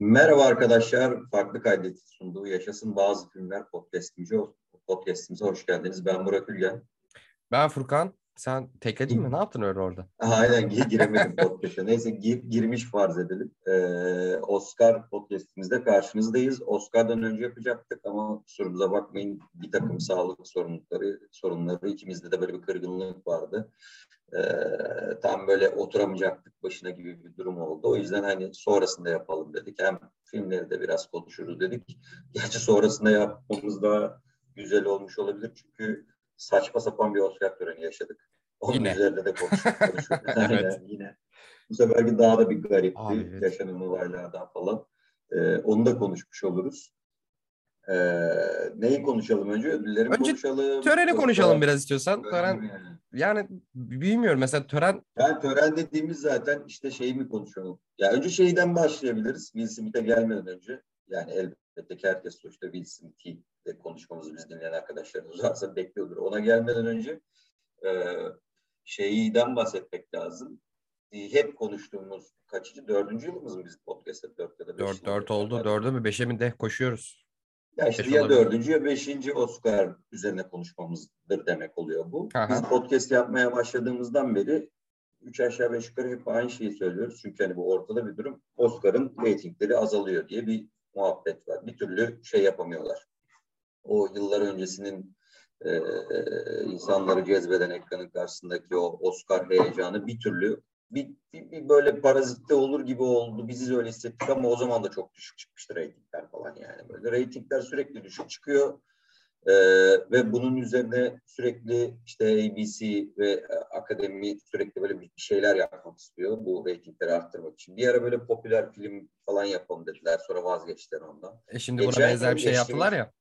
Merhaba arkadaşlar. Farklı kaydet sunduğu Yaşasın Bazı Filmler podcastimize, podcastimize hoş geldiniz. Ben Burak Ülgen. Ben Furkan. Sen tekledin mi? Ne yaptın öyle orada? Aynen giremedim podcast'a. Neyse gir, girmiş farz edelim. Ee, Oscar podcastimizde karşınızdayız. Oscar'dan önce yapacaktık ama kusurumuza bakmayın. Bir takım sağlık sorunları, sorunları ikimizde de böyle bir kırgınlık vardı. Ee, tam böyle oturamayacaktık başına gibi bir durum oldu. O yüzden hani sonrasında yapalım dedik. Hem filmleri de biraz konuşuruz dedik. Gerçi sonrasında yapmamız daha güzel olmuş olabilir. Çünkü saçma sapan bir Oscar töreni yaşadık. Onun yine. üzerinde de konuştuk. konuştuk. evet. yine. Bu seferki daha da bir garipti. Abi, evet. Yaşanan olaylardan falan. Ee, onu da konuşmuş oluruz. Ee, neyi konuşalım önce? Ödülleri önce konuşalım. Töreni Yoksa... konuşalım biraz istiyorsan. Tören, yani. yani bilmiyorum mesela tören... Yani tören dediğimiz zaten işte şeyi mi konuşalım? Ya önce şeyden başlayabiliriz. Will Smith'e gelmeden önce. Yani elbette ki herkes sonuçta Will Smith'i de konuşmamızı biz dinleyen arkadaşlarımız varsa bekliyordur. Ona gelmeden önce e, şeyden bahsetmek lazım. E, hep konuştuğumuz kaçıncı? Dördüncü yılımız mı biz podcast'ta? Dört ya da beş Dört, dört oldu. Dördü mü? Beşe mi de koşuyoruz. Ya işte Beş ya olabilir. dördüncü ya beşinci Oscar üzerine konuşmamızdır demek oluyor bu. Aha. Biz podcast yapmaya başladığımızdan beri üç aşağı beş yukarı hep aynı şeyi söylüyoruz. Çünkü hani bu ortada bir durum. Oscar'ın reytingleri azalıyor diye bir muhabbet var. Bir türlü şey yapamıyorlar. O yıllar öncesinin e, insanları cezbeden ekranın karşısındaki o Oscar heyecanı bir türlü bir, bir, bir böyle parazitte olur gibi oldu. Bizi öyle hissettik ama o zaman da çok düşük çıkmıştı reytingler falan yani. Böyle reytingler sürekli düşük çıkıyor. Ee, ve bunun üzerine sürekli işte ABC ve akademi sürekli böyle bir şeyler yapmak istiyor bu reytingleri arttırmak için. Bir ara böyle popüler film falan yapalım dediler. Sonra vazgeçtiler ondan. E şimdi Geçen buna benzer bir şey yaptılar ya.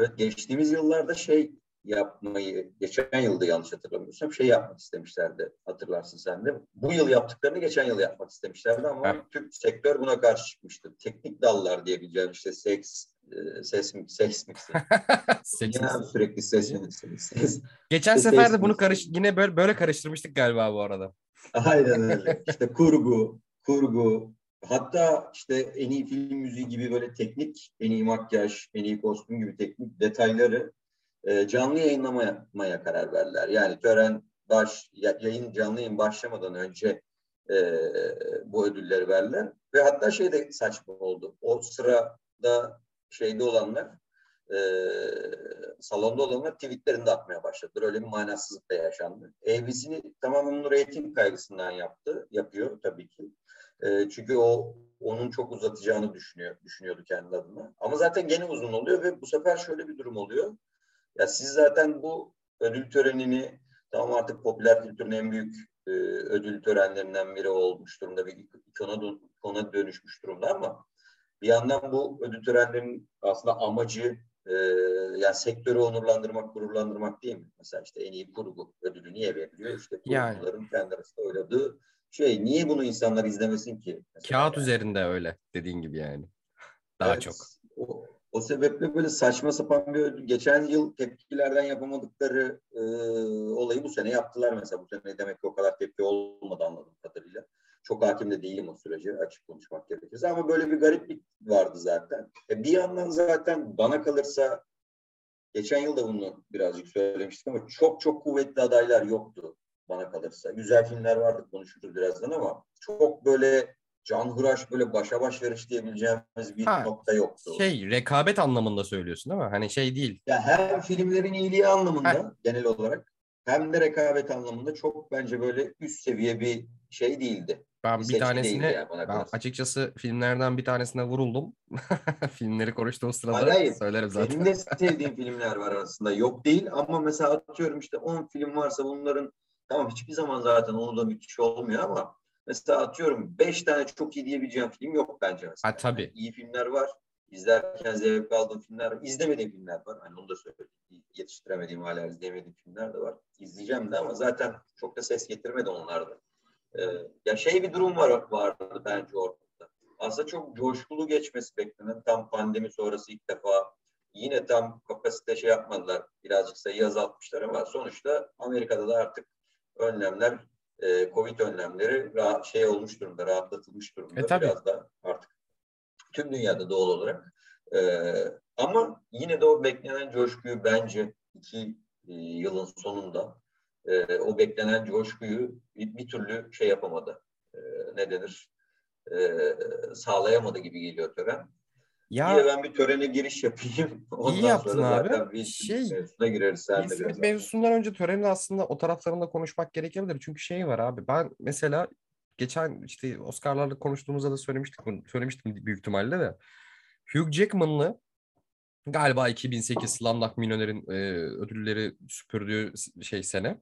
Evet geçtiğimiz yıllarda şey yapmayı geçen yılda yanlış hatırlamıyorsam şey yapmak istemişlerdi hatırlarsın sen de. Bu yıl yaptıklarını geçen yıl yapmak istemişlerdi ama evet. Türk sektör buna karşı çıkmıştı. Teknik dallar diyebileceğim işte seks, e, ses mi, ses miksi. Yine sürekli ses ses. Geçen işte sefer de bunu karış yine böyle böyle karıştırmıştık galiba bu arada. Aynen öyle. İşte kurgu, kurgu, hatta işte en iyi film müziği gibi böyle teknik, en iyi makyaj, en iyi kostüm gibi teknik detayları e, canlı yayınlamaya karar verdiler. Yani tören baş yayın canlı yayın başlamadan önce e, bu ödülleri verdiler ve hatta şey de saçma oldu. O sırada şeyde olanlar e, salonda olanlar tweetlerini de atmaya başladılar. Öyle bir manasızlık da yaşandı. ABC'ni tamamen onun reyting kaygısından yaptı, yapıyor tabii ki. E, çünkü o onun çok uzatacağını düşünüyor, düşünüyordu kendi adına. Ama zaten gene uzun oluyor ve bu sefer şöyle bir durum oluyor. Ya siz zaten bu ödül törenini tamam artık popüler kültürün en büyük e, ödül törenlerinden biri olmuş durumda. Bir ikona, ikona dönüşmüş durumda ama bir yandan bu ödül törenlerinin aslında amacı e, yani sektörü onurlandırmak, gururlandırmak değil mi? Mesela işte en iyi kurgu ödülü niye veriliyor? İşte kurguların yani. kendi arasında oynadığı şey. Niye bunu insanlar izlemesin ki? Mesela Kağıt yani. üzerinde öyle dediğin gibi yani. Daha evet, çok. O, o sebeple böyle saçma sapan bir ödül. Geçen yıl tepkilerden yapamadıkları e, olayı bu sene yaptılar mesela. Bu sene demek ki o kadar tepki olmadı anladığım kadarıyla. Çok hakim de değilim o sürece açık konuşmak gerekirse. Ama böyle bir gariplik vardı zaten. E, bir yandan zaten bana kalırsa geçen yıl da bunu birazcık söylemiştik ama çok çok kuvvetli adaylar yoktu bana kalırsa. Güzel filmler vardı konuşuruz birazdan ama çok böyle canhıraş böyle başa baş yarış diyebileceğimiz bir ha, nokta yoktu. Şey rekabet anlamında söylüyorsun değil mi? Hani şey değil. Ya hem filmlerin iyiliği anlamında ha. genel olarak hem de rekabet anlamında çok bence böyle üst seviye bir şey değildi. Ben bir, bir tanesine yani ben açıkçası filmlerden bir tanesine vuruldum. Filmleri konuştuğum sırada hayır, hayır. söylerim zaten. Benim de sevdiğim filmler var arasında. Yok değil ama mesela atıyorum işte 10 film varsa bunların tamam hiçbir zaman zaten onu da müthiş olmuyor ama Mesela atıyorum beş tane çok iyi diyebileceğim film yok bence mesela. Ha, tabii. Yani iyi filmler var. İzlerken zevk aldığım filmler var. İzlemediğim filmler var. Hani onu da söyleyeyim. Yetiştiremediğim hala izleyemediğim filmler de var. İzleyeceğim de ama zaten çok da ses getirmedi onlarda. Ee, ya şey bir durum var vardı bence orada. Aslında çok coşkulu geçmesi beklenen tam pandemi sonrası ilk defa yine tam kapasite şey yapmadılar. Birazcık sayı azaltmışlar ama sonuçta Amerika'da da artık önlemler e, Covid önlemleri rahat, şey olmuş durumda, rahatlatılmış durumda. E, tabii. Biraz da artık Tüm dünyada doğal olarak. Ee, ama yine de o beklenen coşkuyu bence iki e, yılın sonunda e, o beklenen coşkuyu bir, bir türlü şey yapamadı. E, ne denir? E, sağlayamadı gibi geliyor tören. Ya, Yine ben bir törene giriş yapayım. Ondan iyi yaptın sonra abi. Bir şey, mevzusuna gireriz. Sen de mevzusundan önce töreni aslında o taraflarında konuşmak gerekebilir. Çünkü şey var abi. Ben mesela geçen işte Oscar'larla konuştuğumuzda da söylemiştik söylemiştim büyük ihtimalle de. Hugh Jackman'lı galiba 2008 Slumdog Millionaire'in e, ödülleri süpürdüğü şey sene.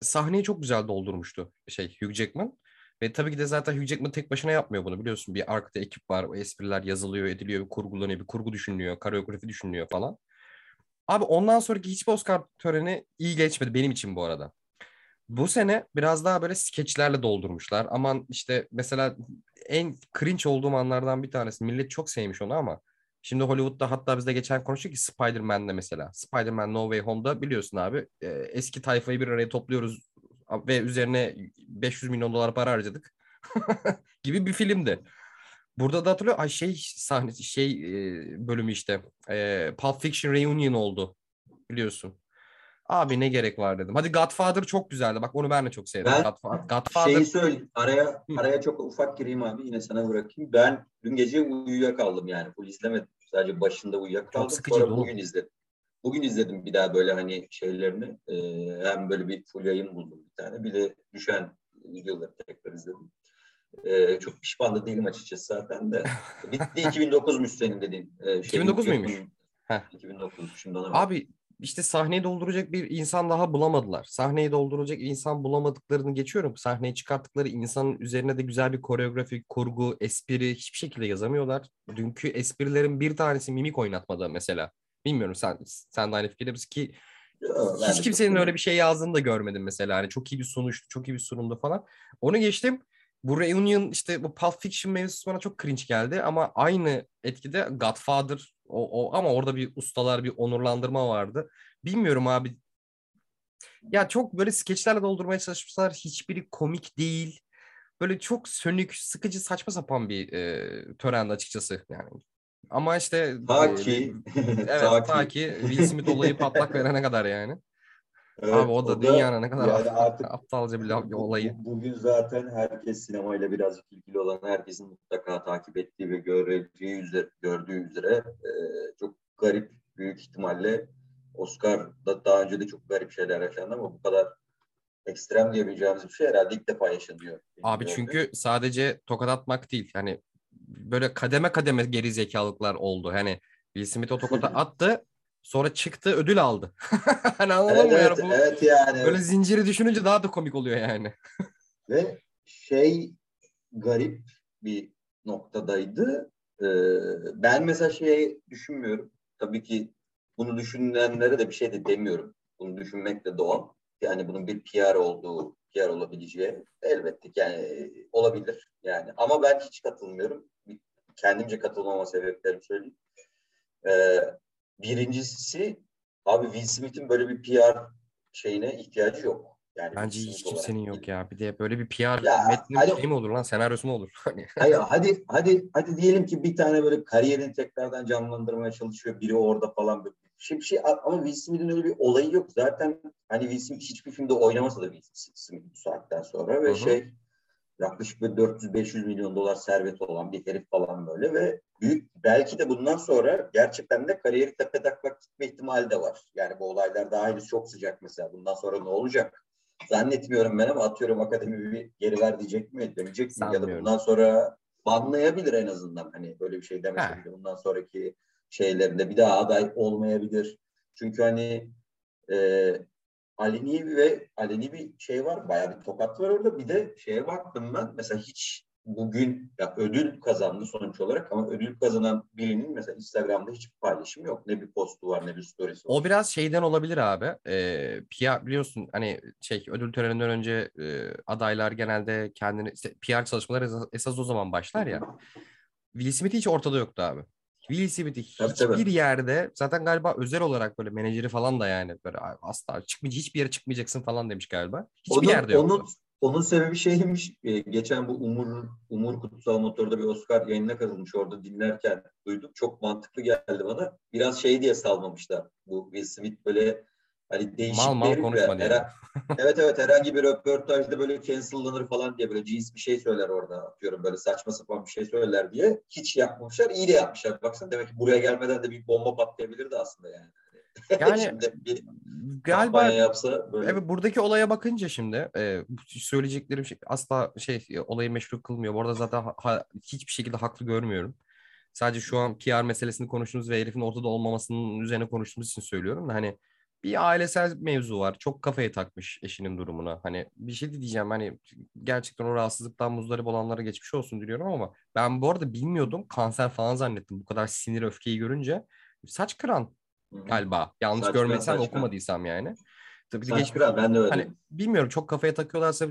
Sahneyi çok güzel doldurmuştu şey Hugh Jackman. Ve tabii ki de zaten Hugh Jackman tek başına yapmıyor bunu biliyorsun. Bir arkada ekip var. O espriler yazılıyor, ediliyor, bir kurgulanıyor, bir kurgu düşünülüyor, koreografi düşünülüyor falan. Abi ondan sonraki hiçbir Oscar töreni iyi geçmedi benim için bu arada. Bu sene biraz daha böyle skeçlerle doldurmuşlar. Aman işte mesela en cringe olduğum anlardan bir tanesi. Millet çok sevmiş onu ama şimdi Hollywood'da hatta biz de geçen konuştuk ki Spider-Man'de mesela. Spider-Man No Way Home'da biliyorsun abi eski tayfayı bir araya topluyoruz ve üzerine 500 milyon dolar para harcadık gibi bir filmdi. Burada da hatırlıyor ay şey sahne şey bölümü işte e, Pulp Fiction Reunion oldu biliyorsun. Abi ne gerek var dedim. Hadi Godfather çok güzeldi. Bak onu ben de çok sevdim. Ben Godfather. Godfather... şeyi söyleyeyim. Araya, araya çok ufak gireyim abi. Yine sana bırakayım. Ben dün gece uyuyakaldım yani. Full izlemedim. Sadece başında uyuyakaldım. Çok sıkıcı, Sonra bugün izledim. Bugün izledim bir daha böyle hani şeylerini. E, hem böyle bir full yayın buldum bir tane. Bir de düşen videoları tekrar izledim. E, çok pişman da değilim açıkçası zaten de. Bitti 2009'muş senin dediğin. E, şey, 2009 muymuş? Heh. 2009 şimdi ona Abi işte sahneyi dolduracak bir insan daha bulamadılar. Sahneyi dolduracak insan bulamadıklarını geçiyorum. Sahneyi çıkarttıkları insanın üzerine de güzel bir koreografi, kurgu, espri hiçbir şekilde yazamıyorlar. Dünkü esprilerin bir tanesi mimik oynatmadı mesela. Bilmiyorum sen sen de aynı fikirde misin ki Yo, hiç kimsenin öyle bir şey yazdığını da görmedim mesela. Hani çok iyi bir sonuçtu, çok iyi bir sunumdu falan. Onu geçtim. Bu Reunion işte bu Pulp Fiction mevzusu bana çok cringe geldi ama aynı etkide Godfather o, o ama orada bir ustalar bir onurlandırma vardı. Bilmiyorum abi. Ya çok böyle skeçlerle doldurmaya çalışmışlar. Hiçbiri komik değil. Böyle çok sönük, sıkıcı, saçma sapan bir e, törendi açıkçası. Yani ama işte ta ki e, evet ta, ta ki Will Smith olayı patlak verene kadar yani. Evet, Abi o da, o da dünyanın ne kadar yani artık aptalca bir olayı. Bugün zaten herkes sinemayla birazcık ilgili olan herkesin mutlaka takip ettiği ve göreceği üzere, gördüğü üzere e, çok garip büyük ihtimalle Oscar'da daha önce de çok garip şeyler yaşandı ama bu kadar ekstrem diyebileceğimiz bir şey herhalde ilk defa yaşanıyor. Abi çünkü sadece tokat atmak değil. Yani böyle kademe kademe geri zekalıklar oldu. Hani Will Smith o tokata attı Sonra çıktı ödül aldı. hani anladın evet, mı? Evet, bu, evet yani. Böyle zinciri düşününce daha da komik oluyor yani. Ve şey garip bir noktadaydı. Ee, ben mesela şey düşünmüyorum. Tabii ki bunu düşünenlere de bir şey de demiyorum. Bunu düşünmek de doğal. Yani bunun bir PR olduğu, PR olabileceği elbette yani olabilir. Yani ama ben hiç katılmıyorum. Kendimce katılmama sebeplerimi söyleyeyim. Ee, Birincisi abi Will Smith'in böyle bir PR şeyine ihtiyacı yok. Yani Bence hiç kimsenin yok ya. Bir de böyle bir PR ya, metni hani, şey mi olur lan? Senaryosu mu olur? Hani hayır, hadi hadi hadi diyelim ki bir tane böyle kariyerini tekrardan canlandırmaya çalışıyor. Biri orada falan bir şey, bir şey ama Will Smith'in öyle bir olayı yok. Zaten hani Will Smith hiçbir filmde oynamasa da Will Smith bu saatten sonra ve Hı-hı. şey yaklaşık 400-500 milyon dolar servet olan bir herif falan böyle ve büyük belki de bundan sonra gerçekten de kariyeri tepe taklak gitme ihtimali de var. Yani bu olaylar daha henüz çok sıcak mesela. Bundan sonra ne olacak? Zannetmiyorum ben ama atıyorum akademi bir geri ver diyecek mi? Dönecek mi? Ya da bundan sonra banlayabilir en azından. Hani böyle bir şey demesin. Bundan sonraki şeylerinde bir daha aday olmayabilir. Çünkü hani e, aleni ve aleni bir şey var. Bayağı bir tokat var orada. Bir de şeye baktım ben. Mesela hiç bugün ya ödül kazandı sonuç olarak ama ödül kazanan birinin mesela Instagram'da hiçbir paylaşım yok. Ne bir postu var ne bir storiesi var. O biraz şeyden olabilir abi. Ee, PR biliyorsun hani şey ödül töreninden önce e, adaylar genelde kendini işte PR çalışmaları esas, esas o zaman başlar ya. Will Smith hiç ortada yoktu abi. Will Smith'i hiçbir tabii. yerde zaten galiba özel olarak böyle menajeri falan da yani böyle asla çıkmayacak hiçbir yere çıkmayacaksın falan demiş galiba. Hiçbir onun, yerde yok. Onun, Onun sebebi şeymiş. e, geçen bu Umur Umur Kutsal Motor'da bir Oscar yayınına katılmış. Orada dinlerken duydum. Çok mantıklı geldi bana. Biraz şey diye salmamışlar. Bu Will Smith böyle hani değişik Mal mal konuşma diye. Hera- evet evet herhangi bir röportajda böyle cancellanır falan diye böyle cins bir şey söyler orada atıyorum böyle saçma sapan bir şey söyler diye. Hiç yapmamışlar. iyi de yapmışlar. Baksana demek ki buraya gelmeden de bir bomba patlayabilirdi aslında yani. Yani Şimdi bir galiba yapsa böyle. Evet buradaki olaya bakınca şimdi e, söyleyeceklerim şey, asla şey e, olayı meşru kılmıyor. Bu arada zaten ha- hiçbir şekilde haklı görmüyorum. Sadece şu an PR meselesini konuştuğumuz ve herifin ortada olmamasının üzerine konuştuğumuz için söylüyorum hani bir ailesel mevzu var. Çok kafayı takmış eşinin durumuna. Hani bir şey diyeceğim hani gerçekten o rahatsızlıktan muzdarip olanlara geçmiş olsun diliyorum ama ben bu arada bilmiyordum. Kanser falan zannettim bu kadar sinir öfkeyi görünce. Saç kıran galiba. Yanlış Saç kıran, görmediysem saç kıran. okumadıysam yani. Tabii Saç geçmiş kıran, ben de öyle. Hani bilmiyorum çok kafaya takıyorlarsa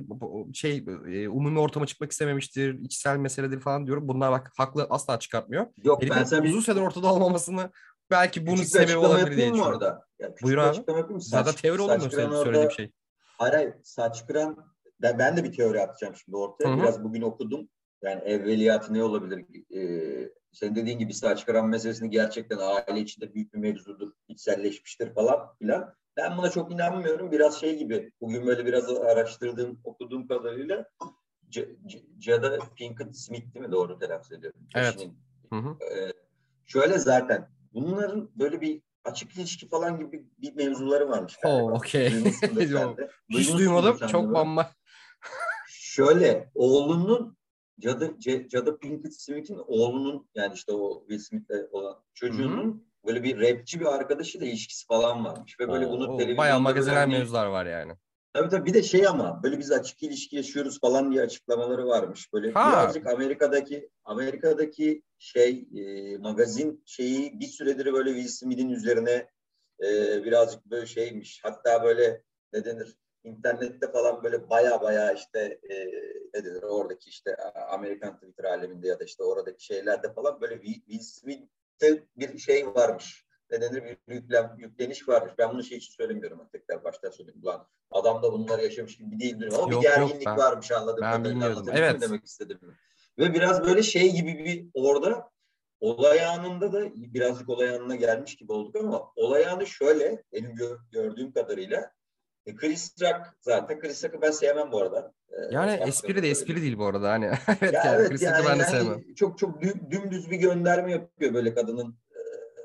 şey e, umumi ortama çıkmak istememiştir, içsel meseledir falan diyorum. Bunlar bak haklı asla çıkartmıyor. Yok Herifin ben bir uzun süredir ortada olmamasını belki bunun küçük sebebi olabilir diye düşünüyorum. orada? Ya, Buyur abi. Zaten teori söyle- söylediğim orada- şey. Hayır, hayır, saç kıran ben, de bir teori atacağım şimdi ortaya. Hı hı. Biraz bugün okudum. Yani evveliyatı ne olabilir? Ee, senin dediğin gibi saç kıran meselesini gerçekten aile içinde büyük bir mevzudur, içselleşmiştir falan filan. Ben buna çok inanmıyorum. Biraz şey gibi, bugün böyle biraz araştırdığım, okuduğum kadarıyla C- C- Jada Pinkett Smith değil mi? Doğru telaffuz ediyorum. Evet. Eşinin. Hı hı. Ee, şöyle zaten bunların böyle bir açık ilişki falan gibi bir mevzuları varmış. Oh, okey. Hiç duymadım. Çok bamba. Şöyle oğlunun Cadı, Cadı Pinkett Smith'in oğlunun yani işte o Will Smith'le olan çocuğunun böyle bir rapçi bir arkadaşıyla ilişkisi falan varmış. Ve böyle Oo, bunu oo, televizyonda Bayağı magazinel mevzular var yani. Tabii tabii bir de şey ama böyle biz açık ilişki yaşıyoruz falan diye açıklamaları varmış. Böyle Ha. birazcık Amerika'daki Amerika'daki şey e, magazin şeyi bir süredir böyle Will Smith'in üzerine e, birazcık böyle şeymiş. Hatta böyle ne denir internette falan böyle baya baya işte e, ne denir oradaki işte Amerikan Twitter aleminde ya da işte oradaki şeylerde falan böyle Will Smith'te bir şey varmış. Ne denir bir yüklem, yükleniş varmış. Ben bunu şey için söylemiyorum. Tekrar baştan söyleyeyim. Ulan adam da bunları yaşamış gibi değil. Ama Yok, bir gerginlik ben- varmış anladım. ben bilmiyordum. Evet. demek istedim. Ve biraz böyle şey gibi bir orada olay anında da birazcık olay anına gelmiş gibi olduk ama olay anı şöyle benim gö- gördüğüm kadarıyla e, Chris Rock zaten Chris Rock'ı ben sevmem bu arada. E, Yani espri de espri değil bu arada. Hani evet Ya yani evet Chris yani, Rock'ı ben de yani sevmem. çok çok dü- dümdüz bir gönderme yapıyor böyle kadının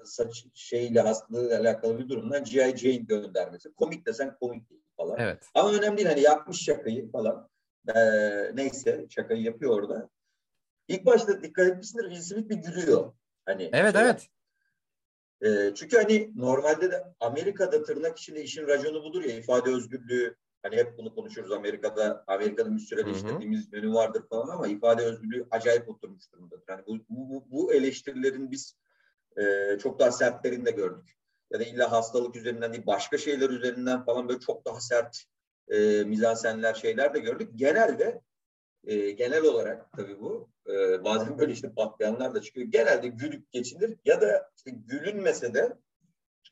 saç şeyle hastalığıyla alakalı bir durumdan G.I. Jane göndermesi. Komik desen komik değil falan. Evet. Ama önemli değil hani yapmış şakayı falan. Ee, neyse şakayı yapıyor orada. İlk başta dikkat etmişsindir Will Smith bir gülüyor. Hani Evet şey- evet. Ee, çünkü hani normalde de Amerika'da tırnak içinde işin raconu budur ya ifade özgürlüğü. Hani hep bunu konuşuruz Amerika'da. Amerika'nın bir hı. işlediğimiz yönü vardır falan ama ifade özgürlüğü acayip oturmuş durumdadır. Yani bu, bu, bu eleştirilerin biz e, çok daha sertlerini de gördük. Ya da illa hastalık üzerinden değil başka şeyler üzerinden falan böyle çok daha sert e, mizansenler şeyler de gördük. Genelde e, genel olarak tabii bu e, bazen böyle işte patlayanlar da çıkıyor. Genelde gülüp geçilir ya da işte gülünmese de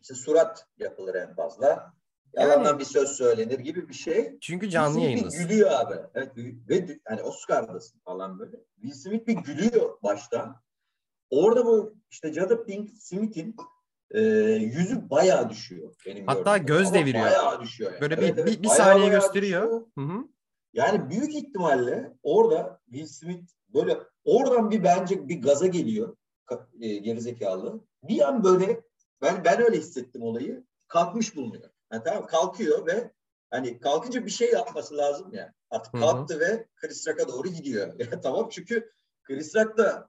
işte surat yapılır en fazla. Yalandan Yani- bir söz söylenir gibi bir şey. Çünkü canlı bir gülüyor abi. Evet, ve hani Oscar'dasın falan böyle. Will Smith bir gülüyor baştan. Orada bu işte Jada Pinkett Smith'in e, yüzü bayağı düşüyor. Benim Hatta gördüğüm göz. Ama deviriyor. Bayağı düşüyor. yani. Böyle Evet, bir, evet, bir, bir bayağı saniye bayağı gösteriyor. düşüyor. Hı hı. Yani büyük ihtimalle orada Will Smith böyle oradan bir bence bir gaza geliyor e, gerizekalı. Bir an böyle ben ben öyle hissettim olayı. Kalkmış bulunuyor. Yani tamam kalkıyor ve hani kalkınca bir şey yapması lazım ya. Artık Hı hı. kalktı ve Chris Rock'a doğru gidiyor. Ya tamam çünkü Chris Rock da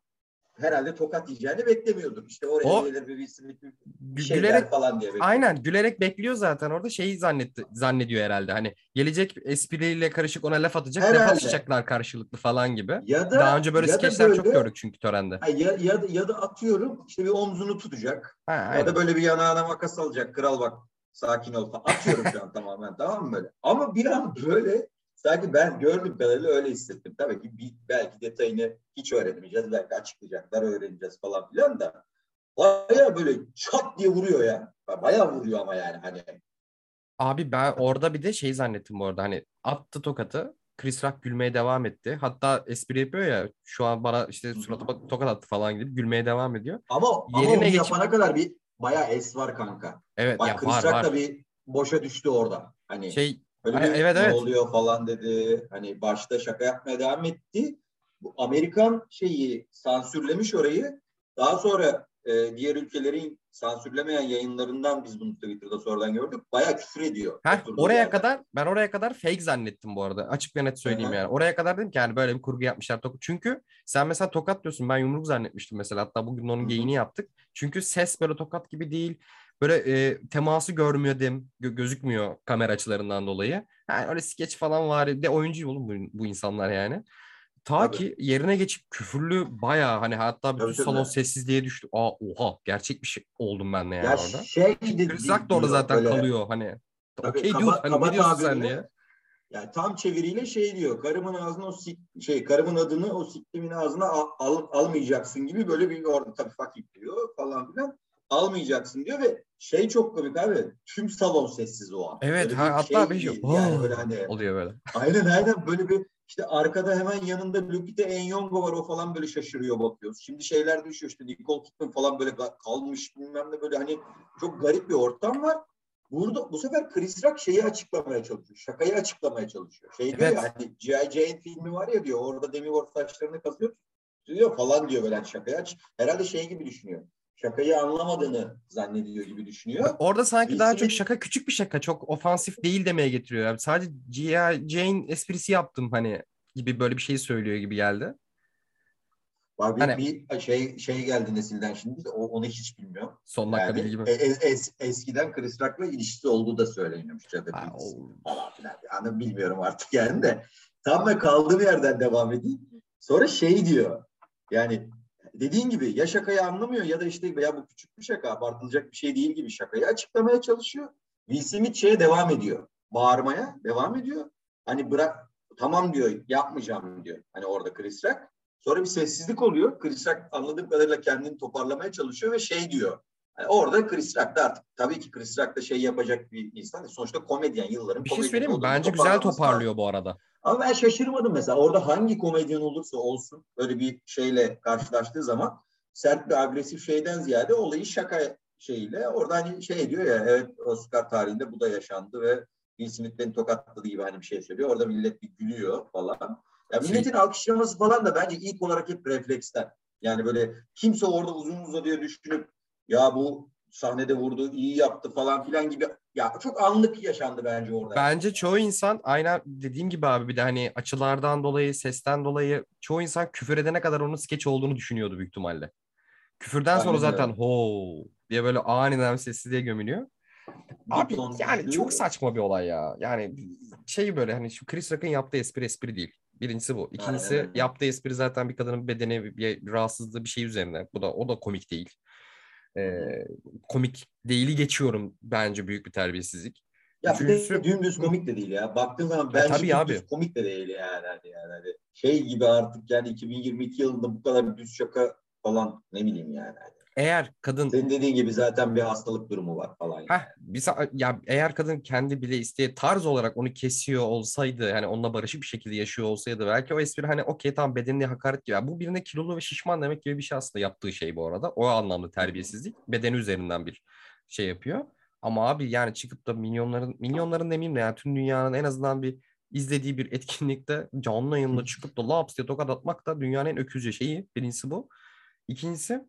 herhalde tokat yiyeceğini beklemiyordur. İşte oraya O- gelir bir Will Smith bir Gü- şey gülerek falan diye bekliyor. Aynen gülerek bekliyor zaten orada şeyi zannetti, zannediyor herhalde. Hani gelecek espriyle karışık ona laf atacak, laf Herhalde. atacaklar karşılıklı falan gibi. Ya da Daha önce böyle ya da skeçler çok böyle- gördük çünkü törende. Ya, ya, ya da atıyorum işte bir omzunu tutacak. Ha, Ya aynen. da böyle bir yanağına makas alacak. Kral bak sakin ol. falan. Atıyorum şu an tamamen tamam mı böyle? Ama bir an böyle sanki ben gördüğüm kadarıyla öyle hissettim. Tabii ki bir, belki detayını hiç öğrenemeyeceğiz. Belki açıklayacaklar öğreneceğiz falan filan da. Baya böyle çat diye vuruyor ya. Baya vuruyor ama yani hani. Abi ben orada bir de şey zannettim bu arada hani attı tokatı Chris Rock gülmeye devam etti. Hatta espri yapıyor ya şu an bana işte suratıma tokat attı falan gibi gülmeye devam ediyor. Ama, ama Yerine onu geçip- yapana kadar bir bayağı es var kanka. Evet Bak ya Chris var Rock var. da bir boşa düştü orada. Hani Şey Böyle Ay- bir evet, ne evet. oluyor falan dedi. Hani başta şaka yapmaya devam etti. Bu Amerikan şeyi sansürlemiş orayı. Daha sonra e, diğer ülkelerin sansürlemeyen yayınlarından biz bunu Twitter'da sonradan gördük. Bayağı küfür ediyor. Heh, oraya yerde. kadar ben oraya kadar fake zannettim bu arada. Açık ve net söyleyeyim Hı hı. yani. Oraya kadar dedim ki yani böyle bir kurgu yapmışlar. Çünkü sen mesela tokat diyorsun. Ben yumruk zannetmiştim mesela. Hatta bugün onun hı. geyini yaptık. Çünkü ses böyle tokat gibi değil. Böyle e, teması görmüyor dem gö- gözükmüyor kamera açılarından dolayı. Yani öyle skeç falan var. De oyuncu oğlum bu, bu insanlar yani. Ta Tabii. ki yerine geçip küfürlü bayağı hani hatta bütün Tabii, tabii. salon sessizliğe düştü. Aa oha gerçek bir şey oldum ben de yani Ya orada. şey de Chris Rock da orada zaten böyle- kalıyor hani. Tabii, Okey kaba- dude hani kaba ne diyorsun sen diye. Yani tam çeviriyle şey diyor. Karımın ağzına o sik, şey karımın adını o siktimin ağzına al, al- almayacaksın gibi böyle bir orada tabii fuck diyor falan filan. Almayacaksın diyor ve şey çok komik abi. Tüm salon sessiz o an. Evet ha, hatta bir şey. Yani "Oh!" böyle hani oluyor böyle. aynen aynen böyle bir işte arkada hemen yanında Lupita Nyong'o var o falan böyle şaşırıyor bakıyoruz. Şimdi şeyler düşüyor işte Nicole Kidman falan böyle kalmış bilmem ne böyle hani çok garip bir ortam var. Burada bu sefer Chris Rock şeyi açıklamaya çalışıyor. Şakayı açıklamaya çalışıyor. Şey diyor Evet. ya hani G.I. Jane filmi var ya diyor orada Demi Moore saçlarını kazıyor diyor falan diyor böyle hani şakayı aç. Herhalde şey gibi düşünüyor. Şakayı anlamadığını zannediyor gibi düşünüyor. Orada sanki Will daha çok Smith- şaka küçük bir şaka çok ofansif değil demeye getiriyor. Yani sadece G.I. Jane esprisi yaptım hani gibi böyle bir şey söylüyor gibi geldi. Var bir, Hani- bir şey şey geldi nesilden şimdi o, onu hiç bilmiyorum. Son dakika Yani bilgi mi? e- es- es- eskiden Chris Rock'la ilişkisi olduğu da söyleniyormuş Ha, falan filan. Yani bilmiyorum artık yani de. Tam ve kaldığım yerden devam edeyim. Sonra şey diyor. Yani dediğin gibi ya şakayı anlamıyor ya da işte ya bu küçük bir şaka abartılacak bir şey değil gibi şakayı açıklamaya çalışıyor. Will Smith şeye devam ediyor. Bağırmaya devam ediyor. Hani bırak tamam diyor yapmayacağım diyor. Hani orada Chris Rock. Sonra bir sessizlik oluyor. Chris Rock anladığım kadarıyla kendini toparlamaya çalışıyor ve şey diyor. Yani orada Chris Rock da artık tabii ki Chris Rock da şey yapacak bir insan. Sonuçta komedyen yılların Bir şey söyleyeyim mi? Bence güzel toparlıyor bu arada. Ama ben şaşırmadım mesela. Orada hangi komedyen olursa olsun böyle bir şeyle karşılaştığı zaman sert bir agresif şeyden ziyade olayı şaka şeyiyle orada hani şey diyor ya evet Oscar tarihinde bu da yaşandı ve Will Smith beni tokatladı gibi hani bir şey söylüyor. Orada millet bir gülüyor falan. Ya Şey- milletin alkışlaması falan da bence ilk olarak hep refleksten. Yani böyle kimse orada uzun uzadıya düşünüp ya bu sahnede vurdu, iyi yaptı falan filan gibi ya çok anlık yaşandı bence orada. Bence çoğu insan aynen dediğim gibi abi bir de hani açılardan dolayı, sesten dolayı çoğu insan küfür edene kadar onun skeç olduğunu düşünüyordu büyük ihtimalle. Küfürden sonra Aynen öyle. zaten ho diye böyle aniden sessizliğe gömülüyor. Abi yani çok saçma bir olay ya. Yani şey böyle hani şu Chris Rock'ın yaptığı espri espri değil. Birincisi bu. İkincisi Aynen yaptığı espri zaten bir kadının bedeni bir, bir rahatsızlığı bir şey üzerine. Bu da o da komik değil. Ee, komik değili geçiyorum bence büyük bir terbiyesizlik. Ya bir de Üçüncüsü- dümdüz komik de değil ya. Baktığın zaman bence tabii abi. komik de değil yani. Hani, yani hani şey gibi artık yani 2022 yılında bu kadar düz şaka falan ne bileyim yani. Hani Eğer kadın Senin dediğin gibi zaten bir hastalık durumu var falan. Yani. Heh, bir ya eğer kadın kendi bile isteye tarz olarak onu kesiyor olsaydı hani onunla barışık bir şekilde yaşıyor olsaydı belki o espri hani okey tamam bedenine hakaret gibi. Ya bu birine kilolu ve şişman demek gibi bir şey aslında yaptığı şey bu arada. O anlamda terbiyesizlik. Bedeni üzerinden bir şey yapıyor. Ama abi yani çıkıp da milyonların milyonların demeyeyim de yani tüm dünyanın en azından bir izlediği bir etkinlikte canlı yayında çıkıp da laps diye tokat atmak da dünyanın en öküzce şeyi. Birincisi bu. İkincisi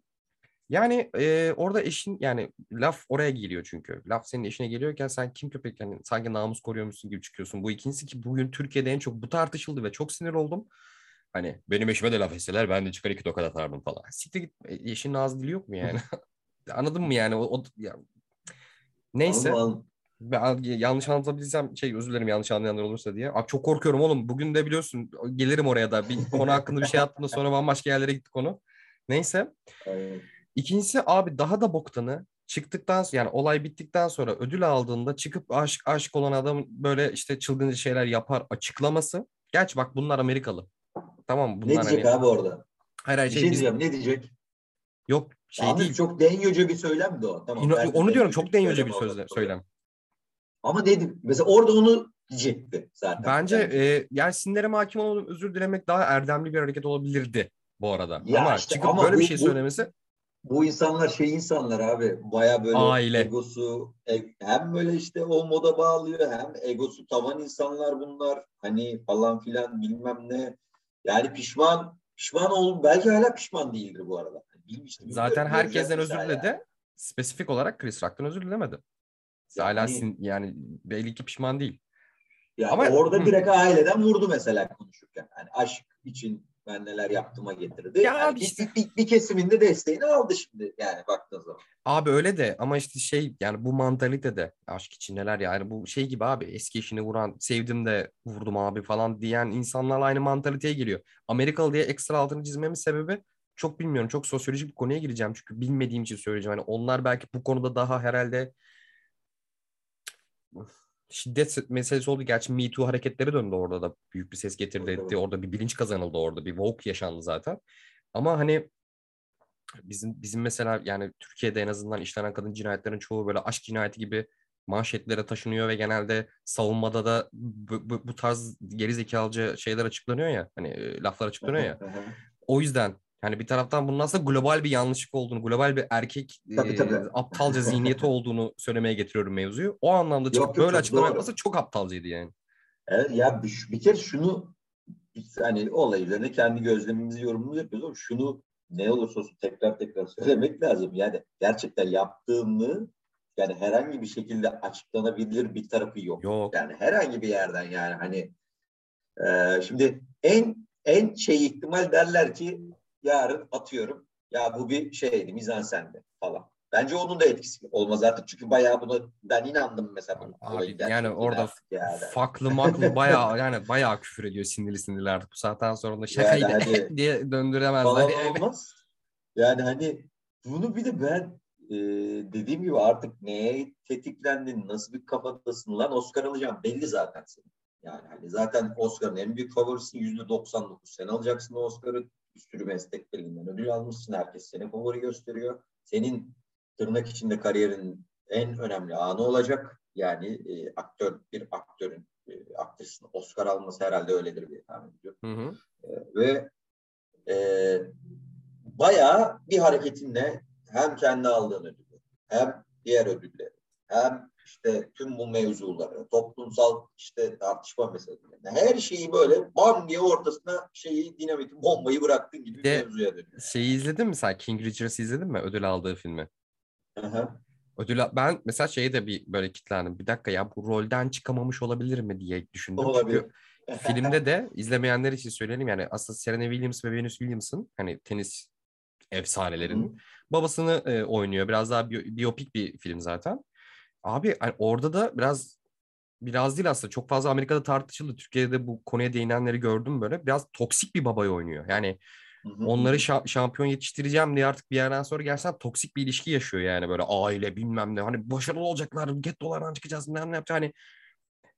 yani e, orada eşin yani laf oraya geliyor çünkü. Laf senin eşine geliyorken sen kim köpek yani sanki namus koruyormuşsun gibi çıkıyorsun. Bu ikincisi ki bugün Türkiye'de en çok bu tartışıldı ve çok sinir oldum. Hani benim eşime de laf etseler ben de çıkar iki tokat atardım falan. Siktir git e, eşinin ağzı dili yok mu yani? Anladın mı yani? O, o- ya. Neyse. Anladım. Ben yanlış anlatabilsem şey özür dilerim yanlış anlayanlar olursa diye. Abi çok korkuyorum oğlum. Bugün de biliyorsun gelirim oraya da. Bir konu hakkında bir şey attım da sonra bambaşka yerlere gitti konu. Neyse. Aynen. İkincisi abi daha da boktanı çıktıktan yani olay bittikten sonra ödül aldığında çıkıp aşık aşık olan adam böyle işte çılgınca şeyler yapar açıklaması. Gerçi bak bunlar Amerikalı. Tamam mı? Ne bunlar diyecek hani abi orada? hayır hayır Bir şey, şey biz- ne diyecek? yok şey Ahmet, değil. çok denyoca bir söylemdi o. Tamam. İno- onu diyorum denyoca çok denyoca bir söylem oldu. söylem. Ama dedim mesela orada onu diyecekti zaten. Bence, bence. E, yani sinirlerime hakim olmadım özür dilemek daha erdemli bir hareket olabilirdi bu arada. Ya ama işte, çıkıp ama böyle bu, bir şey söylemesi bu insanlar şey insanlar abi baya böyle Aile. egosu e, hem böyle işte o moda bağlıyor hem egosu tavan insanlar bunlar hani falan filan bilmem ne yani pişman pişman ol belki hala pişman değildir bu arada. Bilmiştim, Zaten herkesten özür diledi. Yani. Spesifik olarak Chris Rock'tan özür dilemedi. Yani, hala sin, yani belli ki pişman değil. Yani Ama orada hı. direkt aileden vurdu mesela konuşurken. Yani aşk için ben neler yaptığıma getirdi. Ya yani işte. bir, bir, bir kesiminde desteğini aldı şimdi yani baktığın zaman. Abi öyle de ama işte şey yani bu mantalite de aşk için neler yani bu şey gibi abi eski eşini vuran sevdim de vurdum abi falan diyen insanlarla aynı mantaliteye geliyor. Amerikalı diye ekstra altını çizmemin sebebi çok bilmiyorum. Çok sosyolojik bir konuya gireceğim çünkü bilmediğim için söyleyeceğim. Yani onlar belki bu konuda daha herhalde şiddet meselesi oldu. Gerçi Me Too hareketleri döndü orada da büyük bir ses getirdi etti. Orada bir bilinç kazanıldı orada. Bir woke yaşandı zaten. Ama hani bizim bizim mesela yani Türkiye'de en azından işlenen kadın cinayetlerin çoğu böyle aşk cinayeti gibi manşetlere taşınıyor ve genelde savunmada da bu, bu, bu tarz geri zekalıcı şeyler açıklanıyor ya hani laflar açıklanıyor ya. o yüzden yani bir taraftan bunun aslında global bir yanlışlık olduğunu, global bir erkek tabii, tabii. E, aptalca zihniyeti olduğunu söylemeye getiriyorum mevzuyu. O anlamda yok, yok, böyle açıklama yapması çok aptalcaydı yani. Evet ya bir, bir kere şunu hani olay üzerine kendi gözlemimizi yorumumuzu yapıyoruz ama şunu ne olursa olsun tekrar tekrar söylemek lazım. Yani gerçekten yaptığını yani herhangi bir şekilde açıklanabilir bir tarafı yok. yok. Yani herhangi bir yerden yani hani e, şimdi en en şey ihtimal derler ki yarın atıyorum ya bu bir şeydi mizansendi falan. Bence onun da etkisi olmaz artık çünkü bayağı buna ben inandım mesela. Abi, yani orada yani. faklı maklı bayağı yani bayağı küfür ediyor sinirli sinirli artık bu saatten sonra da şakaydı yani hani, diye döndüremezler. Falan olmaz. Yani hani bunu bir de ben e, dediğim gibi artık neye tetiklendin, nasıl bir kafadasın lan Oscar alacağım belli zaten senin. Yani hani zaten Oscar'ın en büyük favorisi yüzde 99. Sen alacaksın Oscar'ı bir sürü meslek birinden ödül almışsın. Herkes seni favori gösteriyor. Senin tırnak içinde kariyerin en önemli anı olacak. Yani e, aktör bir aktörün e, aktrisin Oscar alması herhalde öyledir diye tahmin ediyorum. Hı hı. E, ve e, bayağı bir hareketinle hem kendi aldığın ödülü hem diğer ödülleri hem işte tüm bu mevzuları, toplumsal işte tartışma meselelerini, her şeyi böyle bam diye ortasına şeyi dinamiti bombayı bıraktın gibi bir mevzuya dönüyor. Şeyi izledin mi sen? King Richards'ı izledin mi? Ödül aldığı filmi. Aha. Ödül ben mesela şeyi de bir böyle kitlendim. Bir dakika ya bu rolden çıkamamış olabilir mi diye düşündüm. Olabilir. Çünkü filmde de izlemeyenler için söyleyelim yani aslında Serena Williams ve Venus Williams'ın hani tenis efsanelerinin babasını e, oynuyor. Biraz daha bi- biyopik bir film zaten. Abi hani orada da biraz biraz değil aslında çok fazla Amerika'da tartışıldı. Türkiye'de bu konuya değinenleri gördüm böyle. Biraz toksik bir babayı oynuyor. Yani Hı-hı. onları şa- şampiyon yetiştireceğim diye artık bir yerden sonra gerçekten toksik bir ilişki yaşıyor yani böyle aile bilmem ne. Hani başarılı olacaklar, get dolardan çıkacağız ne ne yapacak hani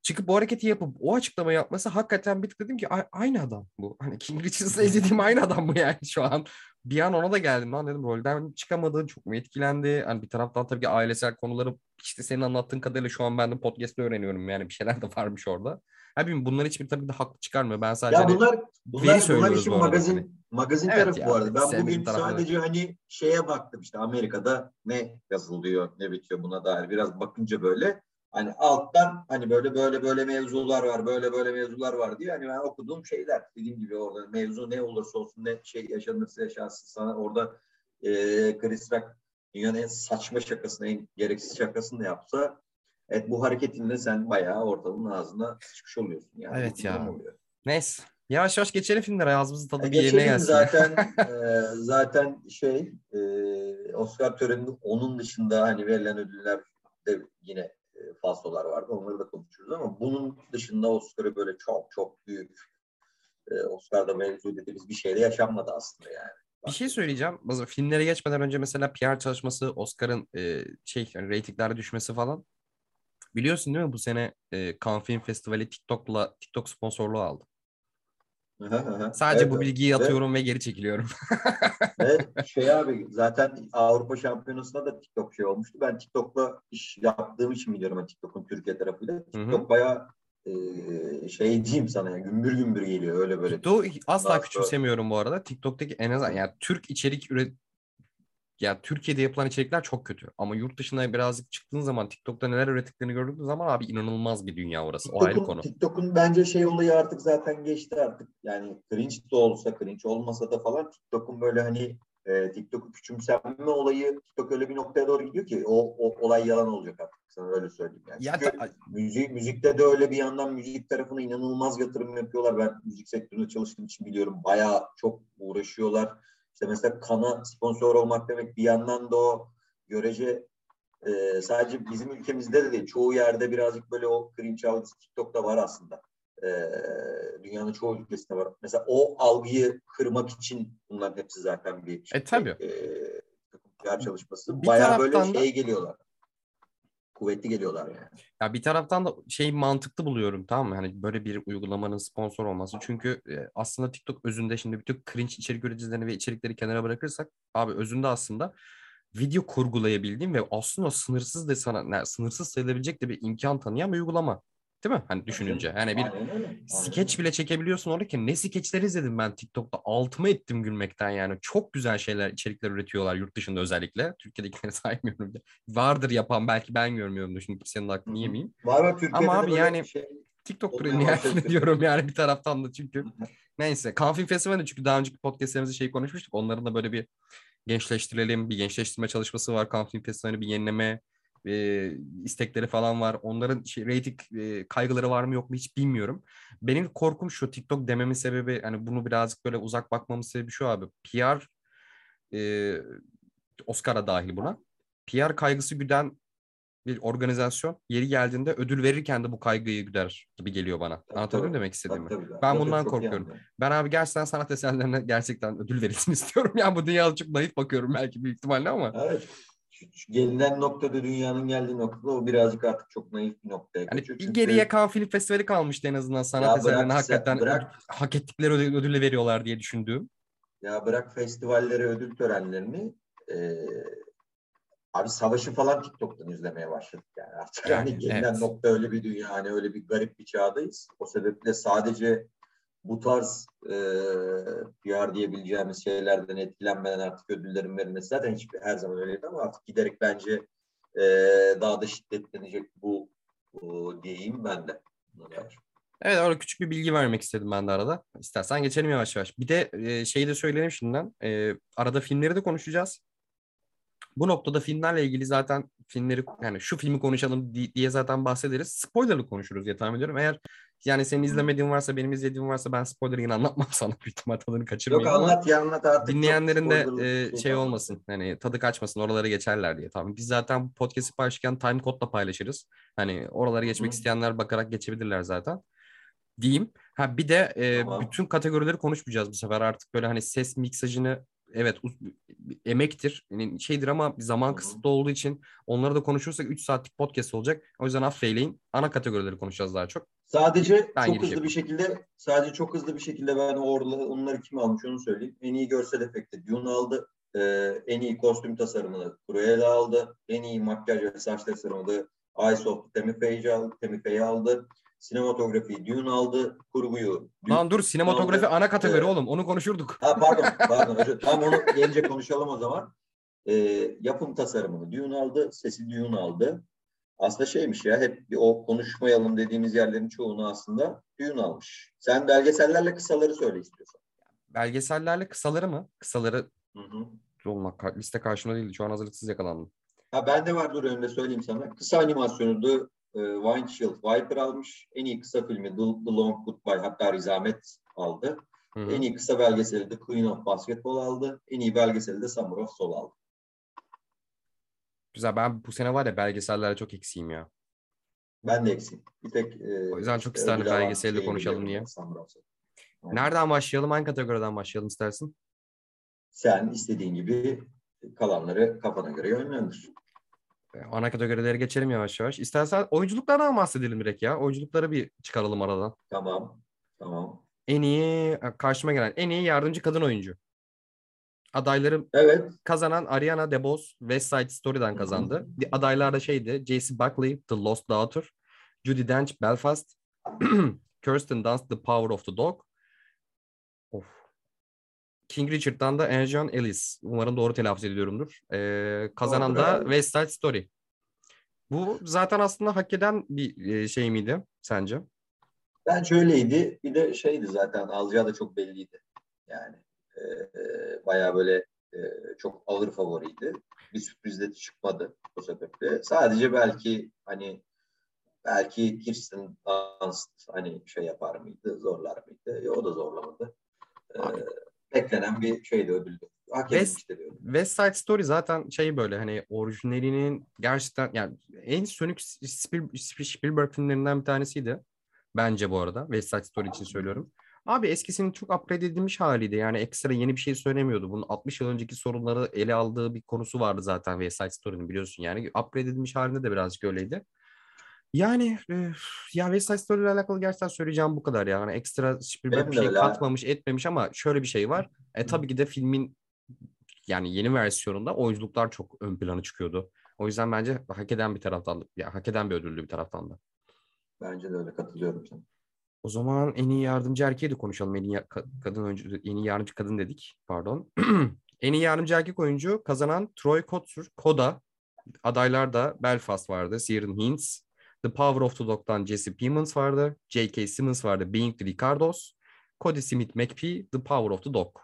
çıkıp bu hareketi yapıp o açıklamayı yapması hakikaten bir tık dedim ki aynı adam bu. Hani King Richards'la izlediğim aynı adam bu yani şu an. Bir an ona da geldim lan dedim rolden çıkamadı çok mu etkilendi? Hani bir taraftan tabii ki ailesel konuları işte senin anlattığın kadarıyla şu an ben de podcast'te öğreniyorum yani bir şeyler de varmış orada. Abi bunlar hiçbir tabii de haklı çıkarmıyor. Ben sadece ya bunlar bunlar, bunlar için magazin hani. magazin evet tarafı ya, bu arada. Ben bugün sadece hani şeye baktım işte Amerika'da ne yazılıyor, ne bitiyor buna dair biraz bakınca böyle Hani alttan hani böyle böyle böyle mevzular var, böyle böyle mevzular var diye hani ben okuduğum şeyler dediğim gibi orada mevzu ne olursa olsun ne şey yaşanırsa yaşansın sana orada e, Chris Rock dünyanın en saçma şakasını, en gereksiz şakasını da yapsa evet bu hareketinle sen bayağı ortalığın ağzına çıkmış oluyorsun. Yani. Evet ya. Neyse. Yavaş yavaş geçelim filmlere ağzımızın tadı e, bir yerine gelsin. Zaten e, zaten şey e, Oscar töreninin onun dışında hani verilen ödüller de yine falsolar vardı. Onları da konuşuruz ama bunun dışında Oscar'ı böyle çok çok büyük e, Oscar'da mevzu dediğimiz bir şeyde yaşanmadı aslında yani. Bir şey söyleyeceğim. Filmlere geçmeden önce mesela PR çalışması, Oscar'ın e, şey yani reytinglerde düşmesi falan. Biliyorsun değil mi bu sene e, Cannes Film Festivali TikTok'la TikTok sponsorluğu aldı. Sadece evet, bu bilgiyi atıyorum ve, geri çekiliyorum. ve şey abi zaten Avrupa Şampiyonası'nda da TikTok şey olmuştu. Ben TikTok'la iş yaptığım için biliyorum TikTok'un Türkiye tarafıyla. TikTok bayağı e, şey diyeyim sana yani gümbür gümbür geliyor öyle böyle. TikTok'u asla Daha küçümsemiyorum bu arada. TikTok'taki en azından yani Türk içerik üret ya Türkiye'de yapılan içerikler çok kötü. Ama yurt dışına birazcık çıktığın zaman TikTok'ta neler ürettiklerini gördüğün zaman abi inanılmaz bir dünya orası. O ayrı TikTok'un, konu. TikTok'un bence şey olayı artık zaten geçti artık. Yani cringe de olsa cringe olmasa da falan TikTok'un böyle hani e, TikTok'u küçümsenme olayı TikTok öyle bir noktaya doğru gidiyor ki o, o olay yalan olacak artık. Sana öyle söyleyeyim. Yani. Ya Çünkü müzik, müzikte de öyle bir yandan müzik tarafına inanılmaz yatırım yapıyorlar. Ben müzik sektöründe çalıştığım için biliyorum. Bayağı çok uğraşıyorlar. İşte mesela kana sponsor olmak demek bir yandan da o görece e, sadece bizim ülkemizde de değil. Çoğu yerde birazcık böyle o cringe algısı TikTok'ta var aslında. E, dünyanın çoğu ülkesinde var. Mesela o algıyı kırmak için bunların hepsi zaten bir E, tabii. E, PR çalışması. Bir Bayağı böyle da- şeye geliyorlar. Kuvvetli geliyorlar yani. Ya bir taraftan da şey mantıklı buluyorum tamam mı? Hani böyle bir uygulamanın sponsor olması. Çünkü e, aslında TikTok özünde şimdi bütün cringe içerik üreticilerini ve içerikleri kenara bırakırsak abi özünde aslında video kurgulayabildiğim ve aslında sınırsız de sana yani sınırsız sayılabilecek de bir imkan tanıyan bir uygulama. Değil mi? Hani düşününce. Yani bir skeç bile çekebiliyorsun orada ki ne skeçler izledim ben TikTok'ta. Altıma ettim gülmekten yani. Çok güzel şeyler, içerikler üretiyorlar yurt dışında özellikle. Türkiye'dekileri saymıyorum. bile. Vardır yapan belki ben görmüyorum. Şimdi kimsenin aklını yemeyeyim. Var var Türkiye'de Ama abi yani- şey, nihayetinde başladı. diyorum yani bir taraftan da çünkü. Neyse. Cannes Film Festivali'nde çünkü daha önceki podcastlerimizde şey konuşmuştuk. Onların da böyle bir gençleştirelim. Bir gençleştirme çalışması var. Cannes Film Festivali'nde bir yenileme e, istekleri falan var. Onların şey, rating e, kaygıları var mı yok mu hiç bilmiyorum. Benim korkum şu TikTok dememin sebebi hani bunu birazcık böyle uzak bakmamın sebebi şu abi. PR e, Oscar'a dahil buna. PR kaygısı güden bir organizasyon yeri geldiğinde ödül verirken de bu kaygıyı güder gibi geliyor bana. Tabii, Anlatabildim tabii. demek istediğimi? Tabii, tabii. Ben Tabii, bundan iyi korkuyorum. Ben abi gerçekten sanat eserlerine gerçekten ödül verilsin istiyorum. Yani bu dünyada çok naif bakıyorum belki büyük ihtimalle ama. Evet. Gelinen noktada dünyanın geldiği noktada o birazcık artık çok naif bir noktaya Hani geçiyor. bir Çünkü- geriye Cannes Film Festivali kalmıştı en azından sanat eserlerine hakikaten bırak. hak ettikleri ödül, ödülle veriyorlar diye düşündüğüm. Ya bırak festivalleri, ödül törenlerini e, abi savaşı falan TikTok'tan izlemeye başladık yani artık. Yani, Yani, gelinen evet. nokta öyle bir dünya, hani öyle bir garip bir çağdayız. O sebeple sadece bu tarz e, PR diyebileceğimiz şeylerden etkilenmeden artık ödüllerin verilmesi zaten hiçbir her zaman öyleydi ama artık giderek bence e, daha da şiddetlenecek bu, bu diyeyim ben de. Buna dair. Evet orada küçük bir bilgi vermek istedim ben de arada. İstersen geçelim yavaş yavaş. Bir de e, şeyi de söyleyelim şimdiden. E, arada filmleri de konuşacağız. Bu noktada filmlerle ilgili zaten filmleri yani şu filmi konuşalım di- diye zaten bahsederiz. Spoilerlı konuşuruz diye tahmin ediyorum. Eğer yani senin izlemediğin varsa benim izlediğim varsa ben spoiler yine anlatmam sana büyük ihtimal tadını Yok kaçırmayayım ama anlat ya anlat artık. dinleyenlerin de e, şey olmasın. Hani tadı kaçmasın oralara geçerler diye tamam. Biz zaten bu podcast'i paylaşırken time code'la paylaşırız. Hani oralara geçmek Hı. isteyenler bakarak geçebilirler zaten diyeyim. Ha bir de e, Tamam. bütün kategorileri konuşmayacağız bu sefer artık böyle hani ses miksajını evet emektir yani şeydir ama zaman kısıtlı olduğu için onları da konuşursak 3 saatlik podcast olacak. O yüzden affeyleyin. Ana kategorileri konuşacağız daha çok. Sadece Ben çok hızlı bir şekilde sadece çok hızlı bir şekilde ben orada onları kim almış onu söyleyeyim. En iyi görsel efekti Dune aldı. Ee, en iyi kostüm tasarımını Cruella aldı. En iyi makyaj ve saç tasarımını Eyes of Temife'yi aldı. Temife'yi aldı. Sinematografiyi Dune aldı. Kurguyu Dune. Lan dur sinematografi aldı. ana kategori Evet. oğlum onu konuşurduk. Ha pardon, pardon. Tamam onu gelince konuşalım o zaman. Ee, yapım tasarımını Dune aldı. Sesi Dune aldı. Aslında şeymiş ya hep bir o konuşmayalım dediğimiz yerlerin çoğunu aslında Dune almış. Sen belgesellerle kısaları söyle istiyorsan. Belgesellerle kısaları mı? Kısaları Hı hı. olmak liste karşımda değildi. Şu an hazırlıksız yakalandım. Ha bende var dur önümde söyleyeyim sana. Kısa animasyonu The e, Windshield Viper almış. En iyi kısa filmi The, The Long Goodbye hatta Rizamet aldı. Hı hı. En iyi kısa belgeseli de Queen of Basketball aldı. En iyi belgeseli de Summer of Soul aldı. Güzel ben bu sene var ya belgesellerle çok eksiğim ya. Ben de eksiyim. Bir tek e, O yüzden çok işte isterdim ödül alan belgeseli de şeyi konuşalım diye. Aynen. Nereden başlayalım? Hangi kategoriden başlayalım istersin? Sen istediğin gibi kalanları kafana göre yönlendir. Ana kategorileri geçelim yavaş yavaş. İstersen oyunculuklardan bahsedelim direkt ya. Oyunculukları bir çıkaralım aradan. Tamam. Tamam. En iyi karşıma gelen en iyi yardımcı kadın oyuncu. Adayları Evet. kazanan Ariana DeBose West Side Story'den kazandı. Adaylar da şeydi. J.C. Buckley The Lost Daughter, Judi Dench Belfast, Kirsten Dunst The Power of the Dog. King Richard'dan da Angel Ellis. Umarım doğru telaffuz ediyorumdur. Ee, kazanan da West Side Story. Bu zaten aslında hak eden bir şey miydi sence? Ben şöyleydi. Bir de şeydi zaten alacağı da çok belliydi. Yani e, bayağı böyle e, çok ağır favoriydi. Bir sürpriz de çıkmadı bu sebeple. Sadece belki hani belki Kirsten Dunst hani şey yapar mıydı, zorlar mıydı? O da zorlamadı. Ee, beklenen bir şeydi ödüldü. Hak West, West Side Story zaten şey böyle hani orijinalinin gerçekten yani en sönük Spielberg filmlerinden bir tanesiydi. Bence bu arada. West Side Story için söylüyorum. Abi eskisinin çok upgrade edilmiş haliydi. Yani ekstra yeni bir şey söylemiyordu. Bunun 60 yıl önceki sorunları ele aldığı bir konusu vardı zaten West Side Story'nin biliyorsun. Yani upgrade edilmiş halinde de birazcık öyleydi. Yani e, ya West Side Story ile alakalı gerçekten söyleyeceğim bu kadar ya. Yani ekstra Spielberg bir şey öyle. katmamış etmemiş ama şöyle bir şey var. E tabii ki de filmin yani yeni versiyonunda oyunculuklar çok ön plana çıkıyordu. O yüzden bence hak eden bir taraftan ya hak eden bir ödüllü bir taraftan da. Bence de öyle katılıyorum sana. O zaman en iyi yardımcı erkeği de konuşalım. En iyi kadın oyuncu, en iyi yardımcı kadın dedik. Pardon. en iyi yardımcı erkek oyuncu kazanan Troy Kotsur, Koda. Adaylar da Belfast vardı. Siren Hintz, The Power of the Dog'dan Jesse Plemons vardı. J.K. Simmons vardı. Being Ricardos. Cody Smith McPhee. The Power of the Dog.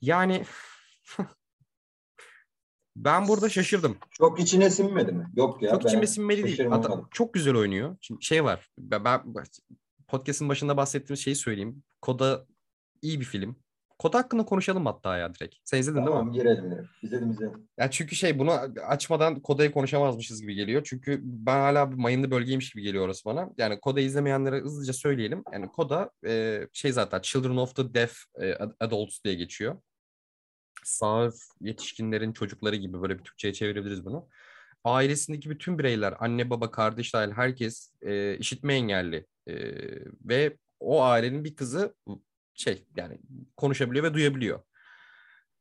Yani ben burada şaşırdım. Çok içine sinmedi mi? Yok ya. Çok içime sinmedi değil. Adam, çok güzel oynuyor. Şimdi şey var. Ben, ben podcast'ın başında bahsettiğim şeyi söyleyeyim. Koda iyi bir film. Kod hakkında konuşalım hatta ya direkt. Sen izledin tamam, değil mi? Tamam girelim. İzledim izledim. Ya çünkü şey bunu açmadan Koda'yı konuşamazmışız gibi geliyor. Çünkü ben hala mayınlı bölgeymiş gibi geliyor orası bana. Yani Koda izlemeyenlere hızlıca söyleyelim. Yani Koda e, şey zaten Children of the Deaf e, Adults diye geçiyor. Sağır yetişkinlerin çocukları gibi böyle bir Türkçe'ye çevirebiliriz bunu. Ailesindeki bütün bireyler, anne baba, kardeş dahil herkes e, işitme engelli. E, ve o ailenin bir kızı şey yani konuşabiliyor ve duyabiliyor.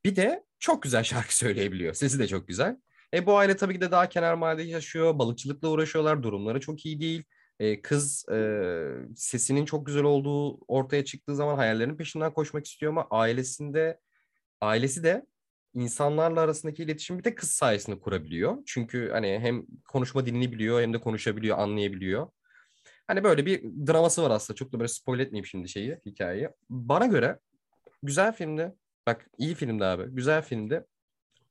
Bir de çok güzel şarkı söyleyebiliyor. Sesi de çok güzel. E bu aile tabii ki de daha kenar mahallede yaşıyor. Balıkçılıkla uğraşıyorlar. Durumları çok iyi değil. E, kız e, sesinin çok güzel olduğu ortaya çıktığı zaman hayallerinin peşinden koşmak istiyor ama ailesinde ailesi de insanlarla arasındaki iletişimi bir de kız sayesinde kurabiliyor. Çünkü hani hem konuşma dilini biliyor hem de konuşabiliyor, anlayabiliyor. Hani böyle bir draması var aslında. Çok da böyle spoil etmeyeyim şimdi şeyi, hikayeyi. Bana göre güzel filmdi. Bak iyi filmdi abi. Güzel filmdi.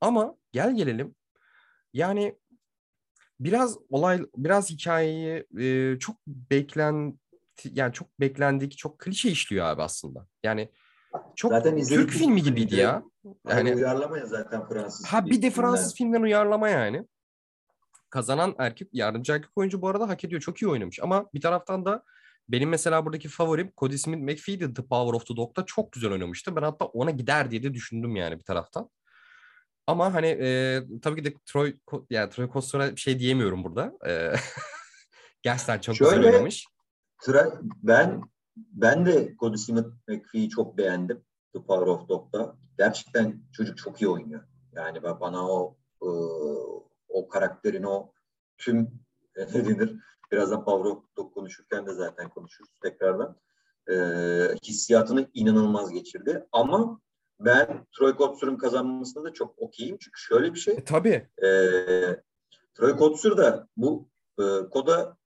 Ama gel gelelim. Yani biraz olay, biraz hikayeyi e, çok beklen yani çok beklendik, çok klişe işliyor abi aslında. Yani çok zaten Türk filmi gibiydi ya. Yani uyarlama ya zaten Fransız. Ha bir de Fransız filmden uyarlama yani kazanan erkek yardımcı erkek oyuncu bu arada hak ediyor. Çok iyi oynamış. Ama bir taraftan da benim mesela buradaki favorim Cody Smith McPhee'di The Power of the Dog'da çok güzel oynamıştı. Ben hatta ona gider diye de düşündüm yani bir taraftan. Ama hani e, tabii ki de Troy yani Troy Koster'a bir şey diyemiyorum burada. E, gerçekten çok Şöyle, güzel oynamış. Tra- ben ben de Cody Smith McPhee'yi çok beğendim. The Power of Dog'da. Gerçekten çocuk çok iyi oynuyor. Yani bana o e, o karakterin o tüm e, ne denir birazdan Pavlov konuşurken de zaten konuşuruz tekrardan e, hissiyatını inanılmaz geçirdi. Ama ben Troy Kotsur'un kazanmasında da çok okeyim. Çünkü şöyle bir şey. E, tabii. E, Troy Kotsur da bu e, koda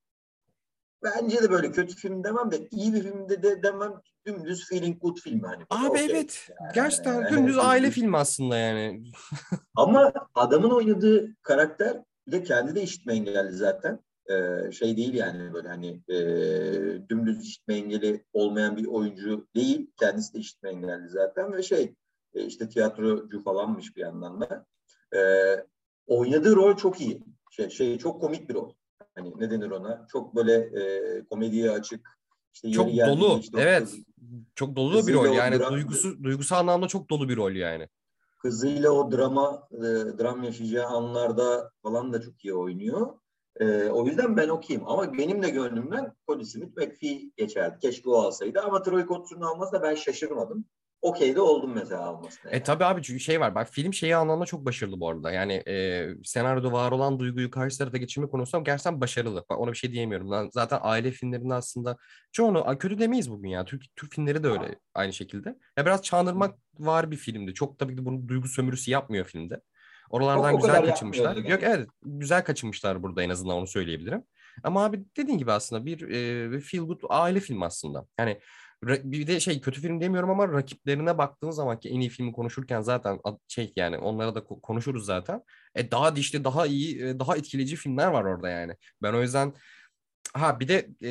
bence de böyle kötü film demem de iyi bir filmde de demem dümdüz feeling good film hani. Abi evet. Yani, Gerçekten yani, dümdüz aile filmi aslında yani. Ama adamın oynadığı karakter bir de kendi de işitme engelli zaten. Ee, şey değil yani böyle hani e, dümdüz işitme engeli olmayan bir oyuncu değil. Kendisi de işitme engelli zaten ve şey e, işte tiyatrocu falanmış bir yandan da. Ee, oynadığı rol çok iyi. Şey, şey çok komik bir rol. Hani ne denir ona? Çok böyle e, komediye açık. İşte çok dolu. Işte evet. Kız, çok dolu bir rol yani dram, duygusu duygusal anlamda çok dolu bir rol yani. Kızıyla o drama e, dram yaşayacağı anlarda falan da çok iyi oynuyor. E, o yüzden ben okuyayım. Ama benim de gönlümden Cody Smith McPhee geçerdi. Keşke o alsaydı. Ama Troy Kotsur'un alması da ben şaşırmadım. Okey de oldum mesela almasına. E tabii abi çünkü şey var. Bak film şeyi anlamda çok başarılı bu arada. Yani e, senaryoda var olan duyguyu karşı tarafa geçirme konusunda gerçekten başarılı. Bak ona bir şey diyemiyorum. Ben zaten aile filmlerinde aslında çoğunu kötü demeyiz bugün ya. Türk, Türk filmleri de öyle aynı şekilde. Ya biraz çağınırmak var bir filmdi. Çok tabii ki bunu duygu sömürüsü yapmıyor filmde. Oralardan Çok o güzel kaçınmışlar. yapmıyordu Yok yani. evet güzel kaçınmışlar burada en azından onu söyleyebilirim. Ama abi dediğin gibi aslında bir e, feel good aile filmi aslında. Yani bir de şey kötü film demiyorum ama rakiplerine baktığın zaman ki en iyi filmi konuşurken zaten şey yani onlara da ko- konuşuruz zaten. E daha dişli, daha iyi, e, daha etkileyici filmler var orada yani. Ben o yüzden ha bir de e,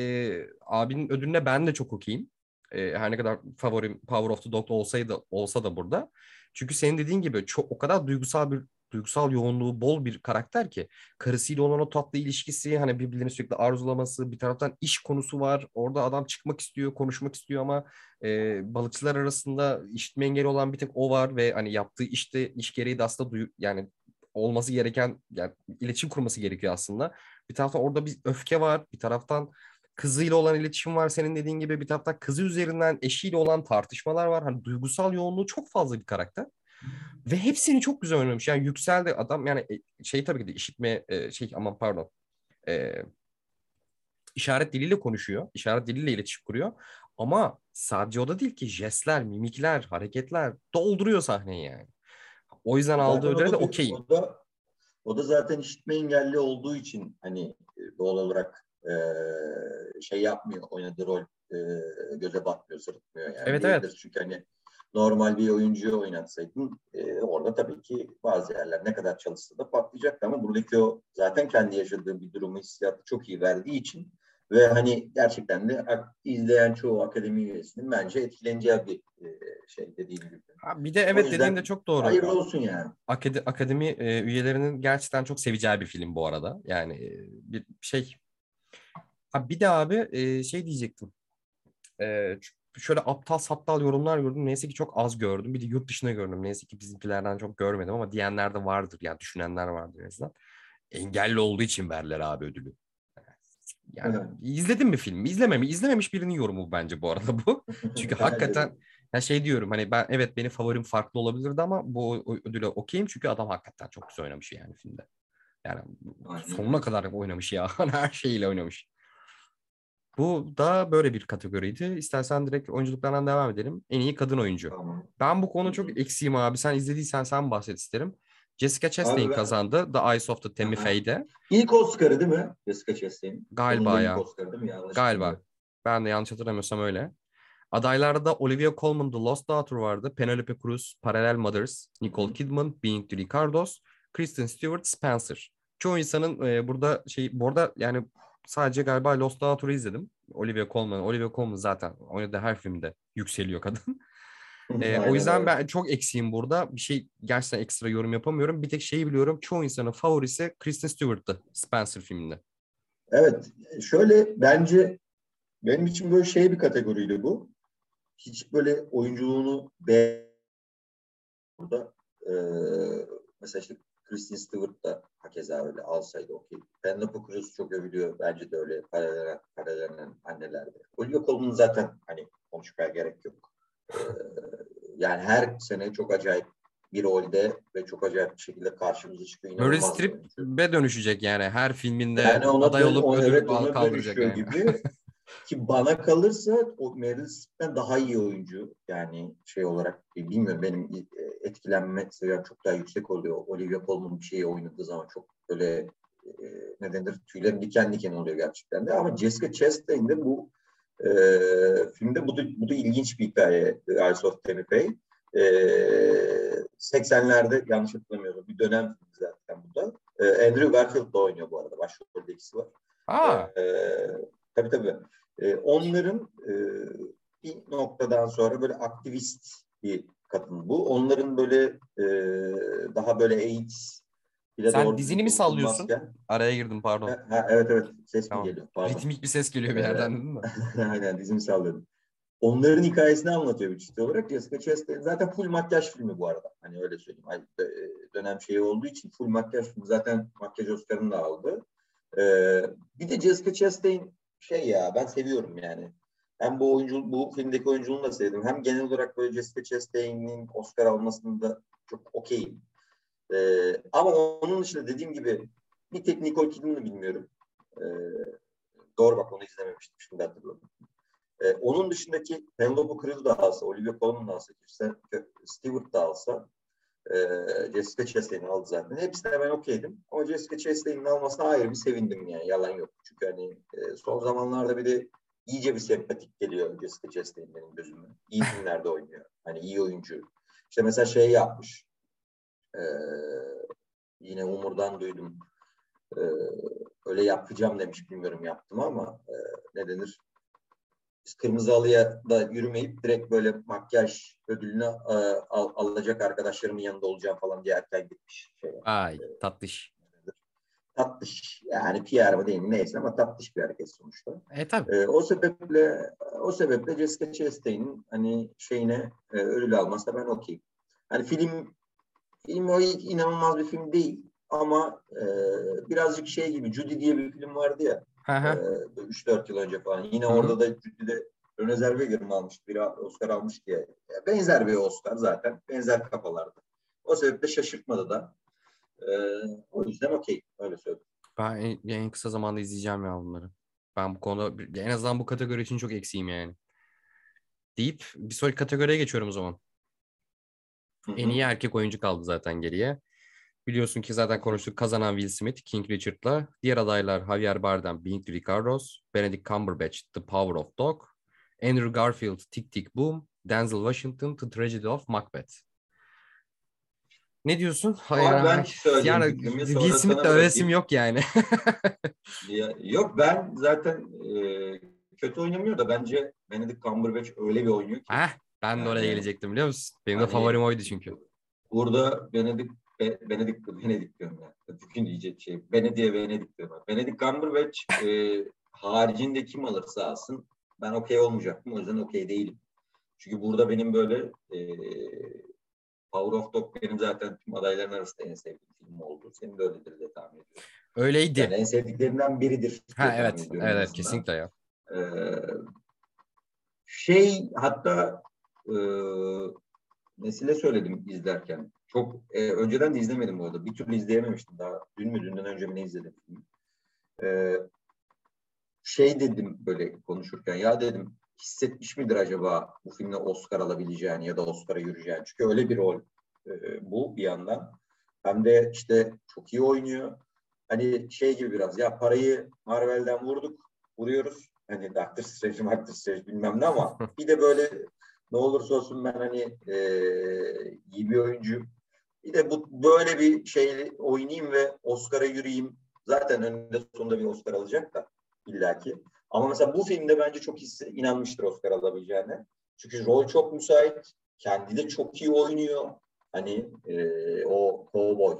abinin ödülüne ben de çok okeyim. E, her ne kadar favorim Power of the Dog olsaydı olsa da burada. Çünkü senin dediğin gibi çok o kadar duygusal bir duygusal yoğunluğu bol bir karakter ki karısıyla olan o tatlı ilişkisi hani birbirlerini sürekli arzulaması bir taraftan iş konusu var orada adam çıkmak istiyor konuşmak istiyor ama e, balıkçılar arasında işitme engeli olan bir tek o var ve hani yaptığı işte iş gereği de aslında duyu, yani olması gereken yani iletişim kurması gerekiyor aslında. Bir taraftan orada bir öfke var bir taraftan kızıyla olan iletişim var senin dediğin gibi bir taraftan kızı üzerinden eşiyle olan tartışmalar var. Hani duygusal yoğunluğu çok fazla bir karakter. Ve hepsini çok güzel oynamış. Yani yükseldi adam yani e, şey tabii ki de işitme e, şey aman pardon. E, işaret diliyle konuşuyor. İşaret diliyle iletişim kuruyor. Ama sadece o da değil ki jestler, mimikler, hareketler dolduruyor sahneyi yani. O yüzden aldığı ödüle de okeyim. O da, o da zaten işitme engelli olduğu için hani e, doğal olarak e, şey yapmıyor, oynadığı rol e, göze batmıyor, sırıtmıyor yani. Evet, evet. Çünkü hani normal bir oyuncuyu oynatsaydın e, orada tabii ki bazı yerler ne kadar çalışsa da patlayacaktı ama buradaki o zaten kendi yaşadığı bir durumu hissiyatı çok iyi verdiği için ve hani gerçekten de izleyen çoğu akademi üyesinin bence etkileneceği bir e, şey dediğim gibi. Ha, bir de evet dediğin de çok doğru. Hayırlı olsun yani. Akade- akademi e, üyelerinin gerçekten çok seveceği bir film bu arada. Yani e, bir şey. Ha, bir de abi e, şey diyecektim. E, şöyle aptal saptal yorumlar gördüm. Neyse ki çok az gördüm. Bir de yurt dışına gördüm. Neyse ki bizimkilerden çok görmedim ama diyenler de vardır. Yani düşünenler vardır en azından. Engelli olduğu için verler abi ödülü. Yani Evet. izledin mi filmi? İzlememi, izlememiş birinin yorumu bence bu arada bu. Çünkü hakikaten ya şey diyorum hani ben evet benim favorim farklı olabilirdi ama bu ödüle okeyim çünkü adam hakikaten çok güzel oynamış yani filmde. Yani Aynen. sonuna kadar oynamış ya. Her şeyiyle oynamış. Bu da böyle bir kategoriydi. İstersen direkt oyunculuklardan devam edelim. En iyi kadın oyuncu. Tamam. Ben bu konu Hı çok eksiğim abi. Sen izlediysen sen bahset isterim. Jessica Chastain ben- kazandı. The Eyes of the Tammy. Faye'de. İlk Oscar'ı değil mi? Jessica Chastain. Galiba Onun ya. ilk Oscar'ı değil mi? Yanlış Galiba. bilmiyorum. Ben de yanlış hatırlamıyorsam öyle. Adaylarda da Olivia Colman The Lost Daughter vardı. Penelope Cruz, Parallel Mothers, Nicole Kidman, Being the Ricardos, Kristen Stewart, Spencer. Çoğu insanın e, burada şey, bu arada yani sadece galiba Lost Daughter'ı izledim. Olivia Colman. Olivia Colman zaten oynadığı her filmde yükseliyor kadın. E, o yüzden ben çok eksiğim burada. Bir şey gerçekten ekstra yorum yapamıyorum. Bir tek şeyi biliyorum. Çoğu insanın favorisi Kristen Stewart'tı Spencer filminde. Evet. Şöyle bence benim için böyle şey bir kategoriydi bu. Hiç böyle oyunculuğunu be burada e, mesela işte Kristen Stewart da hakeza öyle alsaydı okey. Penelope Cruz çok övülüyor. Bence de öyle paralel, paralelen annelerde. Olivia Colman zaten hani konuşmaya gerek yok. E, yani her sene çok acayip bir rolde ve çok acayip bir şekilde karşımıza çıkıyor. Meryl. Streep'e dönüşecek yani her filminde Yani ona aday olup o- ödül evet, al- ona kaldıracak yani. gibi. Ki bana kalırsa o Meryl Streep'ten daha iyi oyuncu. Yani şey olarak e, bilmiyorum benim e, etkilenme seviyem çok daha yüksek oluyor. Olivia Colman bir şeyi oynadığı zaman çok böyle e, ne denir tüylerim diken diken oluyor gerçekten de. Ama Jessica Chastain'de bu e, filmde bu da, bu da ilginç bir hikaye. The Eyes of Tammy Faye. E, 80'lerde yanlış hatırlamıyorum bir dönem zaten bu da. E, Andrew Garfield da oynuyor bu arada. Başrolde ikisi var. Aa, Ee, tabii tabii. Ee, onların e, bir noktadan sonra böyle aktivist bir kadın bu. Onların böyle e, daha böyle AIDS Sen dizini mi sallıyorsun? bulunmazken- araya girdim pardon. Ha, ha, evet evet ses Tamam. mi geliyor? Pardon. Ritmik bir ses geliyor bir yerden değil mi? Aynen dizimi salladım. Onların hikayesini anlatıyor bir ciddi olarak. Jessica Chastain zaten full makyaj filmi bu arada. Hani öyle söyleyeyim. E, Dönem şeyi olduğu için full makyaj filmi. Zaten makyaj Oscar'ını da aldı. Ee, bir de Jessica Chastain şey ya ben seviyorum yani. hem bu oyuncu bu filmdeki oyunculuğunu da sevdim. Hem genel olarak böyle Jessica Chastain'in Oscar almasını da çok okeyim. Ee, ama onun dışında dediğim gibi bir tek Nicole Kidman'ı bilmiyorum. Ee, doğru bak onu izlememiştim şimdi hatırladım. Ee, onun dışındaki Penelope Cruz da alsa, Olivia Colman da alsa, Stewart da alsa e, Jessica Chastain'i aldı zaten. Hepsine ben okeydim. Ama Jessica Chastain'in almasına ayrı bir sevindim yani. Yalan yok. Çünkü hani e, son zamanlarda bir de iyice bir sempatik geliyor Jessica Chastain benim gözüme. İyi filmlerde oynuyor. Hani iyi oyuncu. İşte mesela şey yapmış. Ee, yine Umur'dan duydum. Ee, öyle yapacağım demiş bilmiyorum yaptım ama e, ne denir? Kırmızı halıya da yürümeyip direkt böyle makyaj ödülünü e, al, alacak arkadaşlarımın yanında olacağım falan diye erken gitmiş. Şeye. Ay tatlış. Tatlış. Yani PR mı değil mi neyse ama tatlış bir hareket sonuçta. E tabii. E, o sebeple o sebeple Jessica Chastain'in hani şeyine e, ödül alması ben okeyim. Hani film film o inanılmaz bir film değil ama e, birazcık şey gibi Judy diye bir film vardı ya. Hı hı. e, 3-4 yıl önce falan. Yine Hı hı. orada da Judy'de Rene Zellweger mi almıştı? Biri Oscar almış diye. Ya benzer bir Oscar zaten. Benzer kafalarda. O sebeple şaşırtmadı da. E, o yüzden okey. Öyle söyleyeyim. Ben en, en kısa zamanda izleyeceğim ya bunları. Ben bu konuda bir- en azından bu kategori için çok eksiğim yani. Deyip bir sonraki kategoriye geçiyorum o zaman. Hı hı. En iyi erkek oyuncu kaldı zaten geriye. Biliyorsun ki zaten konuştuk kazanan Will Smith, King Richard'la. Diğer adaylar Javier Bardem, Being the Ricardos, Benedict Cumberbatch, The Power of Dog, Andrew Garfield, Tick Tick Boom, Denzel Washington, The Tragedy of Macbeth. Ne diyorsun? Abi ben yani Will Smith'le övesim yok yani. Ya, yok ben zaten e, kötü oynamıyor da bence Benedict Cumberbatch öyle bir oynuyor ki. Heh, ben de oraya Yani- gelecektim biliyor musun? Benim de Hani- favorim oydu çünkü. Burada Benedict Be, Benedict Benedict diyorum ya. Bugün diyecek şey. Benedict'e Venedik diyorlar. Benedict Cumberbatch e, haricinde kim alırsa alsın ben okey olmayacaktım. O yüzden okey değilim. Çünkü burada benim böyle e, Power of Dog benim zaten tüm adayların arasında en sevdiğim film oldu. Senin de öyledir diye tahmin ediyorum. Öyleydi. Yani en sevdiklerinden biridir. ha evet. Evet, azından. kesinlikle ya. Ee, şey hatta e, Nesile söyledim izlerken. Çok e, önceden de izlemedim bu arada. Bir türlü izleyememiştim daha. Dün mü dünden önce mi ne izledim? Ee, şey dedim böyle konuşurken ya dedim hissetmiş midir acaba bu filmle Oscar alabileceğini ya da Oscar'a yürüyeceğini? Çünkü öyle bir rol e, bu bir yandan. Hem de işte çok iyi oynuyor. Hani şey gibi biraz ya parayı Marvel'den vurduk, vuruyoruz. Hani Doctor Strange, Doctor Strange bilmem ne ama bir de böyle ne olursa olsun ben hani e, iyi bir oyuncu. Bir de bu böyle bir şey oynayayım ve Oscar'a yürüyeyim. Zaten önünde sonunda bir Oscar alacak da illaki. Ama mesela bu filmde bence çok hisse, inanmıştır Oscar alabileceğine. Çünkü rol çok müsait. Kendi de çok iyi oynuyor. Hani e, o cowboy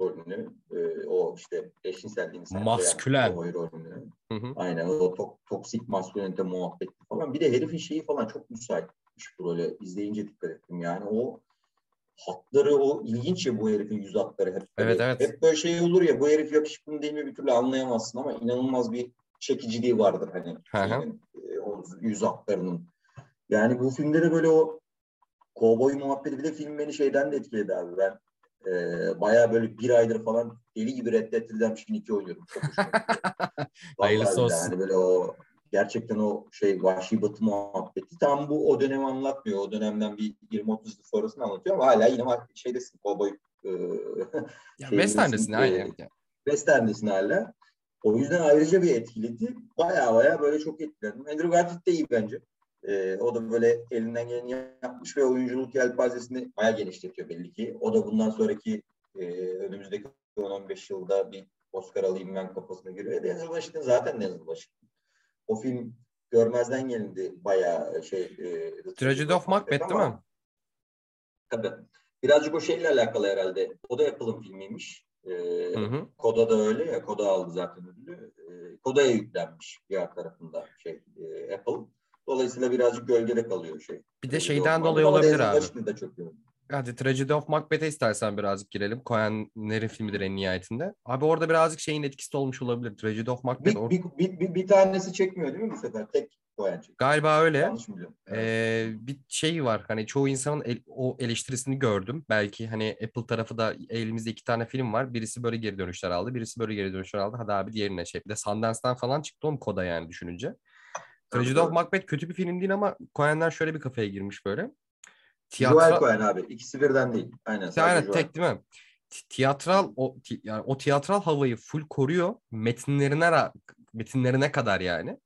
rolünü, e, o işte eşcinselliğini Maskülen. rolünü. Hı hı. Aynen o to- toksik maskülenite muhabbeti falan. Bir de herifin şeyi falan çok müsaitmiş bu role. İzleyince dikkat ettim. Yani o hatları o ilginç ya bu herifin yüz hatları hep. Evet, böyle- evet. Hep böyle şey olur ya bu herif yakışıklı değil mi bir türlü anlayamazsın ama inanılmaz bir çekiciliği vardır hani şeyinin, e, o yüz hatlarının. Yani bu filmde de böyle o kovboy muhabbeti bir de film beni şeyden de etkiledi abi. Ben e, bayağı böyle bir aydır falan deli gibi Red Dead Redemption 2 oynuyorum. Çok Hayırlısı olsun. Hani böyle o gerçekten o şey vahşi batı muhabbeti tam bu o dönemi anlatmıyor. O dönemden bir 20-30 yıl sonrasını anlatıyor ama hala yine var- şeydesin kovboy e, Ya Western'desin aynen. e, Western'desin hala. O yüzden ayrıca bir etkiledi. Baya baya böyle çok etkilendim. Andrew Garfield de iyi bence. Ee, o da böyle elinden geleni yapmış ve oyunculuk yelpazesini baya genişletiyor belli ki. O da bundan sonraki e, önümüzdeki 10-15 yılda bir Oscar alayım ben kafasına giriyor. Denzel Washington zaten Denzel Washington. O film görmezden gelindi bayağı şey. E, Tragedy of Macbeth değil mi? Tabii. Birazcık o şeyle alakalı herhalde. O da Apple'ın filmiymiş. Ee, Hı hı. Koda da öyle ya. Koda aldı zaten ödülü. Ee, Koda'ya yüklenmiş diğer tarafında şey e, Apple. Dolayısıyla birazcık gölgede kalıyor şey. Bir de şeyden dolayı olabilir abi. Da çok iyi. Hadi Tragedy of Macbeth'e istersen birazcık girelim. Coen'lerin filmidir en nihayetinde. Abi orada birazcık şeyin etkisi de olmuş olabilir. Tragedy of Macbeth. Bir, bir, bir, bir, bir tanesi çekmiyor değil mi bu sefer? Tek Coen çekti. Galiba öyle. Yanlış mı biliyorum? Ee, bir şey var hani çoğu insanın el- o eleştirisini gördüm. Belki hani Apple tarafı da elimizde iki tane film var. Birisi böyle geri dönüşler aldı. Birisi böyle geri dönüşler aldı. Hadi abi diğerine şey. Bir de Sundance'dan falan çıktı oğlum Koda yani düşününce. Tragedy of. Macbeth kötü bir film değil ama Coen'ler şöyle bir kafaya girmiş böyle. Joel Tiyatro... Coen abi. İkisi birden değil. Aynen. Aynen Joel. tek değil mi? Ti- Tiyatral o yani o tiyatral havayı full koruyor. Metinlerine metinlerine kadar yani.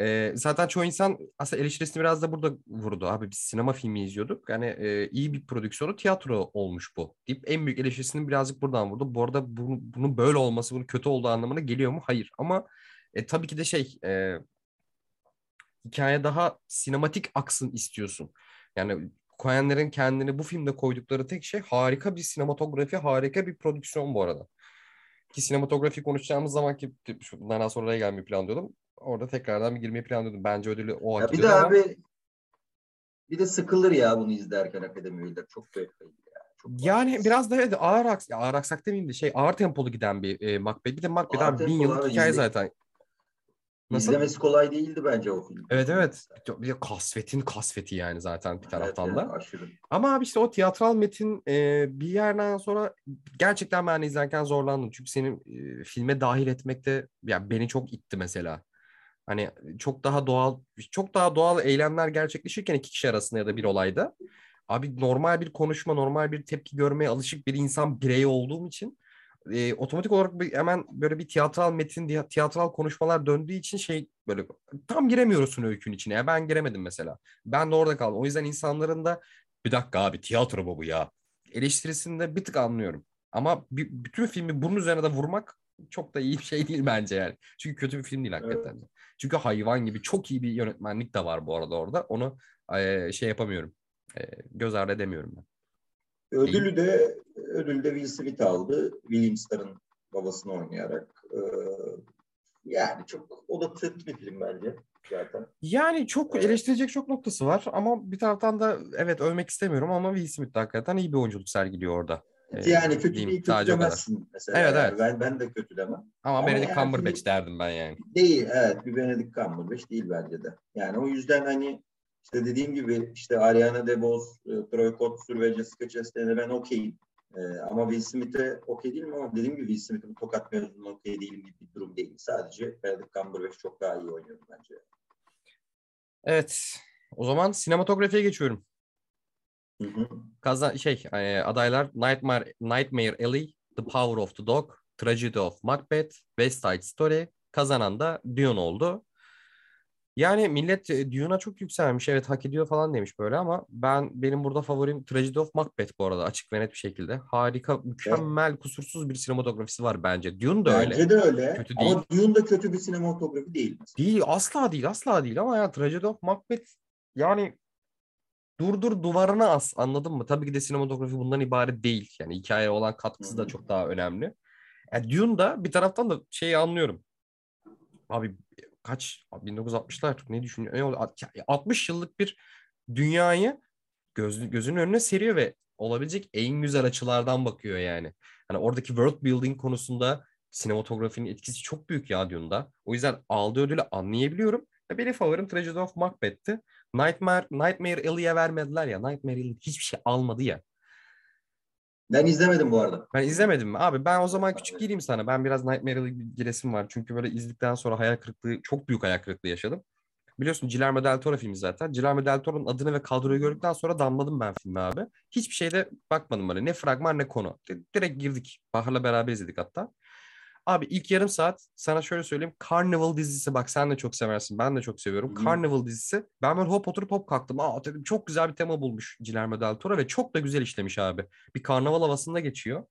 Ee, zaten çoğu insan aslında eleştirisini biraz da burada vurdu. Abi biz sinema filmi izliyorduk. Yani e, iyi bir prodüksiyonu tiyatro olmuş bu. Deyip en büyük eleştirisini birazcık buradan vurdu. Bu arada bunu, bunun böyle olması, bunun kötü olduğu anlamına geliyor mu? Hayır. Ama e, tabii ki de şey e, hikaye daha sinematik aksın istiyorsun. Yani Coen'lerin kendini bu filmde koydukları tek şey harika bir sinematografi, harika bir prodüksiyon bu arada. Ki sinematografi konuşacağımız zaman ki bundan daha sonra oraya gelmeyi planlıyordum. Orada tekrardan bir girmeyi planlıyordum. Bence ödülü o hak bir de ama abi bir de sıkılır ya bunu izlerken akademi üyeleri. Çok da yani fazla. biraz da evet ağır aks ağır aksak demeyeyim de şey ağır tempolu giden bir e, Macbeth. Bir de Macbeth Ağır abi bin yıllık hikaye izle- zaten. Nasıl? İzlemesi kolay değildi bence o film. Evet evet. Bir kasvetin kasveti yani zaten bir taraftan Evet, da. yani aşırı. Ama abi işte o tiyatral metin e, bir yerden sonra gerçekten ben izlerken zorlandım. Çünkü senin e, filme dahil etmekte yani beni çok itti mesela. Hani çok daha doğal çok daha doğal eylemler gerçekleşirken iki kişi arasında ya da bir olayda. Abi normal bir konuşma, normal bir tepki görmeye alışık bir insan bireyi olduğum için e, otomatik olarak bir, hemen böyle bir tiyatral metin, tiyatral konuşmalar döndüğü için şey böyle tam giremiyorsun öykünün içine. Ya ben giremedim mesela. Ben de orada kaldım. O yüzden insanların da bir dakika abi tiyatro bu ya? Eleştirisini de bir tık anlıyorum. Ama bir- bütün filmi bunun üzerine de vurmak çok da iyi bir şey değil bence yani. Çünkü kötü bir film değil hakikaten. Çünkü hayvan gibi çok iyi bir yönetmenlik de var bu arada orada. Onu e, şey yapamıyorum. E, göz ardı edemiyorum ben. Ödülü de ödülü de Will Smith aldı. William Starr'ın babasını oynayarak. Ee, yani çok o da tırt bir film bence zaten. Yani çok eleştirecek çok noktası var ama bir taraftan da evet övmek istemiyorum ama Will Smith de hakikaten iyi bir oyunculuk sergiliyor orada. Ee, yani kötü kadar. kötülemezsin mesela. Evet, evet. Ben, ben de kötülemem. Ama, Ama Benedict yani Cumberbatch derdim ben yani. Değil evet bir Benedict Cumberbatch değil bence de. Yani o yüzden hani işte dediğim gibi işte Ariana DeBose, e, Troy Kotsur ve Jessica Chastain'e ben okeyim. Ee, ama Will Smith'e okey değilim ama dediğim gibi Will Smith'in tokat mevzunun okey değilim gibi bir durum değil. Sadece Benedict Cumberbatch çok daha iyi oynuyor bence. Evet. O zaman sinematografiye geçiyorum. Hı hı. Kazan şey e, adaylar Nightmare Nightmare Alley, The Power of the Dog, Tragedy of Macbeth, West Side Story. Kazanan da Dune oldu. Yani millet e, Dune'a çok yükselmiş. Evet hak ediyor falan demiş böyle ama ben benim burada favorim Tragedy of Macbeth bu arada açık ve net bir şekilde. Harika, mükemmel, kusursuz bir sinematografisi var bence. Dune da öyle. Bence de öyle. Kötü ama Dune da kötü bir sinematografi değil. Değil asla değil asla değil ama ya Tragedy of Macbeth yani durdur duvarına as anladın mı? Tabii ki de sinematografi bundan ibaret değil. Yani hikayeye olan katkısı da Hı. çok daha önemli. Yani Dune'da bir taraftan da şeyi anlıyorum. Abi kaç 1960'lar ne düşünüyor? Ne oldu? 60 yıllık bir dünyayı göz, gözünün önüne seriyor ve olabilecek en güzel açılardan bakıyor yani. Hani oradaki world building konusunda sinematografinin etkisi çok büyük ya Dune'da. O yüzden aldığı ödülü anlayabiliyorum. Ve benim favorim Tragedy of Macbeth'ti. Nightmare, Nightmare Alley'e vermediler ya. Nightmare Alley hiçbir şey almadı ya. Ben izlemedim bu arada. Ben izlemedim mi? Abi ben o zaman küçük gireyim sana. Ben biraz Nightmare Alley giresim var. Çünkü böyle izledikten sonra hayal kırıklığı, çok büyük hayal kırıklığı yaşadım. Biliyorsun Guillermo del Toro filmi zaten. Guillermo del Toro'nun adını ve kadroyu gördükten sonra damladım ben filme abi. Hiçbir şeyde bakmadım böyle. Ne fragman ne konu. Di- Direkt girdik. Bahar'la beraber izledik hatta. Abi ilk yarım saat sana şöyle söyleyeyim. Carnival dizisi bak sen de çok seversin. Ben de çok seviyorum. Hı hı. Carnival dizisi. Ben böyle hop oturup hop kalktım. Aa dedim çok güzel bir tema bulmuş Guillermo del Toro ve çok da güzel işlemiş abi. Bir karnaval havasında geçiyor.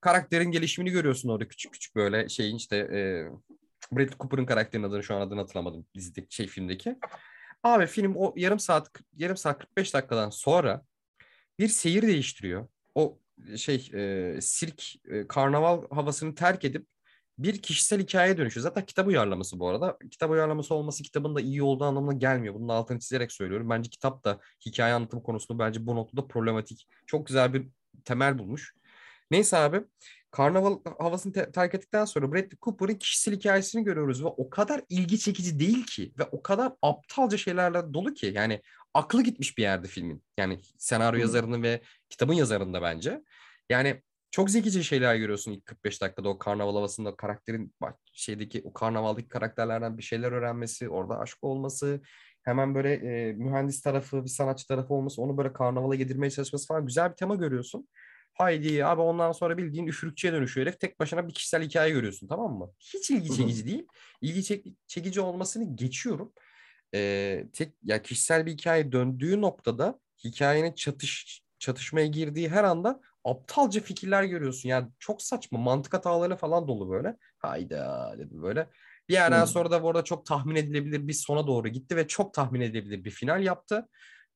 Karakterin gelişimini görüyorsun orada küçük küçük böyle şeyin işte e, Bradley Cooper'ın karakterinin adını şu an adını hatırlamadım dizideki şey filmdeki. Abi film o yarım saat yarım saat 45 dakikadan sonra bir seyir değiştiriyor. O şey e, sirk e, karnaval havasını terk edip bir kişisel hikayeye dönüşüyor. Zaten kitap uyarlaması bu arada. Kitap uyarlaması olması kitabın da iyi olduğu anlamına gelmiyor. Bunun altını çizerek söylüyorum. Bence kitap da hikaye anlatım konusunda bence bu noktada problematik. Çok güzel bir temel bulmuş. Neyse abi karnaval havasını te- terk ettikten sonra Bradley Cooper'ın kişisel hikayesini görüyoruz ve o kadar ilgi çekici değil ki ve o kadar aptalca şeylerle dolu ki yani aklı gitmiş bir yerde filmin. Yani senaryo Hı. yazarının ve kitabın yazarında bence. Yani çok zekice şeyler görüyorsun ilk 45 dakikada o karnaval havasında karakterin bak şeydeki o karnavaldaki karakterlerden bir şeyler öğrenmesi, orada aşk olması, hemen böyle e, mühendis tarafı, bir sanatçı tarafı olması, onu böyle karnavala yedirmeye çalışması falan güzel bir tema görüyorsun. Haydi abi ondan sonra bildiğin üfürükçüye dönüşüyor herif. Tek başına bir kişisel hikaye görüyorsun tamam mı? Hiç ilgi çekici değil. İlgi çek- çekici olmasını geçiyorum. Ee, tek ya kişisel bir hikaye döndüğü noktada hikayenin çatış çatışmaya girdiği her anda aptalca fikirler görüyorsun. Yani çok saçma mantık hataları falan dolu böyle. Hayda dedim böyle. Bir yerden Hı. sonra da bu arada çok tahmin edilebilir bir sona doğru gitti ve çok tahmin edilebilir bir final yaptı.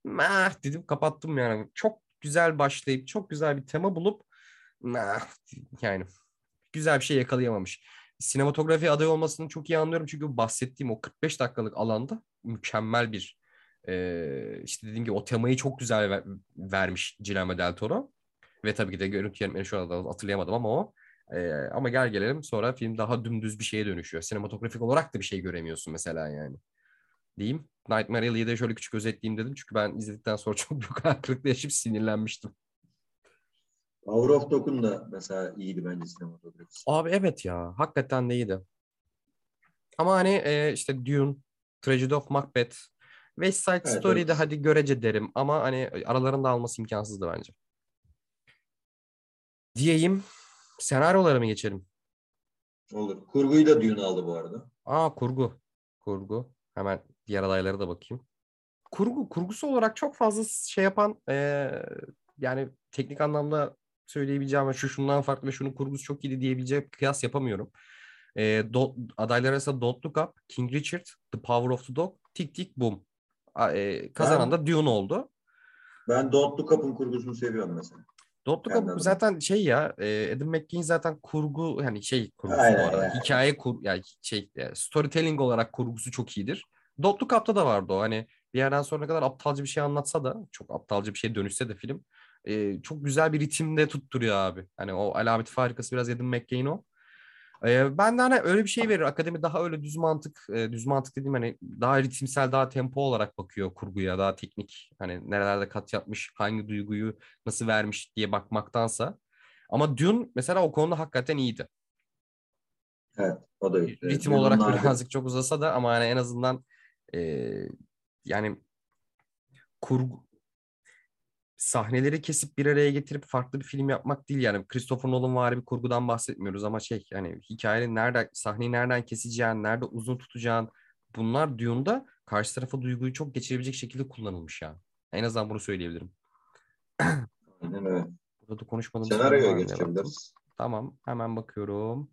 Meh dedim kapattım yani. Çok güzel başlayıp çok güzel bir tema bulup meh, yani güzel bir şey yakalayamamış. Sinematografi aday olmasını çok iyi anlıyorum çünkü bahsettiğim o 45 dakikalık alanda mükemmel bir e, işte dediğim gibi o temayı çok güzel ver- vermiş Guillermo del Toro. Ve tabii ki de görüntü yönetmeni şu anda hatırlayamadım ama o. E, ama gel gelelim sonra film daha dümdüz bir şeye dönüşüyor. Sinematografik olarak da bir şey göremiyorsun mesela yani. Diyeyim. Nightmare Alley'i de şöyle küçük özetleyeyim dedim. Çünkü ben izledikten sonra çok büyük hayal yaşayıp sinirlenmiştim. Power of Dog'un da mesela iyiydi bence sinematografisi. Abi evet ya. Hakikaten de iyiydi. Ama hani e, işte Dune, Tragedy of Macbeth, West Side Evet, Story'de evet. hadi görece derim. Ama hani aralarında alması imkansızdı bence. Diyeyim. Senaryolara mı geçelim? Olur. Kurguyu da Dune aldı bu arada. Aa kurgu. Kurgu. Hemen diğer adaylara da bakayım. Kurgu, kurgusu olarak çok fazla şey yapan eee, yani teknik anlamda söyleyebileceğim ve şu şundan farklı ve şunun kurgusu çok iyiydi diyebileceğim kıyas yapamıyorum. Eee Do- adaylar arasında Don't Look Up, King Richard, The Power of the Dog, Tick Tick Boom. Eee, kazanan da Dune oldu. Ben Don't Look Up'ın kurgusunu seviyorum mesela. Don't Look Up zaten şey ya e, Adam McKay zaten kurgu yani şey kurgusu Aynen bu arada. yani. Hikaye kur yani şey e, storytelling olarak kurgusu çok iyidir. Don't Look Up'ta da vardı o. Hani bir yerden sonra kadar aptalca bir şey anlatsa da çok aptalca bir şeye dönüşse de film e, çok güzel bir ritimde tutturuyor abi. Hani o alamet farikası biraz Adam McKay'in o. E, ben de hani öyle bir şey verir. Akademi daha öyle düz mantık, e, düz mantık dediğim hani daha ritimsel, daha tempo olarak bakıyor kurguya, daha teknik. Hani nerelerde kat yapmış, hangi duyguyu nasıl vermiş diye bakmaktansa. Ama Dune mesela o konuda hakikaten iyiydi. Evet. O da iyi. Ritim Dune'un olarak nadir- birazcık çok uzasa da ama hani en azından e, yani kurgu sahneleri kesip bir araya getirip farklı bir film yapmak değil yani Christopher Nolan var bir kurgudan bahsetmiyoruz ama şey yani hikayenin nerede sahneyi nereden keseceğin, nerede uzun tutacağın bunlar Dune'da karşı tarafa duyguyu çok geçirebilecek şekilde kullanılmış ya. En azından bunu söyleyebilirim. Aynen öyle. Burada da konuşmadığımız Senaryoya geçebiliriz. Tamam hemen bakıyorum.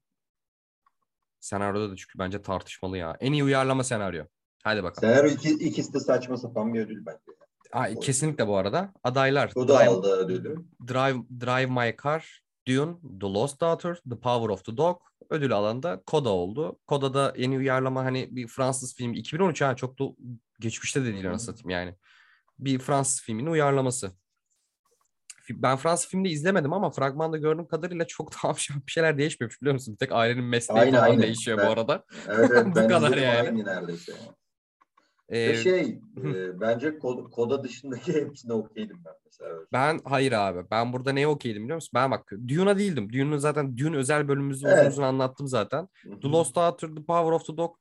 Senaryoda da çünkü bence tartışmalı ya. En iyi uyarlama senaryo. Hadi bakalım. Senaryo iki, ikisi de saçma sapan bir ödül bence. Aa, kesinlikle bu arada. Adaylar. O da Drive, aldı ödülü. Drive, Drive My Car, Dune, The Lost Daughter, The Power of the Dog. Ödül alan da Coda oldu. Coda'da yeni uyarlama hani bir Fransız film. 2013 ha çok da geçmişte de değil anasını satayım yani. Bir Fransız filminin uyarlaması. Ben Fransız filmde izlemedim ama fragmanda gördüğüm kadarıyla çok da bir şeyler değişmemiş biliyor musun? Bir tek ailenin mesleği Aynen, falan aynen. değişiyor Ben- bu arada. Evet, Bu kadar yani. aynı neredeyse. Ee, şey, e, bence kod, koda dışındaki hepsine okeydim ben mesela. Ben hayır abi. Ben burada neye okeydim biliyor musun? Ben bak Dune'a değildim. Dune'un zaten Dune özel bölümümüzde uzun Evet. uzun anlattım zaten. Hı hı. The Lost Daughter, The Power of the Dog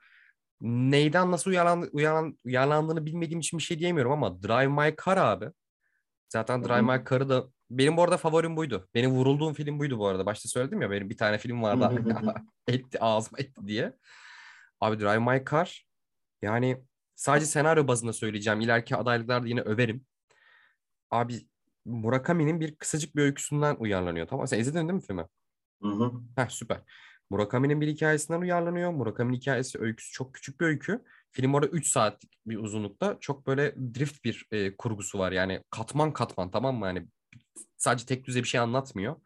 neyden nasıl uyarlandı, uyaran, uyarlandığını bilmediğim için bir şey diyemiyorum ama Drive My Car abi. Zaten Drive Hı hı. My Car'ı da benim bu arada favorim buydu. Benim vurulduğum film buydu bu arada. Başta söyledim ya benim bir tane film vardı. Etti ağzıma etti diye. Abi Drive My Car yani sadece senaryo bazında söyleyeceğim. İleriki adaylıklarda yine överim. Abi Murakami'nin bir kısacık bir öyküsünden uyarlanıyor. Tamam sen izledin değil mi filmi? Hı hı. Heh süper. Murakami'nin bir hikayesinden uyarlanıyor. Murakami'nin hikayesi öyküsü çok küçük bir öykü. Film orada 3 saatlik bir uzunlukta. Çok böyle drift bir e, kurgusu var. Yani katman katman tamam mı? Yani sadece tek düze bir şey anlatmıyor.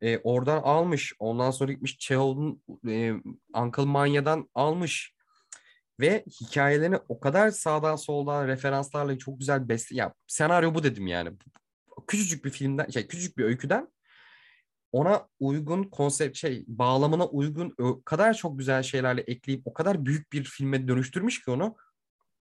E, oradan almış. Ondan sonra gitmiş Çehov'un e, Uncle Manya'dan almış. Ve hikayelerini o kadar sağdan soldan referanslarla çok güzel besle... Ya senaryo bu dedim yani. Küçücük bir filmden, şey küçücük bir öyküden ona uygun konsept şey bağlamına uygun o kadar çok güzel şeylerle ekleyip o kadar büyük bir filme dönüştürmüş ki onu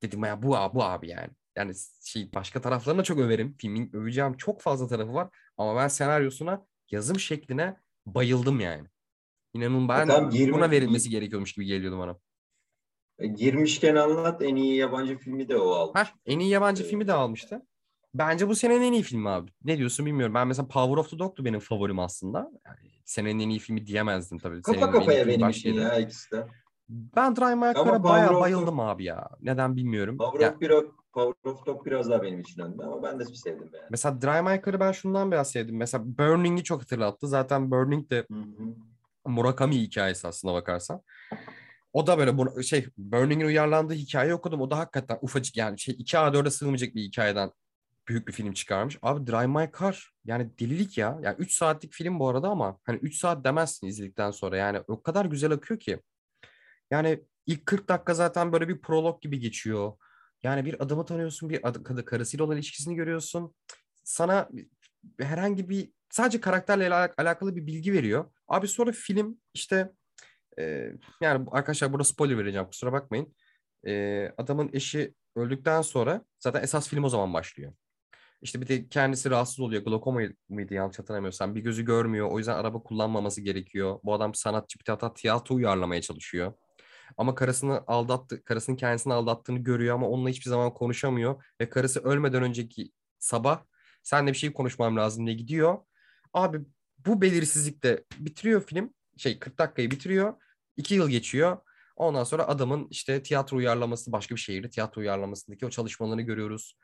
dedim ya bu abi bu abi yani. Yani şey başka taraflarına çok överim. Filmin öveceğim çok fazla tarafı var ama ben senaryosuna yazım şekline bayıldım yani. İnanın ben 20 buna verilmesi gerekiyormuş gibi geliyordu bana. E, Girmişken anlat en iyi yabancı filmi de o aldı. Heh, en iyi yabancı filmi de almıştı. Bence bu senenin en iyi filmi abi. Ne diyorsun bilmiyorum. Ben mesela Power of the Dog'tu benim favorim aslında. Yani senenin en iyi filmi diyemezdim tabii. Kafa Senenin kafaya benim için ya ikisi de. Ben Drive My Car'a bayağı of bayıldım abi ya. Neden bilmiyorum. Power Ya, of, biraz, Power of Dog biraz daha benim için önde ama ben de sevdim yani. mesela Drive My Car'ı ben şundan biraz sevdim. Mesela Burning'i çok hatırlattı. Zaten Burning de Hı hı. Murakami hikayesi aslına bakarsan. O da böyle bu- şey Burning'in uyarlandığı hikayeyi okudum. O da hakikaten ufacık yani şey 2 A4'e sığmayacak bir hikayeden büyük bir film çıkarmış. Abi Drive My Car yani delilik ya. Yani 3 saatlik film bu arada ama hani 3 saat demezsin izledikten sonra. Yani o kadar güzel akıyor ki. Yani ilk 40 dakika zaten böyle bir prolog gibi geçiyor. Yani bir adamı tanıyorsun, bir ad- karısıyla olan ilişkisini görüyorsun. Sana herhangi bir sadece karakterle ala- alakalı bir bilgi veriyor. Abi sonra film işte e, yani arkadaşlar burada spoiler vereceğim kusura bakmayın. E, adamın eşi öldükten sonra zaten esas film o zaman başlıyor. İşte bir de kendisi rahatsız oluyor. Glokoma mıydı yanlış hatırlamıyorsam. Bir gözü görmüyor. O yüzden araba kullanmaması gerekiyor. Bu adam sanatçı bir hatta tiyatro uyarlamaya çalışıyor. Ama karısını aldattı, karısının kendisini aldattığını görüyor ama onunla hiçbir zaman konuşamıyor. Ve karısı ölmeden önceki sabah seninle bir şey konuşmam lazım diye gidiyor. Abi bu belirsizlikte bitiriyor film. Şey 40 dakikayı bitiriyor. 2 yıl geçiyor. Ondan sonra adamın işte tiyatro uyarlaması başka bir şehirde tiyatro uyarlamasındaki o çalışmalarını görüyoruz.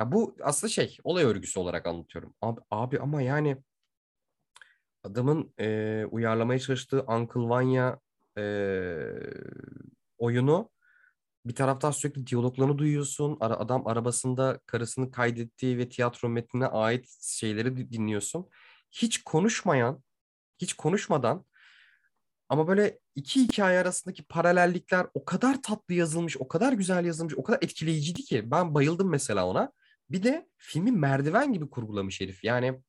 Ya bu aslında şey olay örgüsü olarak anlatıyorum. Abi, abi ama yani adamın e, uyarlamaya çalıştığı Uncle Vanya e, oyunu bir taraftan sürekli diyaloglarını duyuyorsun. Ara, adam arabasında karısını kaydettiği ve tiyatro metnine ait şeyleri di- dinliyorsun. Hiç konuşmayan, hiç konuşmadan ama böyle iki hikaye arasındaki paralellikler o kadar tatlı yazılmış, o kadar güzel yazılmış, o kadar etkileyiciydi ki ben bayıldım mesela ona. Bir de filmi merdiven gibi kurgulamış herif. Yani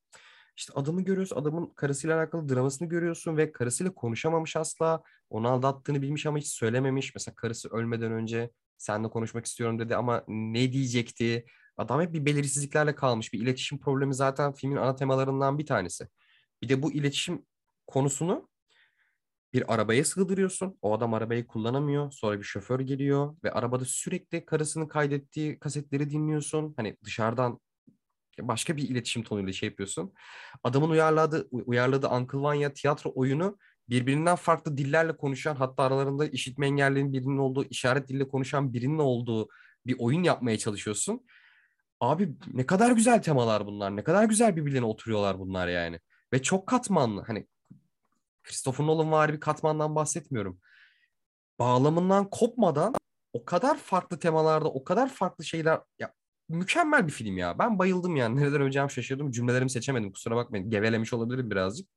işte adamı görüyorsun, adamın karısıyla alakalı dramasını görüyorsun ve karısıyla konuşamamış asla. Onu aldattığını bilmiş ama hiç söylememiş. Mesela karısı ölmeden önce seninle konuşmak istiyorum dedi ama ne diyecekti? Adam hep bir belirsizliklerle kalmış. Bir iletişim problemi zaten filmin ana temalarından bir tanesi. Bir de bu iletişim konusunu bir arabaya sığdırıyorsun. O adam arabayı kullanamıyor. Sonra bir şoför geliyor ve arabada sürekli karısının kaydettiği kasetleri dinliyorsun. Hani dışarıdan başka bir iletişim tonuyla şey yapıyorsun. Adamın uyarladığı uyarladığı Uncle Vanya tiyatro oyunu birbirinden farklı dillerle konuşan hatta aralarında işitme engellinin birinin olduğu işaret dille konuşan birinin olduğu bir oyun yapmaya çalışıyorsun. Abi ne kadar güzel temalar bunlar. Ne kadar güzel birbirlerine oturuyorlar bunlar yani. Ve çok katmanlı. Hani Christopher Nolan var bir katmandan bahsetmiyorum. Bağlamından kopmadan o kadar farklı temalarda, o kadar farklı şeyler ya mükemmel bir film ya. Ben bayıldım yani. Nereden öveceğim şaşırdım. Cümlelerimi seçemedim. Kusura bakmayın. Gevelemiş olabilirim birazcık.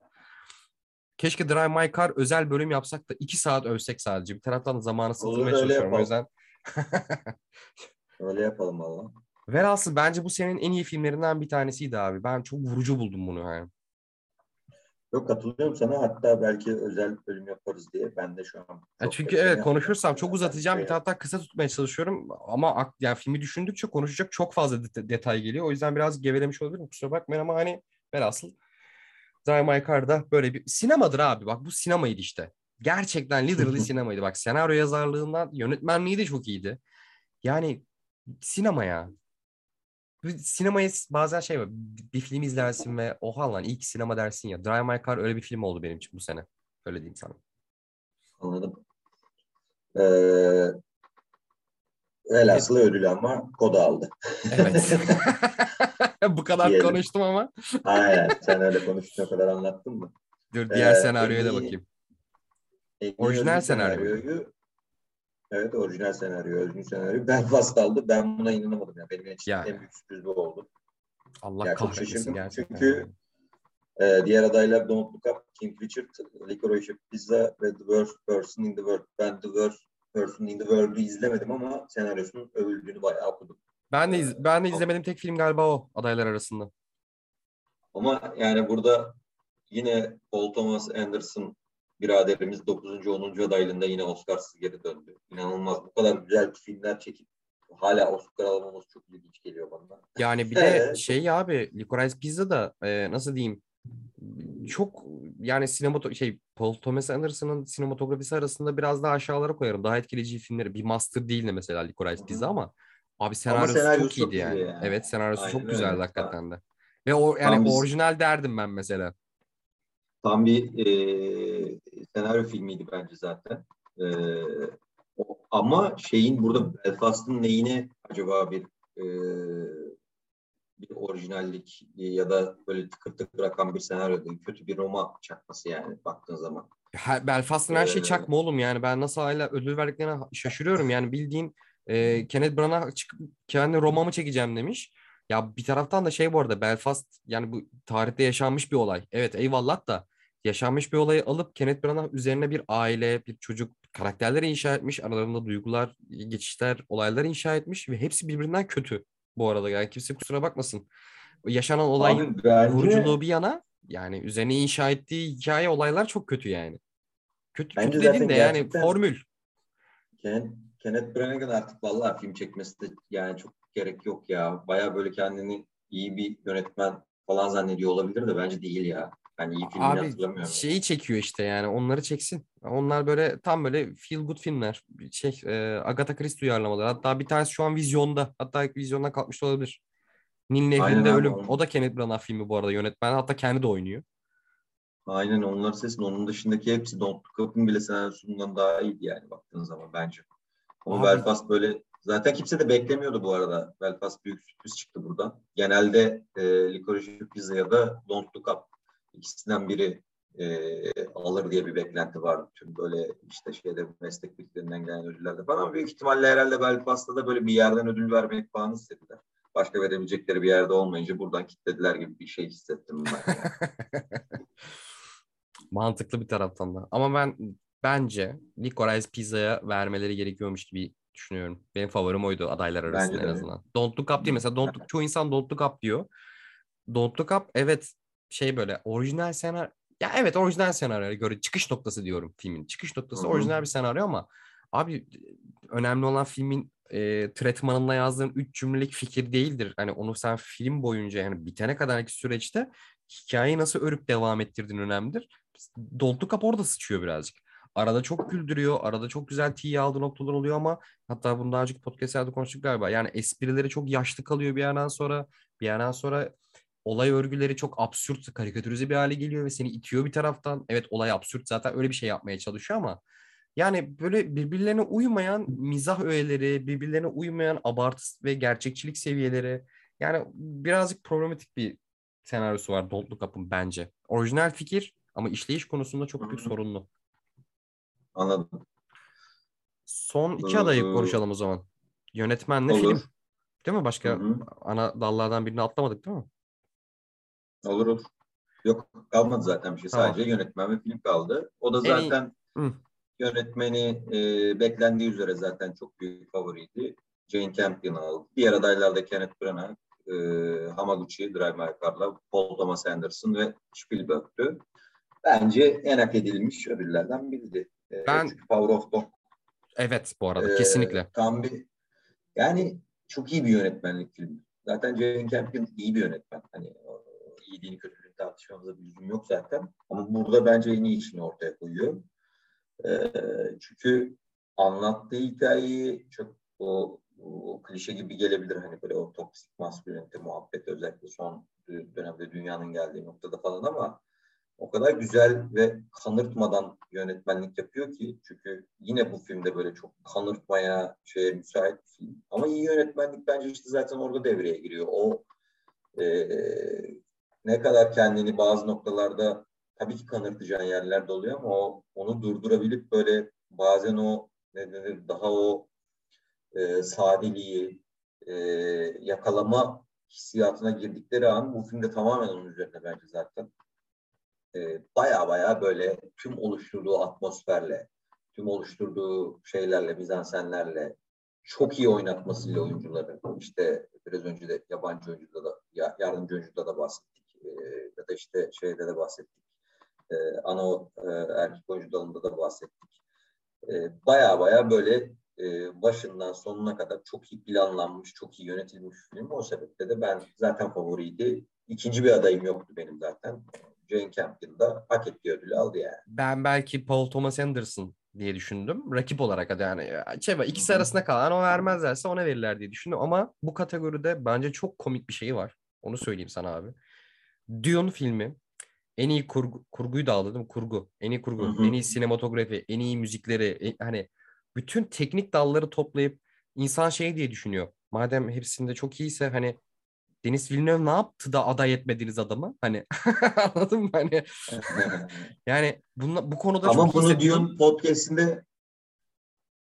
Keşke Drive My Car özel bölüm yapsak da iki saat övsek sadece. Bir taraftan da zamanı satılmaya öyle çalışıyorum o yüzden. Öyle yapalım valla. Velhasıl bence bu senin en iyi filmlerinden bir tanesiydi abi. Ben çok vurucu buldum bunu yani. Yok katılıyorum sana hatta belki özel bölüm yaparız diye ben de şu an. Ya çünkü evet konuşursam çok uzatacağım. şey Bir taraftan kısa tutmaya çalışıyorum. Ama ak- yani filmi düşündükçe konuşacak çok fazla det- detay geliyor. O yüzden biraz gevelemiş olabilirim. Kusura bakmayın ama hani velhasıl Drive My Car'da böyle bir sinemadır abi. Bak bu sinemaydı işte. Gerçekten literally sinemaydı. Bak senaryo yazarlığından yönetmenliği de çok iyiydi. Yani sinema ya. Sinemaya bazen şey var. Bir film izlersin ve oha lan ilk sinema dersin ya. Drive My Car öyle bir film oldu benim için bu sene. Öyle diyeyim sana. Anladım. Ee, velhasıl ödül ama koda aldı. Evet. Bu kadar Diyelim. konuştum ama. Aynen. Sen öyle konuştun o kadar anlattın mı? Dur diğer Ee, senaryoya da iyi- bakayım. En iyi Orijinal senaryo senaryoyu Evet orijinal senaryo, özgün senaryo. Belfast aldı. Ben buna inanamadım. Ya. Benim için Ya. en büyük sürpriz bu oldu. Allah Ya çok kahretmesin şaşırdım. gerçekten. Çünkü Ee, diğer adaylar Don't Look Up, King Richard, Licorice Pizza ve The Worst Person in the World. Ben The Worst Person in the World'u izlemedim ama senaryosunun övüldüğünü bayağı okudum. Ben de iz- ben de izlemediğim tek film galiba o adaylar arasında. Ama yani burada yine Paul Thomas Anderson biraderimiz 9. 10. adaylığında yine Oscarsız geri döndü. İnanılmaz. Bu kadar güzel filmler çekip hala Oscar alamaması çok ilginç geliyor bana. Yani bir de şey abi Licorice Pizza da e, nasıl diyeyim çok yani sinemato şey Paul Thomas Anderson'ın sinematografisi arasında biraz daha aşağılara koyarım. Daha etkileyici filmleri. Bir master değil de mesela Licorice Pizza ama abi senaryosu, ama senaryosu çok iyiydi yani. yani. Evet senaryosu Aynen çok güzeldi hakikaten de. Ve o yani Tam orijinal biz... derdim ben mesela. Tam bir e, senaryo filmiydi bence zaten. E, o, ama şeyin burada Belfast'ın neyine acaba bir e, bir orijinallik ya da böyle tıkır tıkır bırakan bir senaryo değil. Kötü bir Roma çakması yani baktığın zaman. Belfast'ın her şey çakma oğlum yani. Ben nasıl hala ödül verdiklerine şaşırıyorum. Yani bildiğin e, Kenneth Branagh'a çıkıp kendi Roma'mı çekeceğim demiş. Ya bir taraftan da şey bu arada Belfast yani bu tarihte yaşanmış bir olay. Evet eyvallah da yaşanmış bir olayı alıp Kenneth Branagh üzerine bir aile, bir çocuk karakterleri inşa etmiş. Aralarında duygular, geçişler, olaylar inşa etmiş ve hepsi birbirinden kötü bu arada. Yani kimse kusura bakmasın. Yaşanan olay bence... vuruculuğu bir yana yani üzerine inşa ettiği hikaye olaylar çok kötü yani. Kötü, bence kötü dediğin de yani formül. Ken, Kenneth Branagh'ın artık vallahi film çekmesi de yani çok gerek yok ya. Baya böyle kendini iyi bir yönetmen falan zannediyor olabilir de bence değil ya. Ben iyi filmini Abi, hatırlamıyorum. şeyi çekiyor işte yani onları çeksin. Onlar böyle tam böyle feel good filmler. Şey e, Agatha Christie uyarlamaları. Hatta bir tanesi şu an vizyonda. Hatta vizyondan kalkmış olabilir. Nil Nehri'nde Ölüm. Abi. O da Kenneth Branagh filmi bu arada yönetmen. Hatta kendi de oynuyor. Aynen onlar sesin. Onun dışındaki hepsi Don't Look Up'ın bile senaryosundan daha iyiydi yani baktığın zaman bence. Ama Abi. Belfast böyle zaten kimse de beklemiyordu bu arada. Belfast büyük sürpriz çıktı buradan. Genelde e, Licorice Pizza ya da Don't Look Up ikisinden biri e, alır diye bir beklenti vardı. Tüm böyle işte şeyde meslek bilgilerinden gelen ödüllerde falan. Büyük ihtimalle herhalde Belfast'ta da böyle bir yerden ödül vermek falan istediler. Başka verebilecekleri bir yerde olmayınca buradan kitlediler gibi bir şey hissettim ben. Mantıklı bir taraftan da. Ama ben bence Licorice Pizza'ya vermeleri gerekiyormuş gibi düşünüyorum. Benim favorim oydu adaylar arasında Bence en azından. Don't Look Up değil mesela. Don't Look, çoğu insan Don't Look Up diyor. Don't Look Up evet şey böyle orijinal senaryo ya evet orijinal senaryoya göre çıkış noktası diyorum filmin. Çıkış noktası Hı-hı. orijinal bir senaryo ama abi önemli olan filmin e, tretmanında yazdığın üç cümlelik fikir değildir. Hani onu sen film boyunca yani bitene kadarki süreçte hikayeyi nasıl örüp devam ettirdiğin önemlidir. Doltu kap orada sıçıyor birazcık. Arada çok güldürüyor. Arada çok güzel tiye aldığı noktalar oluyor ama hatta bunu daha önceki podcastlerde konuştuk galiba. Yani esprileri çok yaşlı kalıyor bir yerden sonra. Bir yerden sonra olay örgüleri çok absürt, karikatürize bir hale geliyor ve seni itiyor bir taraftan. Evet olay absürt zaten öyle bir şey yapmaya çalışıyor ama yani böyle birbirlerine uymayan mizah öğeleri, birbirlerine uymayan abartı ve gerçekçilik seviyeleri. Yani birazcık problematik bir senaryosu var Don't Look Up'ın bence. Orijinal fikir ama işleyiş konusunda çok büyük sorunlu. Anladım. Son iki adayı konuşalım o zaman. Yönetmenle Olur. film. Değil mi? Başka Hı-hı. ana dallardan birini atlamadık değil mi? Olur olur. Yok kalmadı zaten bir şey. Tamam. Sadece yönetmen ve film kaldı. O da zaten en... yönetmeni e, beklendiği üzere zaten çok büyük favoriydi. Jane Campion aldı. Diğer adaylar da Kenneth Branagh, e, Hamaguchi, Drive My Car'la, Paul Thomas Anderson ve Spielberg'tü. Bence en hak edilmiş ödüllerden biriydi. E, ben... Power of Dog. Evet bu arada e, kesinlikle. Tam bir yani çok iyi bir yönetmenlik filmi. Zaten Jane Campion iyi bir yönetmen. Hani iyiliğini kötülüğünü tartışmamıza bir lüzum yok zaten. Ama burada bence en iyi işini ortaya koyuyor. E, çünkü anlattığı hikayeyi çok o, o klişe gibi gelebilir hani böyle o toksik maskülenite muhabbet özellikle son dönemde dünyanın geldiği noktada falan ama o kadar güzel ve kanırtmadan yönetmenlik yapıyor ki çünkü yine bu filmde böyle çok kanırtmaya şeye müsait bir film. Ama iyi yönetmenlik bence işte zaten orada devreye giriyor. O e, ne kadar kendini bazı noktalarda tabii ki kanırtacağın yerler de oluyor ama o onu durdurabilip böyle bazen o ne denir daha o e, sadeliği e, yakalama hissiyatına girdikleri an bu filmde tamamen onun üzerine bence zaten baya baya böyle tüm oluşturduğu atmosferle, tüm oluşturduğu şeylerle, mizansenlerle çok iyi oynatmasıyla oyuncuları. İşte biraz önce de yabancı oyuncuda da, yardımcı oyuncuda da bahsettik. E, ya da işte şeyde de bahsettik. e, ana e, erkek oyuncu dalında da bahsettik. E, baya baya böyle e, başından sonuna kadar çok iyi planlanmış, çok iyi yönetilmiş film. O sebeple de ben zaten favoriydi. İkinci bir adayım yoktu benim zaten. Jane Campion da hak ettiği ödülü aldı yani. Ben belki Paul Thomas Anderson diye düşündüm. Rakip olarak hadi yani şey var, ikisi arasında kalan o vermezlerse ona verirler diye düşündüm ama bu kategoride bence çok komik bir şey var. Onu söyleyeyim sana abi. Dune filmi en iyi kurgu, kurguyu da aldı değil mi? Kurgu. En iyi kurgu, Hı hı. en iyi sinematografi, en iyi müzikleri, en- hani bütün teknik dalları toplayıp insan şey diye düşünüyor. Madem hepsinde çok iyiyse hani Denis Villeneuve ne yaptı da aday etmediniz adamı? Hani anladın mı? Hani yani bunla, bu konuda Ama çok bunu. Dune podcast'inde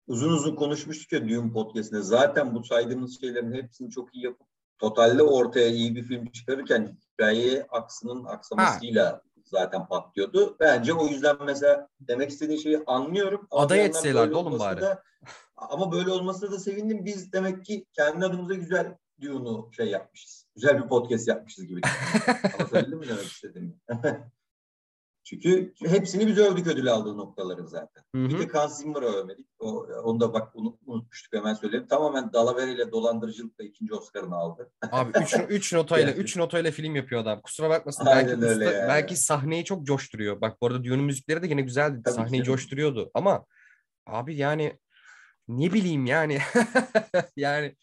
uzun uzun konuşmuştuk ya Dune podcast'inde. Zaten bu saydığımız şeylerin hepsini çok iyi yapıp totalde ortaya iyi bir film çıkarırken hikaye aksının aksamasıyla zaten patlıyordu. Bence o yüzden mesela demek istediğin şeyi anlıyorum. Aday etselerdi oğlum bari. Da, ama böyle olmasına da sevindim. Biz demek ki kendi adımıza güzel Dune'u şey yapmışız. Güzel bir podcast yapmışız gibi. Anlatabildim mi demek istediğimi? Çünkü hepsini biz övdük ödül aldığı noktaların zaten. Hı Bir hı. de Hans Zimmer'ı övmedik. O, onu da bak unut, unutmuştuk hemen söyleyeyim. Tamamen Dalavere ile dolandırıcılıkla ikinci Oscar'ını aldı. Abi 3 üç notayla Yani. 3 notayla film yapıyor adam. Kusura bakmasın. Aynen belki usta- yani. belki sahneyi çok coşturuyor. Bak bu arada Dune'un müzikleri de yine güzeldi. Tabii Sahneyi canım. coşturuyordu. Ama abi yani ne bileyim yani yani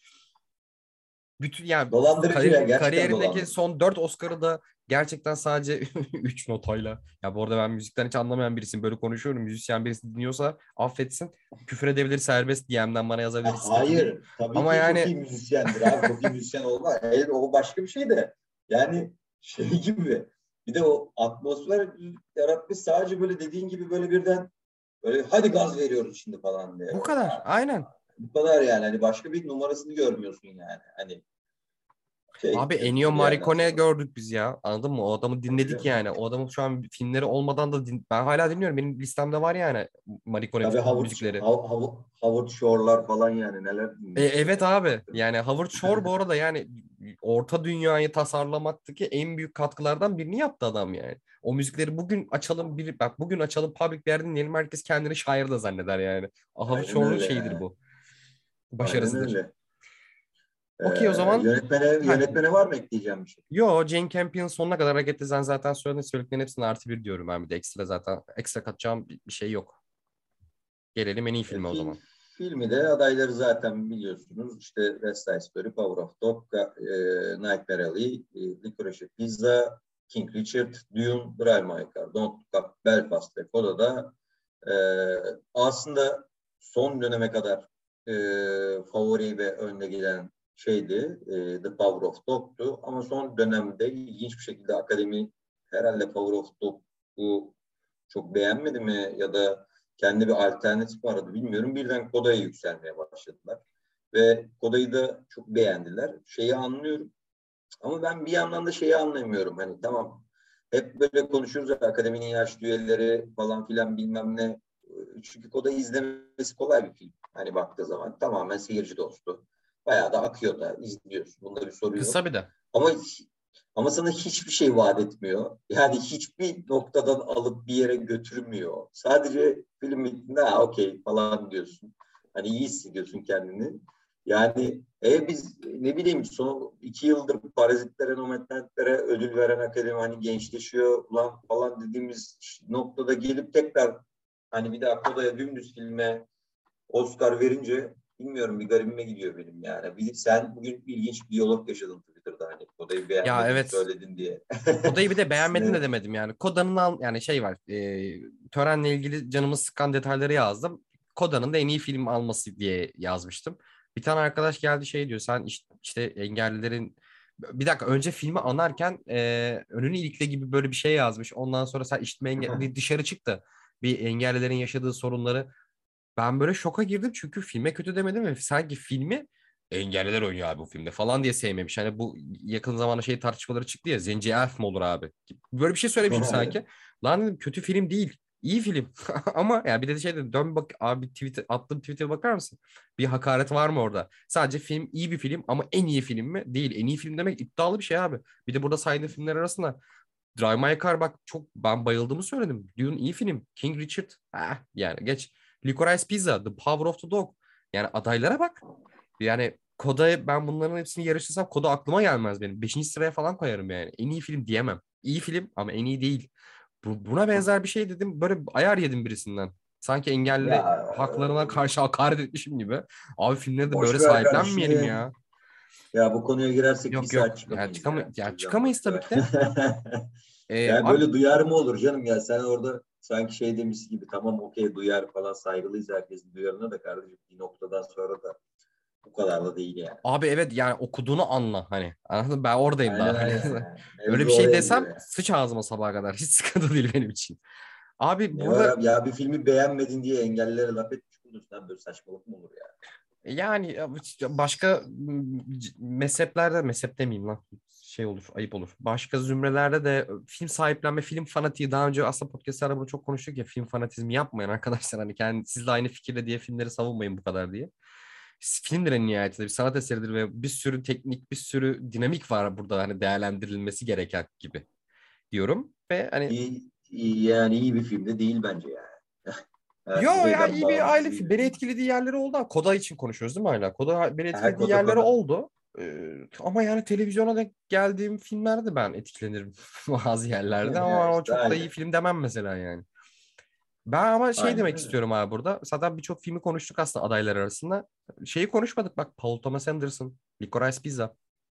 bütün yani Dolandırıcı ya, gerçekten kariyerindeki dolandırıcı. son 4 Oscar'ı da gerçekten sadece 3 notayla. Ya bu arada ben müzikten hiç anlamayan birisiyim. Böyle konuşuyorum. Müzisyen birisi dinliyorsa affetsin. Küfür edebilir serbest DM'den bana yazabilir. Ha, hayır. Tabii Ama ki yani- çok iyi müzisyendir abi. Çok iyi müzisyen olmaz. Hayır, o başka bir şey de. Yani şey gibi. Bir de o atmosfer yaratmış sadece böyle dediğin gibi böyle birden böyle hadi gaz veriyoruz şimdi falan diye. Bu kadar. Aynen. Bu kadar yani. Hani başka bir numarasını görmüyorsun yani. Hani şey, Abi Ennio yerden Morricone sonra. gördük biz ya. Anladın mı? O adamı dinledik canım. yani. O adamın şu an filmleri olmadan da din- ben hala dinliyorum. Benim listemde var yani Morricone film Howard, müzikleri. Hav- Howard Shore'lar falan yani neler E, evet abi. Yani Howard Shore bu arada yani orta dünyayı tasarlamaktaki en büyük katkılardan birini yaptı adam yani. O müzikleri bugün açalım bir bak bugün açalım public bir yerde dinleyelim herkes kendini şair de zanneder yani. Howard Shore'un şeyidir yani. bu. Aynen Başarısıdır. öyle. Okey, o zaman- Yönetmene, yönetmene var mı ekleyeceğim bir şey? Yo Jane Campion sonuna kadar hareketli sen zaten söyledin söylediklerin hepsine artı bir diyorum ben bir de ekstra zaten ekstra katacağım bir şey yok. Gelelim en iyi filme o Fil- zaman. Filmi de adayları zaten biliyorsunuz. İşte West Side Story, Power of Dog, e, Nightmare Alley, e, Licorice Pizza, King Richard, Dune, Drive My Car, Don't Look Up, Belfast ve Koda'da e, aslında son döneme kadar e, favori ve önde giden şeydi. e, The Power of Dog'tu. Ama son dönemde ilginç bir şekilde akademi herhalde Power of Dog'u çok beğenmedi mi ya da kendi bir alternatif aradı bilmiyorum. Birden Koda'ya yükselmeye başladılar. Ve Koda'yı da çok beğendiler. Şeyi anlıyorum. Ama ben bir yandan da şeyi anlamıyorum. Hani tamam hep böyle konuşuruz akademinin yaş düelleri falan filan bilmem ne. Çünkü Koda izlemesi kolay bir film. Hani baktığı zaman tamamen seyirci dostu. Bayağı da akıyor da izliyorsun. Bunda bir soru yok. Kısa bir de. Ama ama sana hiçbir şey vaat etmiyor. Yani hiçbir noktadan alıp bir yere götürmüyor. Sadece film bittiğinde ha okey falan diyorsun. Hani iyi hissediyorsun kendini. Yani e biz ne bileyim son iki yıldır parazitlere, nomadlentlere ödül veren akademi hani gençleşiyor ulan falan dediğimiz noktada gelip tekrar hani bir daha Koda'ya dümdüz filme Oscar verince bilmiyorum bir garibime gidiyor benim yani. Bir, sen bugün ilginç bir diyalog yaşadın Twitter'da hani Koda'yı beğenmedin evet. söyledin diye. Koda'yı bir de beğenmedim de demedim yani. Koda'nın al yani şey var. E, törenle ilgili canımı sıkan detayları yazdım. Koda'nın da en iyi film alması diye yazmıştım. Bir tane arkadaş geldi şey diyor. Sen iş- işte engellilerin bir dakika önce filmi anarken e, önünü ilikle gibi böyle bir şey yazmış. Ondan sonra sen işitme engelli dışarı çıktı. Bir engellilerin yaşadığı sorunları. Ben böyle şoka girdim çünkü filme kötü demedim ve sanki filmi engelliler oynuyor abi bu filmde falan diye sevmemiş. Hani bu yakın zamanda şey tartışmaları çıktı ya Zenci Elf mi olur abi? Böyle bir şey söylemiştim sanki. Lan dedim kötü film değil. İyi film. Ama yani bir de şey dedim dön bak abi tweet attığım tweet'e bakar mısın? Bir hakaret var mı orada? Sadece film iyi bir film ama en iyi film mi? Değil. En iyi film demek iddialı bir şey abi. Bir de burada saydığım filmler arasında Drive My Car bak çok ben bayıldığımı söyledim. Dune iyi film. King Richard. Ah, yani geç. Licorice Pizza. The Power of the Dog. Yani adaylara bak. Yani Koda ben bunların hepsini yarıştırsam Koda aklıma gelmez benim. Beşinci sıraya falan koyarım yani. En iyi film diyemem. İyi film ama en iyi değil. Bu, buna benzer bir şey dedim. Böyle ayar yedim birisinden. Sanki engelli Ya, haklarına karşı hakaret etmişim gibi. Abi filmleri de böyle sahiplenmeyelim ya. Ya bu konuya girersek Yok, bir yok. saat çıkamayız. Ya çıkama- ya. ya çıkamayız tabii ki de. Ee, yani abi- böyle duyar mı olur canım ya sen orada sanki şey demiş gibi tamam okey duyar falan saygılıyız herkesin duyarına da kardeşim bir noktadan sonra da bu kadar da değil yani. Abi evet yani okuduğunu anla hani. Anladın? Ben oradayım daha. Aynen, Hani. aynen. Öyle bir şey desem gidiyor sıç ağzıma sabaha kadar. Hiç sıkıntı değil benim için. Abi. Ne burada abi ya bir filmi beğenmedin diye engellilere laf etmiş bulursun. Lan Böyle saçmalık mı olur ya? Yani başka mezheplerde mezhep demeyeyim lan şey olur ayıp olur. Başka zümrelerde de film sahiplenme, film fanatiği daha önce aslında podcastlerde bunu çok konuştuk ya film fanatizmi yapmayın arkadaşlar. Hani kendi sizle aynı fikirde diye filmleri savunmayın bu kadar diye. Filmdir en nihayetinde bir sanat eseridir ve bir sürü teknik, bir sürü dinamik var burada hani değerlendirilmesi gereken gibi diyorum. Ve hani iyi yani iyi bir film de değil bence yani. Yani Yo ya buradan iyi bir film. Beni etkilediği yerleri oldu. Koda için konuşuyoruz değil mi hala? Koda beni Ha, etkilediği Koda, yerleri Koda. oldu. Ee, ama yani televizyona denk geldiğim filmlerde ben etkilenirim bazı yerlerde ama Ya o işte çok da aynen. iyi film demem mesela yani. Ben ama şey Aynen demek öyle. istiyorum abi burada. Zaten birçok filmi konuştuk aslında adaylar arasında. Şeyi konuşmadık bak Paul Thomas Anderson, Licorice Pizza.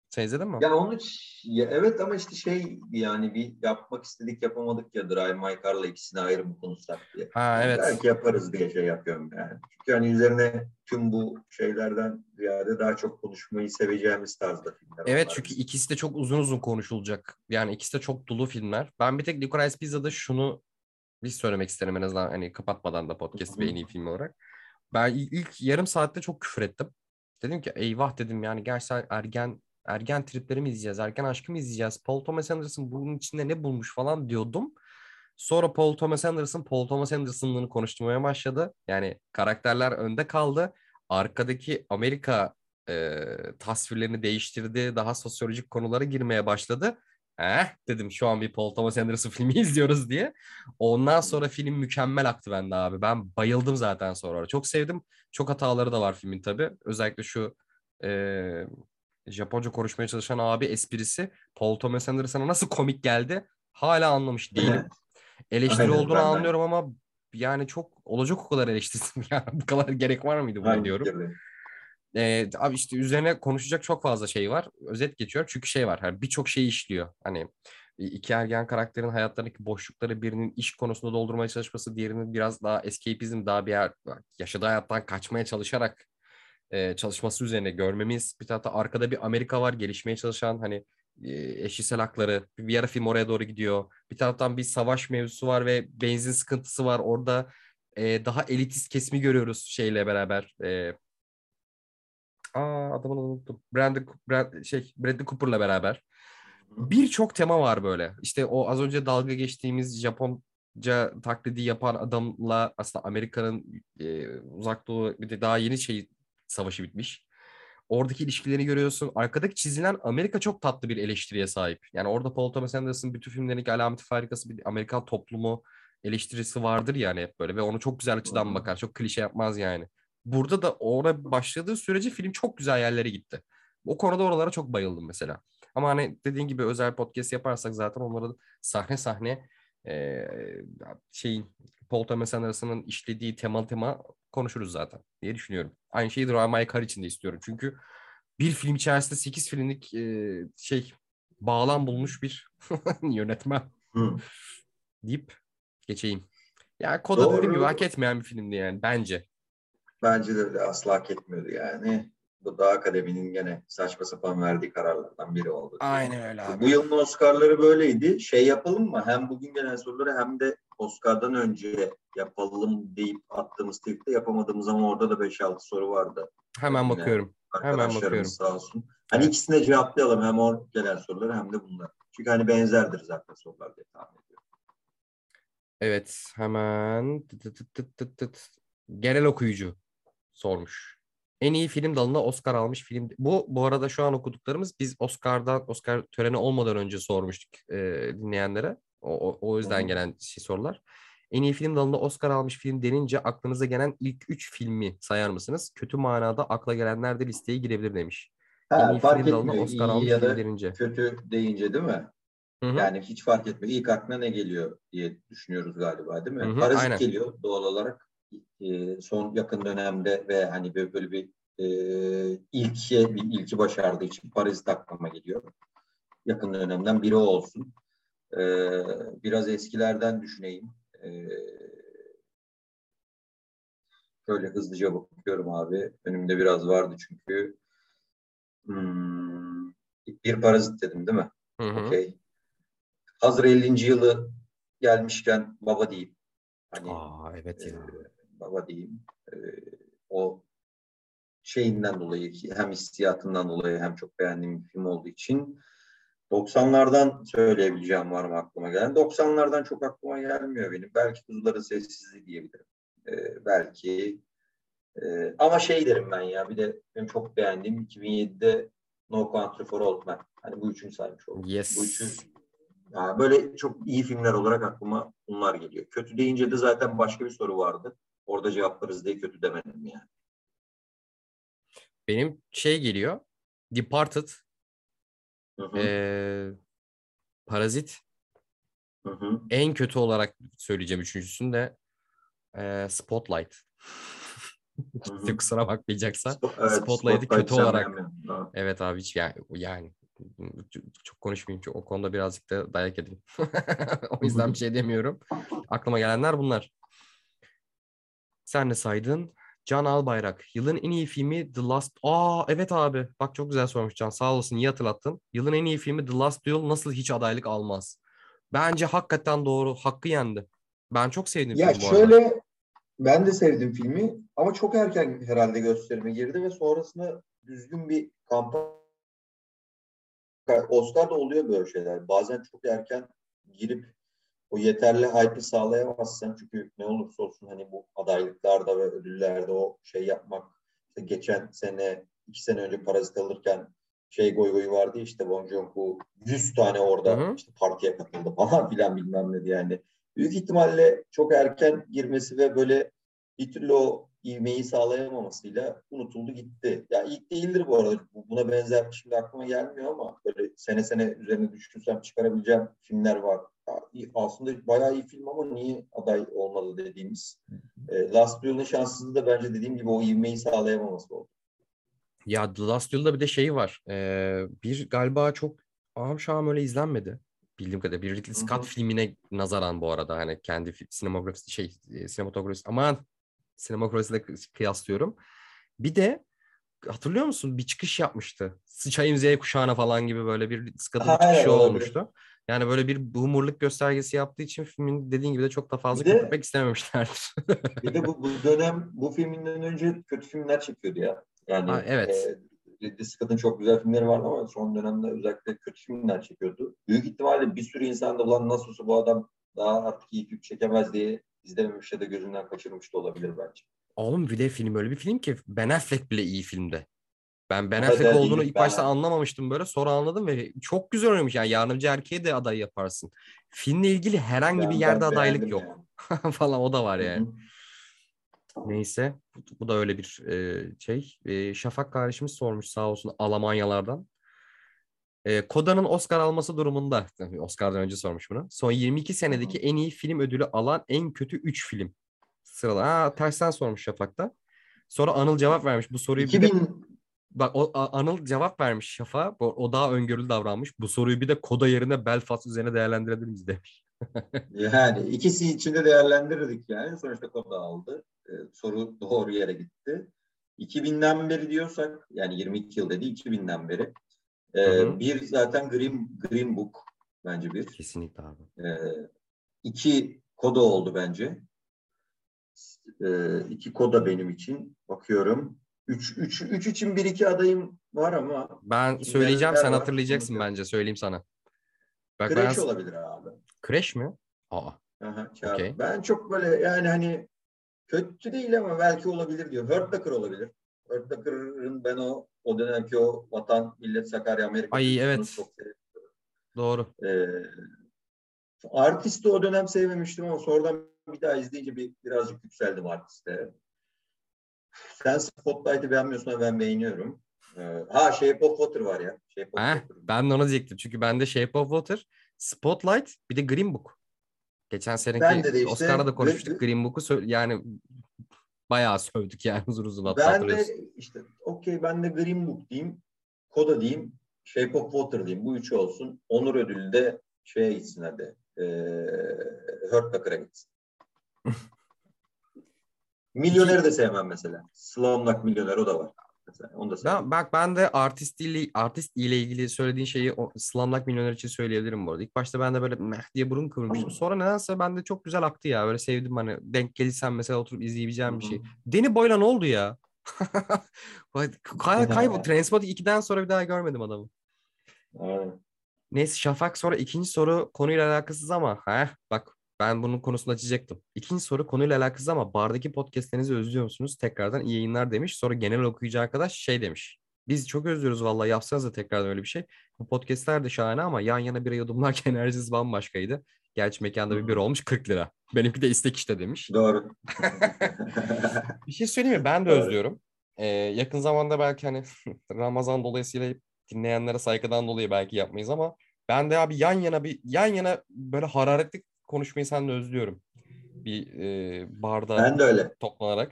Sen izledin mi? Ya onu ç- ya evet ama işte şey yani bir yapmak istedik yapamadık ya Drive My Car'la ikisini ayrı mı konuşsak diye. Ha evet. Belki yaparız diye şey yapıyorum yani. Çünkü hani üzerine tüm bu şeylerden ziyade daha çok konuşmayı seveceğimiz tarzda filmler. Evet onlar çünkü ikisi de çok uzun uzun konuşulacak. Yani ikisi de çok dolu filmler. Ben bir tek Licorice Pizza'da şunu bir söylemek isterim en azından hani kapatmadan da podcast bir en iyi film olarak. Ben il- ilk yarım saatte çok küfür ettim. Dedim ki eyvah dedim yani gerçekten ergen ergen tripleri mi izleyeceğiz, ergen aşkı mı izleyeceğiz? Paul Thomas Anderson bunun içinde ne bulmuş falan diyordum. Sonra Paul Thomas Anderson, Paul Thomas Anderson'lığını konuşturmaya başladı. Yani karakterler önde kaldı. Arkadaki Amerika e, tasvirlerini değiştirdi. Daha sosyolojik konulara girmeye başladı. Eh dedim şu an bir Paul Thomas Anderson filmi izliyoruz diye. Ondan sonra film mükemmel aktı bende abi. Ben bayıldım zaten sonra. Çok sevdim. Çok hataları da var filmin tabii. Özellikle şu e, Japonca konuşmaya çalışan abi esprisi Paul Thomas Anderson'a nasıl komik geldi hala anlamış değilim. Eleştiri Aynen, olduğunu ben de. anlıyorum ama yani çok olacak o kadar eleştirdim ya. Bu kadar gerek var mıydı buna Aynı diyorum. Ee, abi işte üzerine konuşacak çok fazla şey var. Özet geçiyorum çünkü şey var. Hani birçok şey işliyor. Hani iki ergen karakterin hayatlarındaki boşlukları birinin iş konusunda doldurmaya çalışması, diğerinin biraz daha escapism, daha bir yer, yaşadığı hayattan kaçmaya çalışarak e, çalışması üzerine görmemiz. Bir tarafta arkada bir Amerika var gelişmeye çalışan hani eşcinsel hakları. Bir ara film oraya doğru gidiyor. Bir taraftan bir savaş mevzusu var ve benzin sıkıntısı var. Orada e, daha elitist kesimi görüyoruz şeyle beraber. E, aa adamını unuttum. Brandon, Brand, şey, Bradley Cooper'la beraber. Birçok tema var böyle. İşte o az önce dalga geçtiğimiz Japonca taklidi yapan adamla aslında Amerika'nın e, uzak doğu bir de daha yeni şey savaşı bitmiş. Oradaki ilişkileri görüyorsun. Arkadaki çizilen Amerika çok tatlı bir eleştiriye sahip. Yani orada Paul Thomas Anderson bütün filmlerindeki alameti farikası bir Amerikan toplumu eleştirisi vardır yani hep böyle ve onu çok güzel açıdan bakar. Çok klişe yapmaz yani. Burada da orada başladığı sürece film çok güzel yerlere gitti. O konuda oralara çok bayıldım mesela. Ama hani dediğin gibi özel podcast yaparsak zaten onları sahne sahne e, şeyin Paul Thomas Anderson'ın işlediği tema tema konuşuruz zaten diye düşünüyorum. Aynı şeyi My Car için de istiyorum. Çünkü bir film içerisinde 8 filmlik e, şey bağlam bulmuş bir yönetmen Hı. deyip geçeyim. Yani Koda dediğim gibi hak etmeyen bir filmdi yani bence. Bence de asla hak etmiyordu yani. Bu da akademinin gene saçma sapan verdiği kararlardan biri oldu. Aynen öyle abi. Bu yılın Oscar'ları böyleydi. Şey yapalım mı? Hem bugün gelen soruları hem de Oscar'dan önce yapalım deyip attığımız tweette yapamadığımız ama orada da 5-6 soru vardı. Hemen Yine bakıyorum. Hemen bakıyorum. sağ olsun. Hani de cevaplayalım. Hem o gelen soruları hem de bunlar. Çünkü hani benzerdir zaten sorular diye tahmin ediyorum. Evet hemen tıt tıt tıt tıt tıt. genel okuyucu sormuş. En iyi film dalında Oscar almış film. Bu bu arada şu an okuduklarımız biz Oscar'dan Oscar töreni olmadan önce sormuştuk e, dinleyenlere. O, o, o yüzden gelen şey sorular. En iyi film dalında Oscar almış film denince aklınıza gelen ilk üç filmi sayar mısınız? Kötü manada akla gelenler de listeye girebilir demiş. En Ha, iyi fark film dalında. Oscar almış ya film denince. kötü deyince değil mi? Hı hı. Yani hiç fark etmiyor. İlk aklına ne geliyor diye düşünüyoruz galiba değil mi? Hı hı, Parazit aynen. geliyor doğal olarak. Ee, son yakın dönemde ve hani böyle, böyle bir e, ilke, bir ilki başardığı için Parazit aklıma geliyor. Yakın dönemden biri olsun. Ee, biraz eskilerden düşüneyim. Ee, şöyle hızlıca bakıyorum abi. Önümde biraz vardı çünkü. Hmm, bir parazit dedim değil mi? Hı. Hazır 50. yılı gelmişken baba diyeyim. Hani Aa evet e, ya. Baba diyeyim. E, o şeyinden dolayı hem hissiyatından dolayı hem çok beğendiğim bir film olduğu için 90'lardan söyleyebileceğim var mı aklıma gelen? 90'lardan çok aklıma gelmiyor benim. Belki Kuzuların Sessizliği diyebilirim. E, belki e, ama şey derim ben ya bir de benim çok beğendiğim 2007'de No Country for Old Men. Hani bu üçünü saymış oldum. Yes. Bu üçü yani böyle çok iyi filmler olarak aklıma bunlar geliyor. Kötü deyince de zaten başka bir soru vardı. Orada cevaplarız diye kötü demedim yani. Benim şey geliyor. Departed, Hı hı, ee, Parazit, hı hı. en kötü olarak söyleyeceğim üçüncüsünü de ee, Spotlight. Kimse kusura bakmayacaksa. Spo- evet, Spotlight'ı Spotlight kötü olarak-. Ha. Evet abi hiç yani, yani çok konuşmayayım çünkü o konuda birazcık da dayak yedim. o yüzden bir şey demiyorum. Aklıma gelenler bunlar. Sen ne saydın? Can Albayrak. Yılın en iyi filmi The Last... Aa evet abi. Bak çok güzel sormuş Can. Sağ olasın. iyi hatırlattın. Yılın en iyi filmi The Last Duel nasıl hiç adaylık almaz? Bence hakikaten doğru. Hakkı yendi. Ben çok sevdim Ya filmi bu arada. şöyle ben de sevdim filmi ama çok erken herhalde gösterime girdi ve sonrasında düzgün bir kampanya Oscar'da oluyor böyle şeyler. Bazen çok erken girip o yeterli hype'ı sağlayamazsan çünkü ne olursa olsun hani bu adaylıklarda ve ödüllerde o şey yapmak işte geçen sene iki sene önce Parazit alırken şey goy goyu vardı işte Bong Joon-ho 100 tane orada Hı hı. işte partiye katıldı falan filan bilmem ne yani. Büyük ihtimalle çok erken girmesi ve böyle bir türlü o ivmeyi sağlayamamasıyla unutuldu gitti. Ya ilk değildir bu arada. Bu- Buna benzer şimdi aklıma gelmiyor ama böyle sene sene üzerine düşünsem çıkarabileceğim filmler var. Aslında bayağı iyi film ama niye aday olmadı dediğimiz. E, Last Duel'ın şanssızlığı da bence dediğim gibi o ivmeyi sağlayamaması oldu. Ya The Last Duel'da bir de şey var. Ee, bir galiba çok ağam şahım öyle izlenmedi. Bildiğim kadarıyla bir Ridley Scott hı. filmine nazaran bu arada hani kendi fi- sinemografisi şey e, sinematografisi aman sinemografisiyle kı- kıyaslıyorum. Bir de hatırlıyor musun bir çıkış yapmıştı. Sıçayım Z kuşağına falan gibi böyle bir Scott'ın çıkışı olabilir. olmuştu. Yani böyle bir boomerlık göstergesi yaptığı için filmin dediğin gibi de çok da fazla de- köpürtmek istememişlerdir. Bir de bu, bu dönem bu filminden önce kötü filmler çekiyordu ya. Yani Ha, evet. e, Ridley Scott'ın çok güzel filmleri vardı ama son dönemde özellikle kötü filmler çekiyordu. Büyük ihtimalle bir sürü insan da ulan nasıl olsa bu adam daha artık iyi film çekemez diye izlememiş ya da gözünden kaçırmış da olabilir bence. Oğlum bir de film öyle bir film ki Ben Affleck bile iyi filmde. Ben Ben Affleck olduğunu ilk Ben başta Affleck. anlamamıştım böyle. Sonra anladım ve çok güzel oynamış. Yani yardımcı erkeğe de aday yaparsın. Filmle ilgili herhangi bir Ben- yerde ben adaylık yok yani. falan o da var yani. Neyse bu, bu da öyle bir e, şey. E, Şafak kardeşimiz sormuş sağ olsun Almanyalardan. E, Koda'nın Oscar alması durumunda, Oscar'dan önce sormuş bunu. Son 22 senedeki en iyi film ödülü alan en kötü 3 film. Sırala. Ha, tersten sormuş Şafak'ta. Sonra Anıl cevap vermiş. Bu soruyu bir de 2000 Bak o Anıl cevap vermiş Şafak'a. O, o daha öngörülü davranmış. Bu soruyu bir de Koda yerine Belfast üzerine değerlendirebilir miyiz demiş. yani ikisi içinde değerlendirirdik yani. Sonuçta konu aldı. Ee, soru doğru yere gitti. 2000'den beri diyorsak yani 22 yıl dedi 2000'den beri. Ee, Hı hı. bir zaten Green, Green Book bence bir. Kesinlikle abi. Ee, iki koda oldu bence. Ee, iki koda benim için. Bakıyorum. Üç, üç, üç için bir iki adayım var ama Ben söyleyeceğim sen var? hatırlayacaksın Unutuyorum. bence. Söyleyeyim sana. Bak Crash ben... olabilir abi. Crash mi? Aa. Aha. Okey. Ben çok böyle yani hani kötü değil ama belki olabilir diyor. Hurt Locker olabilir. Hurt Locker'ın ben o o dönemki o Vatan Millet Sakarya Amerika Ay, evet. çok seviyorum. Doğru. Ee, artisti o dönem sevmemiştim ama sonradan bir daha izleyince bir, birazcık yükseldim artiste. Sen Spotlight'ı beğenmiyorsun ama ben beğeniyorum. Ee, ha Shape of Water var ya. Shape of Heh, Water. ben de onu diyecektim. Çünkü bende Shape of Water, Spotlight bir de Green Book. Geçen seneki Bende de işte Oscar'da da konuşmuştuk. Gr- Green Book'u yani bayağı sövdük yani uzun uzun Ben de işte okey ben de Green Book diyeyim. Koda diyeyim. Shape of Water diyeyim. Bu üçü olsun. Onur ödülü de şeye gitsin hadi. Ee, Hurt Locker'a gitsin. Milyoneri de sevmem mesela. Slumdog Milyoner o da var. Mesela onu da sevmem. Ben, bak ben de artist ile, artist ile ilgili söylediğin şeyi o Slumdog Millionaire için söyleyebilirim bu arada. İlk başta ben de böyle meh diye burun kıvırmıştım. Sonra nedense bende çok güzel aktı ya. Böyle sevdim hani denk gelirsen mesela oturup izleyebileceğim bir şey. Danny Boylan oldu ya. Kay, kaybol. Transpotting 2'den sonra bir daha görmedim adamı. Aynen. Neyse Şafak sonra ikinci soru konuyla alakasız ama heh, bak ben bunun konusunu açacaktım. İkinci soru konuyla alakasız ama bardaki podcastlerinizi özlüyor musunuz? Tekrardan iyi yayınlar demiş. Sonra genel okuyucu arkadaş şey demiş. Biz çok özlüyoruz vallahi yapsanız da tekrardan öyle bir şey. Bu podcastler de şahane ama yan yana bir yudumlarken enerjisi bambaşkaydı. Gerçi mekanda bir bir olmuş 40 lira. Benimki de istek işte demiş. Doğru. Bir şey söyleyeyim mi? Ben de Evet. özlüyorum. Ee, yakın zamanda belki hani Ramazan dolayısıyla dinleyenlere saygıdan dolayı belki yapmayız ama ben de abi yan yana bir yan yana böyle hararetli konuşmayı seninle özlüyorum. Bir e, barda ben de öyle. toplanarak.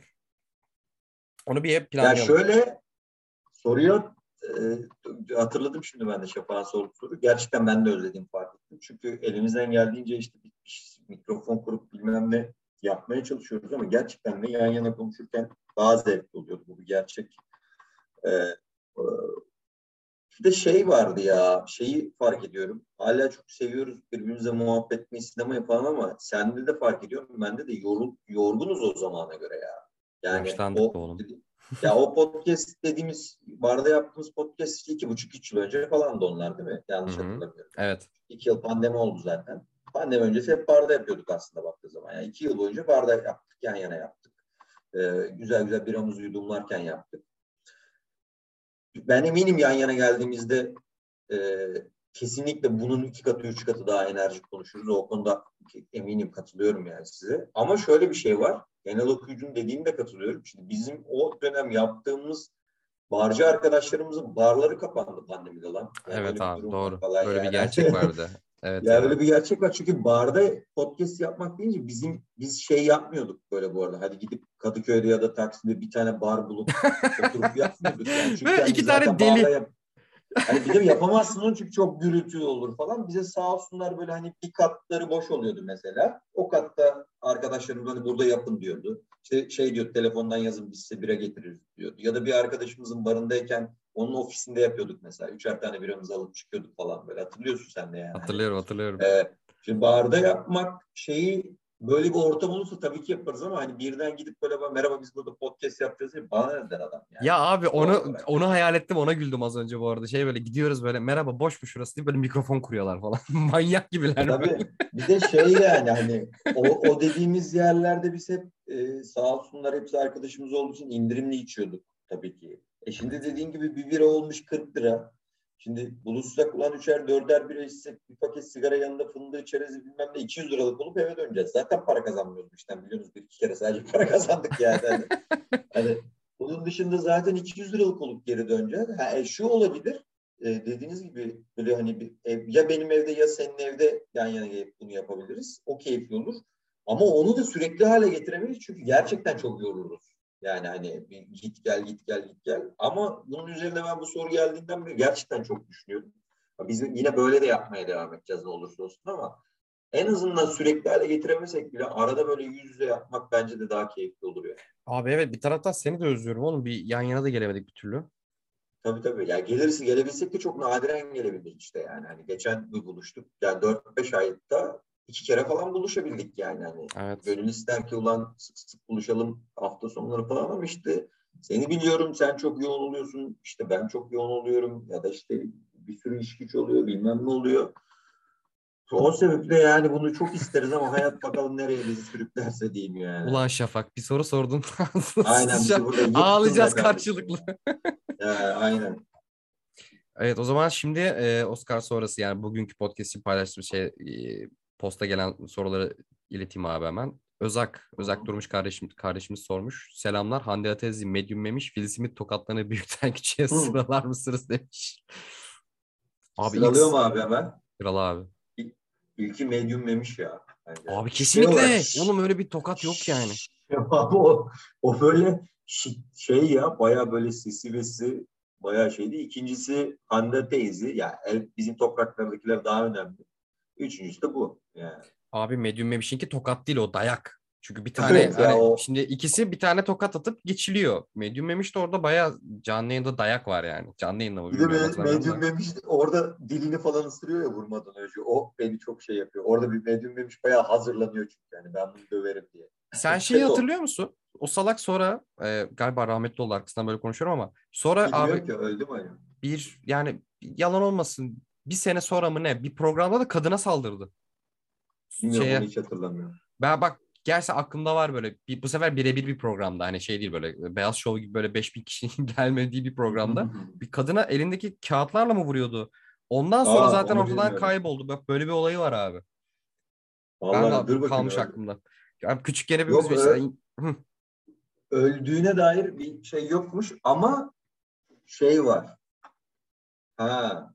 Onu bir hep Ya planlayalım. şöyle soruyor e, hatırladım şimdi ben de Şafak'ın sorduğu soru. Gerçekten ben de özledim fark ettim. Çünkü elimizden geldiğince işte bir, bir mikrofon kurup bilmem ne yapmaya çalışıyoruz ama gerçekten de yan yana konuşurken daha zevkli oluyordu. Bu bir gerçek. E, e, bir de şey vardı ya, şeyi fark ediyorum. Hala çok seviyoruz birbirimize muhabbet etmeyi, sinema yapalım ama sende de fark ediyorum. Bende de yorul, yorgunuz o zamana göre ya. Yani Yaşlandık o, oğlum. ya o podcast dediğimiz barda yaptığımız podcast iki buçuk üç yıl önce falan da onlar değil mi? Yanlış hatırlamıyorum. Evet. İki yıl pandemi oldu zaten. Pandemi öncesi hep barda yapıyorduk aslında baktığı zaman. Yani iki yıl boyunca barda yaptık, yan yana yaptık. Ee, güzel güzel biramızı yudumlarken yaptık. Ben eminim yan yana geldiğimizde e, kesinlikle bunun iki katı, üç katı daha enerjik konuşuruz. O konuda eminim katılıyorum yani size. Ama şöyle bir şey var. Genel okuyucunun dediğine katılıyorum. Şimdi bizim o dönem yaptığımız barcı arkadaşlarımızın barları kapandı pandemide lan. Yani Evet bir abi doğru. Böyle bir yani. gerçek vardı. Evet. Ya ya. böyle bir gerçek var çünkü barda podcast yapmak deyince bizim biz şey yapmıyorduk böyle bu arada. Hadi gidip Kadıköy'de ya da Taksim'de bir tane bar bulup oturup yapmıyorduk. Yani çünkü Ve hani iki tane deli. Yap... Hani bir de yapamazsın onu çünkü çok gürültü olur falan. Bize sağ olsunlar böyle hani bir katları boş oluyordu mesela. O katta arkadaşlarım hani burada yapın diyordu. İşte şey diyor telefondan yazın biz size bira getiririz diyordu. Ya da bir arkadaşımızın barındayken onun ofisinde yapıyorduk mesela. Üçer tane biramızı alıp çıkıyorduk falan böyle. Hatırlıyorsun sen de yani. Hani Hatırlıyorum hatırlıyorum. ee, şimdi barda yapmak şeyi böyle bir ortam olursa tabii ki yaparız ama hani birden gidip böyle "Bak, merhaba biz burada podcast yapacağız diye bana ne der adam yani. Ya abi onu onu hayal ettim ona güldüm az önce bu arada. Şey böyle gidiyoruz böyle merhaba boş mu şurası diye böyle mikrofon kuruyorlar falan. Manyak gibiler. böyle. Tabii bir de şey yani hani o, o dediğimiz yerlerde biz hep e, sağ olsunlar hepsi arkadaşımız olduğu için indirimli içiyorduk tabii ki. E şimdi dediğin gibi bir bira olmuş 40 lira. Şimdi buluşsak ulan üçer dörder bira içsek bir paket sigara yanında fındığı çerezi bilmem ne 200 liralık olup eve döneceğiz. Zaten para kazanmıyoruz işten biliyorsunuz bir iki kere sadece para kazandık yani. Hani, hani bunun dışında zaten 200 liralık olup geri döneceğiz. Ha, e, şu olabilir e, dediğiniz gibi böyle hani bir ev, ya benim evde ya senin evde yan yana gelip bunu yapabiliriz. O keyifli olur. Ama onu da sürekli hale getiremeyiz çünkü gerçekten çok yoruluruz. Yani hani bir git gel git gel git gel. Ama bunun üzerine ben bu soru geldiğinden beri gerçekten çok düşünüyorum. Biz yine böyle de yapmaya devam edeceğiz ne olursa olsun ama en azından sürekli hale getiremesek bile arada böyle yüz yüze yapmak bence de daha keyifli olur yani. Abi evet bir taraftan seni de özlüyorum oğlum. Bir yan yana da gelemedik bir türlü. Tabii tabii. Ya geliriz gelebilsek de çok nadiren gelebildik işte yani. Hani geçen bir buluştuk. Yani 4-5 ayda iki kere falan buluşabildik yani. Hani Evet. gönül ister ki ulan sık sık buluşalım hafta sonları falan ama işte seni biliyorum sen çok yoğun oluyorsun. işte ben çok yoğun oluyorum ya da işte bir sürü iş güç oluyor bilmem ne oluyor. O sebeple yani bunu çok isteriz ama hayat bakalım nereye bizi sürüklerse diyeyim yani. Ulan Şafak bir soru sordun. Aynen, Ağlayacağız karşılıklı. Ya, aynen. Evet o zaman şimdi e, Oscar sonrası yani bugünkü podcast için paylaştığım şey e, posta gelen soruları ileteyim abi hemen. Özak, Özak Durmuş kardeşim, kardeşimiz sormuş. Selamlar Hande Atezi medyum memiş. Will Smith tokatlarını büyükten küçüğe sıralar mısınız demiş. Abi Sıralıyor ilk mu abi hemen? sırala abi. İlki medium memiş ya. bence. Abi Şey kesinlikle. olarak- Oğlum öyle bir tokat yok yani. Abi o, o böyle şey ya baya böyle sisi vesi baya şeydi. İkincisi Hande teyzi. Ya el, bizim topraklardakiler daha önemli. Üçüncüsü de bu. Yani. Abi medyum memişinki tokat değil o dayak. Çünkü bir tane Evet hani o- şimdi ikisi bir tane tokat atıp geçiliyor. Medyum memiş de orada bayağı canlı yayında dayak var yani. Canlı yayında mı Bir de me- medium memiş orada dilini falan ısırıyor ya vurmadan önce. O beni çok şey yapıyor. Orada bir medium memiş bayağı hazırlanıyor çünkü. Yani ben bunu döverim diye. Sen şeyi Keto. hatırlıyor musun? O salak sonra e, galiba rahmetli oldu arkasından böyle konuşuyorum ama sonra Bilmiyorum abi ki öldü mü bir yani yalan olmasın bir sene sonra mı ne bir programda da kadına saldırdı. Bilmiyorum Şeye- hiç hatırlamıyorum. Ben bak gerçi aklımda var böyle bir, bu sefer birebir bir programda hani şey değil böyle Beyaz Show gibi böyle 5000 kişinin gelmediği bir programda bir kadına elindeki kağıtlarla mı vuruyordu? Ondan sonra Aa, zaten ortadan bilmiyorum. kayboldu. Bak böyle bir olayı var abi. Vallahi ben dur de kalmış öyle. aklımda. Ya küçükken hepimiz Yok, mesela- öldüğüne dair bir şey yokmuş ama şey var. Ha.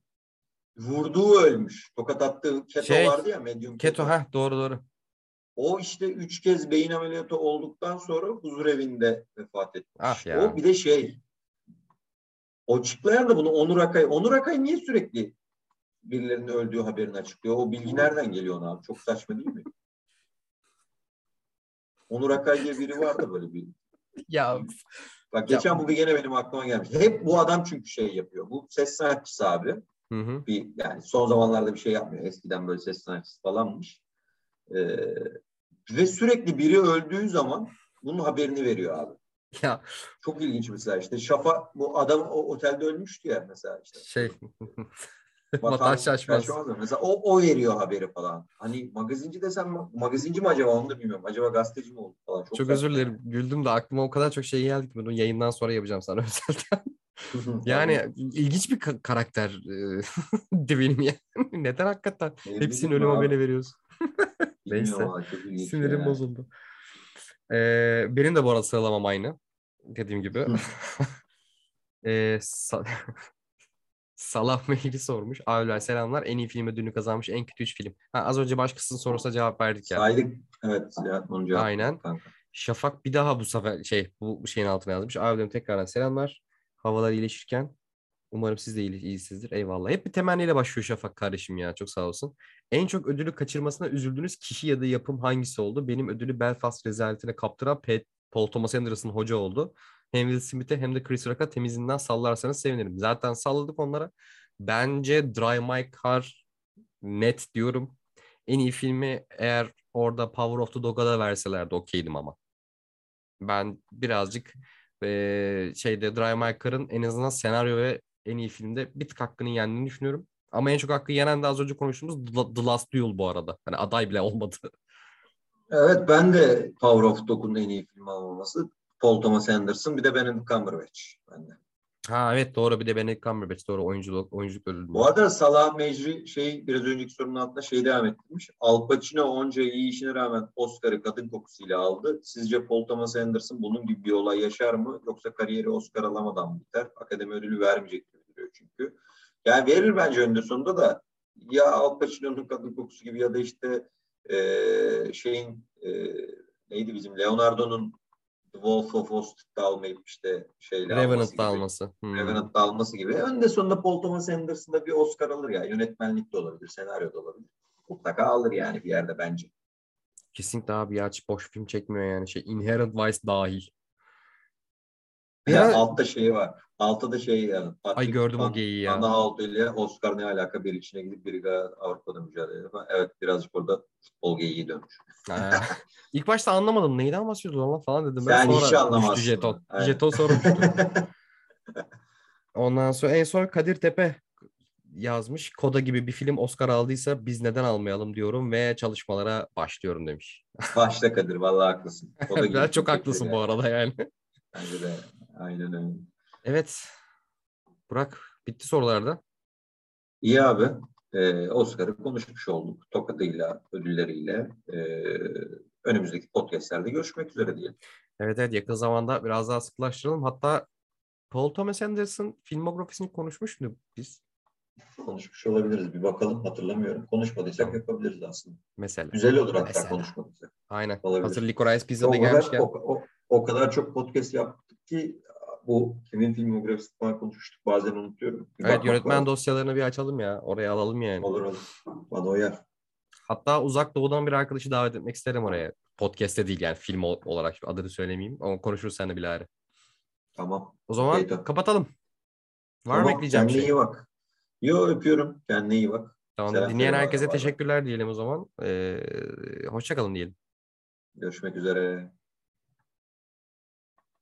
Vurduğu ölmüş. Tokat attığı keto Şey, vardı ya medium Keto ha doğru doğru. O işte üç kez beyin ameliyatı olduktan sonra huzur evinde vefat etmiş. Ah ya. O bir de şey o açıklayan da bunu Onur Akay. Onur Akay niye sürekli birilerinin öldüğü haberini açıklıyor? O bilgi nereden geliyor ona abi? Çok saçma değil mi? Onur Akay diye biri vardı böyle bir. Ya Bak Ya- geçen bu bir gene benim aklıma gelmiş. Hep bu adam çünkü şey yapıyor. Bu ses sanatçısı abi. Hı hı. Bir, yani son zamanlarda bir şey yapmıyor. Eskiden böyle ses sanatçısı falanmış. Ee, ve sürekli biri öldüğü zaman bunun haberini veriyor abi. Ya Çok ilginç mesela işte Şafa bu adam o otelde ölmüştü ya mesela işte. şey Vatan Şaşmaz. Mesela o, o veriyor haberi falan. Hani magazinci desem ma- magazinci mi acaba onu da bilmiyorum. Acaba gazeteci mi oldu falan. Çok, saçma. özür dilerim. Güldüm de aklıma o kadar çok şey geldi ki bunu yayından sonra yapacağım sana özelden. Yani ilginç bir ka- karakter de benim yani. Neden hakikaten Ne hepsinin bileyim ölüm abi, veriyorsun? Neyse. Sinirim ya. bozuldu. Ee, benim de bu arada sıralamam aynı. Dediğim gibi. Ee, Sa- Salah Mehri sormuş. Abiler selamlar. En iyi film ödülünü kazanmış en kötü 3 film. Ha, az önce başkasının sorusuna cevap verdik ya. Saydık. Evet. Ya, onu cevap Aynen. kanka. Şafak bir daha bu sefer şey bu şeyin altına yazmış. Abilerim tekrardan selamlar. Havalar iyileşirken umarım siz de iyi, iyisinizdir. Eyvallah. Hep bir temenniyle başlıyor Şafak kardeşim ya. Çok sağ olsun. En çok ödülü kaçırmasına üzüldüğünüz kişi ya da yapım hangisi oldu? Benim ödülü Belfast rezaletine kaptıran Pat, Paul Thomas Anderson hoca oldu. Hem Will Smith'e hem de Chris Rock'a temizinden sallarsanız sevinirim. Zaten salladık onlara. Bence Drive My Car net diyorum. En iyi filmi eğer orada Power of the Dog'a da verselerdi okeydim ama. Ben birazcık eee, şeyde Drive My Car'ın en azından senaryo ve en iyi filmde bir tık hakkını yendiğini düşünüyorum. Ama en çok hakkı yenen de az önce konuştuğumuz The- Last Duel bu arada. Hani aday bile olmadı. Evet ben de Power of Dog'un en iyi film olması. Paul Thomas Anderson bir de Benedict Cumberbatch. Ben de. Ha evet doğru bir de Benedict Cumberbatch doğru oyunculuk oyunculuk ödülü. Bu arada Salah Mecri şey biraz önceki sorunun altında şey devam ettirmiş. Al Pacino onca iyi işine rağmen Oscar'ı kadın kokusuyla aldı. Sizce Paul Thomas Anderson bunun gibi bir olay yaşar mı? Yoksa kariyeri Oscar alamadan mı biter? Akademi ödülü vermeyecek gibi duruyor çünkü. Yani verir bence önünde sonunda da ya Al Pacino'nun kadın kokusu gibi ya da işte eee, şeyin eee, neydi bizim Leonardo'nun The Wolf of Wall Street'te almayıp işte şeyle alması Revenant'ta gibi. alması. Hmm. Revenant'ta alması gibi. Önde sonunda Paul Thomas Anderson'da bir Oscar alır ya. Yönetmenlik de olabilir, senaryo da olabilir. Mutlaka alır yani bir yerde bence. Kesinlikle abi ya hiç boş film çekmiyor yani şey Inherent Vice dahil. De Ya- altta şeyi var. Altta da şey yani. Ay gördüm o Van- geyiği ya. Van Hout ile Oscar ne alaka bir içine gidip biri Avrupa'da mücadele ediyor. Evet birazcık burada futbol geyiği dönmüş. İlk başta anlamadım neyden bahsediyordu lan falan dedim. Ben Sen sonra hiç anlamazsın. jeton. Aynen. Jeton sonra. Ondan sonra en son Kadir Tepe yazmış. Koda gibi bir film Oscar aldıysa biz neden almayalım diyorum ve çalışmalara başlıyorum demiş. Başla Kadir vallahi haklısın. O da gibi çok haklısın bu arada yani. Bence de aynen öyle. Evet. Burak bitti sorularda. İyi abi. Ee, Oscar'ı konuşmuş olduk. Tokadıyla, ödülleriyle. Ee, önümüzdeki podcastlerde görüşmek üzere diyelim. Evet evet yakın zamanda biraz daha sıklaştıralım. Hatta Paul Thomas Anderson filmografisini konuşmuştuk biz Konuşmuş olabiliriz. Bir bakalım hatırlamıyorum. Konuşmadıysak yapabiliriz aslında. mesela. Güzel olur hatta Mesela. konuşmadıysak. Aynen. Olabilir. Hazır Licorice Pizza O da kadar, gelmişken. o, o, o kadar çok podcast yaptık ki bu kimin filmografisi falan konuşmuştuk. Bazen unutuyorum. Bir Evet yönetmen lazım. dosyalarını bir açalım ya. Oraya alalım yani. Olur olur. Bana uyar. Hatta uzak doğudan bir arkadaşı davet etmek isterim oraya. Podcast'te değil yani film ol- olarak adını söylemeyeyim ama konuşuruz seninle bilahare. Tamam. O zaman tamam. kapatalım. Var mı Tamam, ekleyeceğim bir Kendine şey? iyi bak. Yo öpüyorum. Kendine iyi bak. Tamam. Selam Dinleyen herkese bay. teşekkürler diyelim o zaman. Ee, hoşça kalın diyelim. Görüşmek üzere.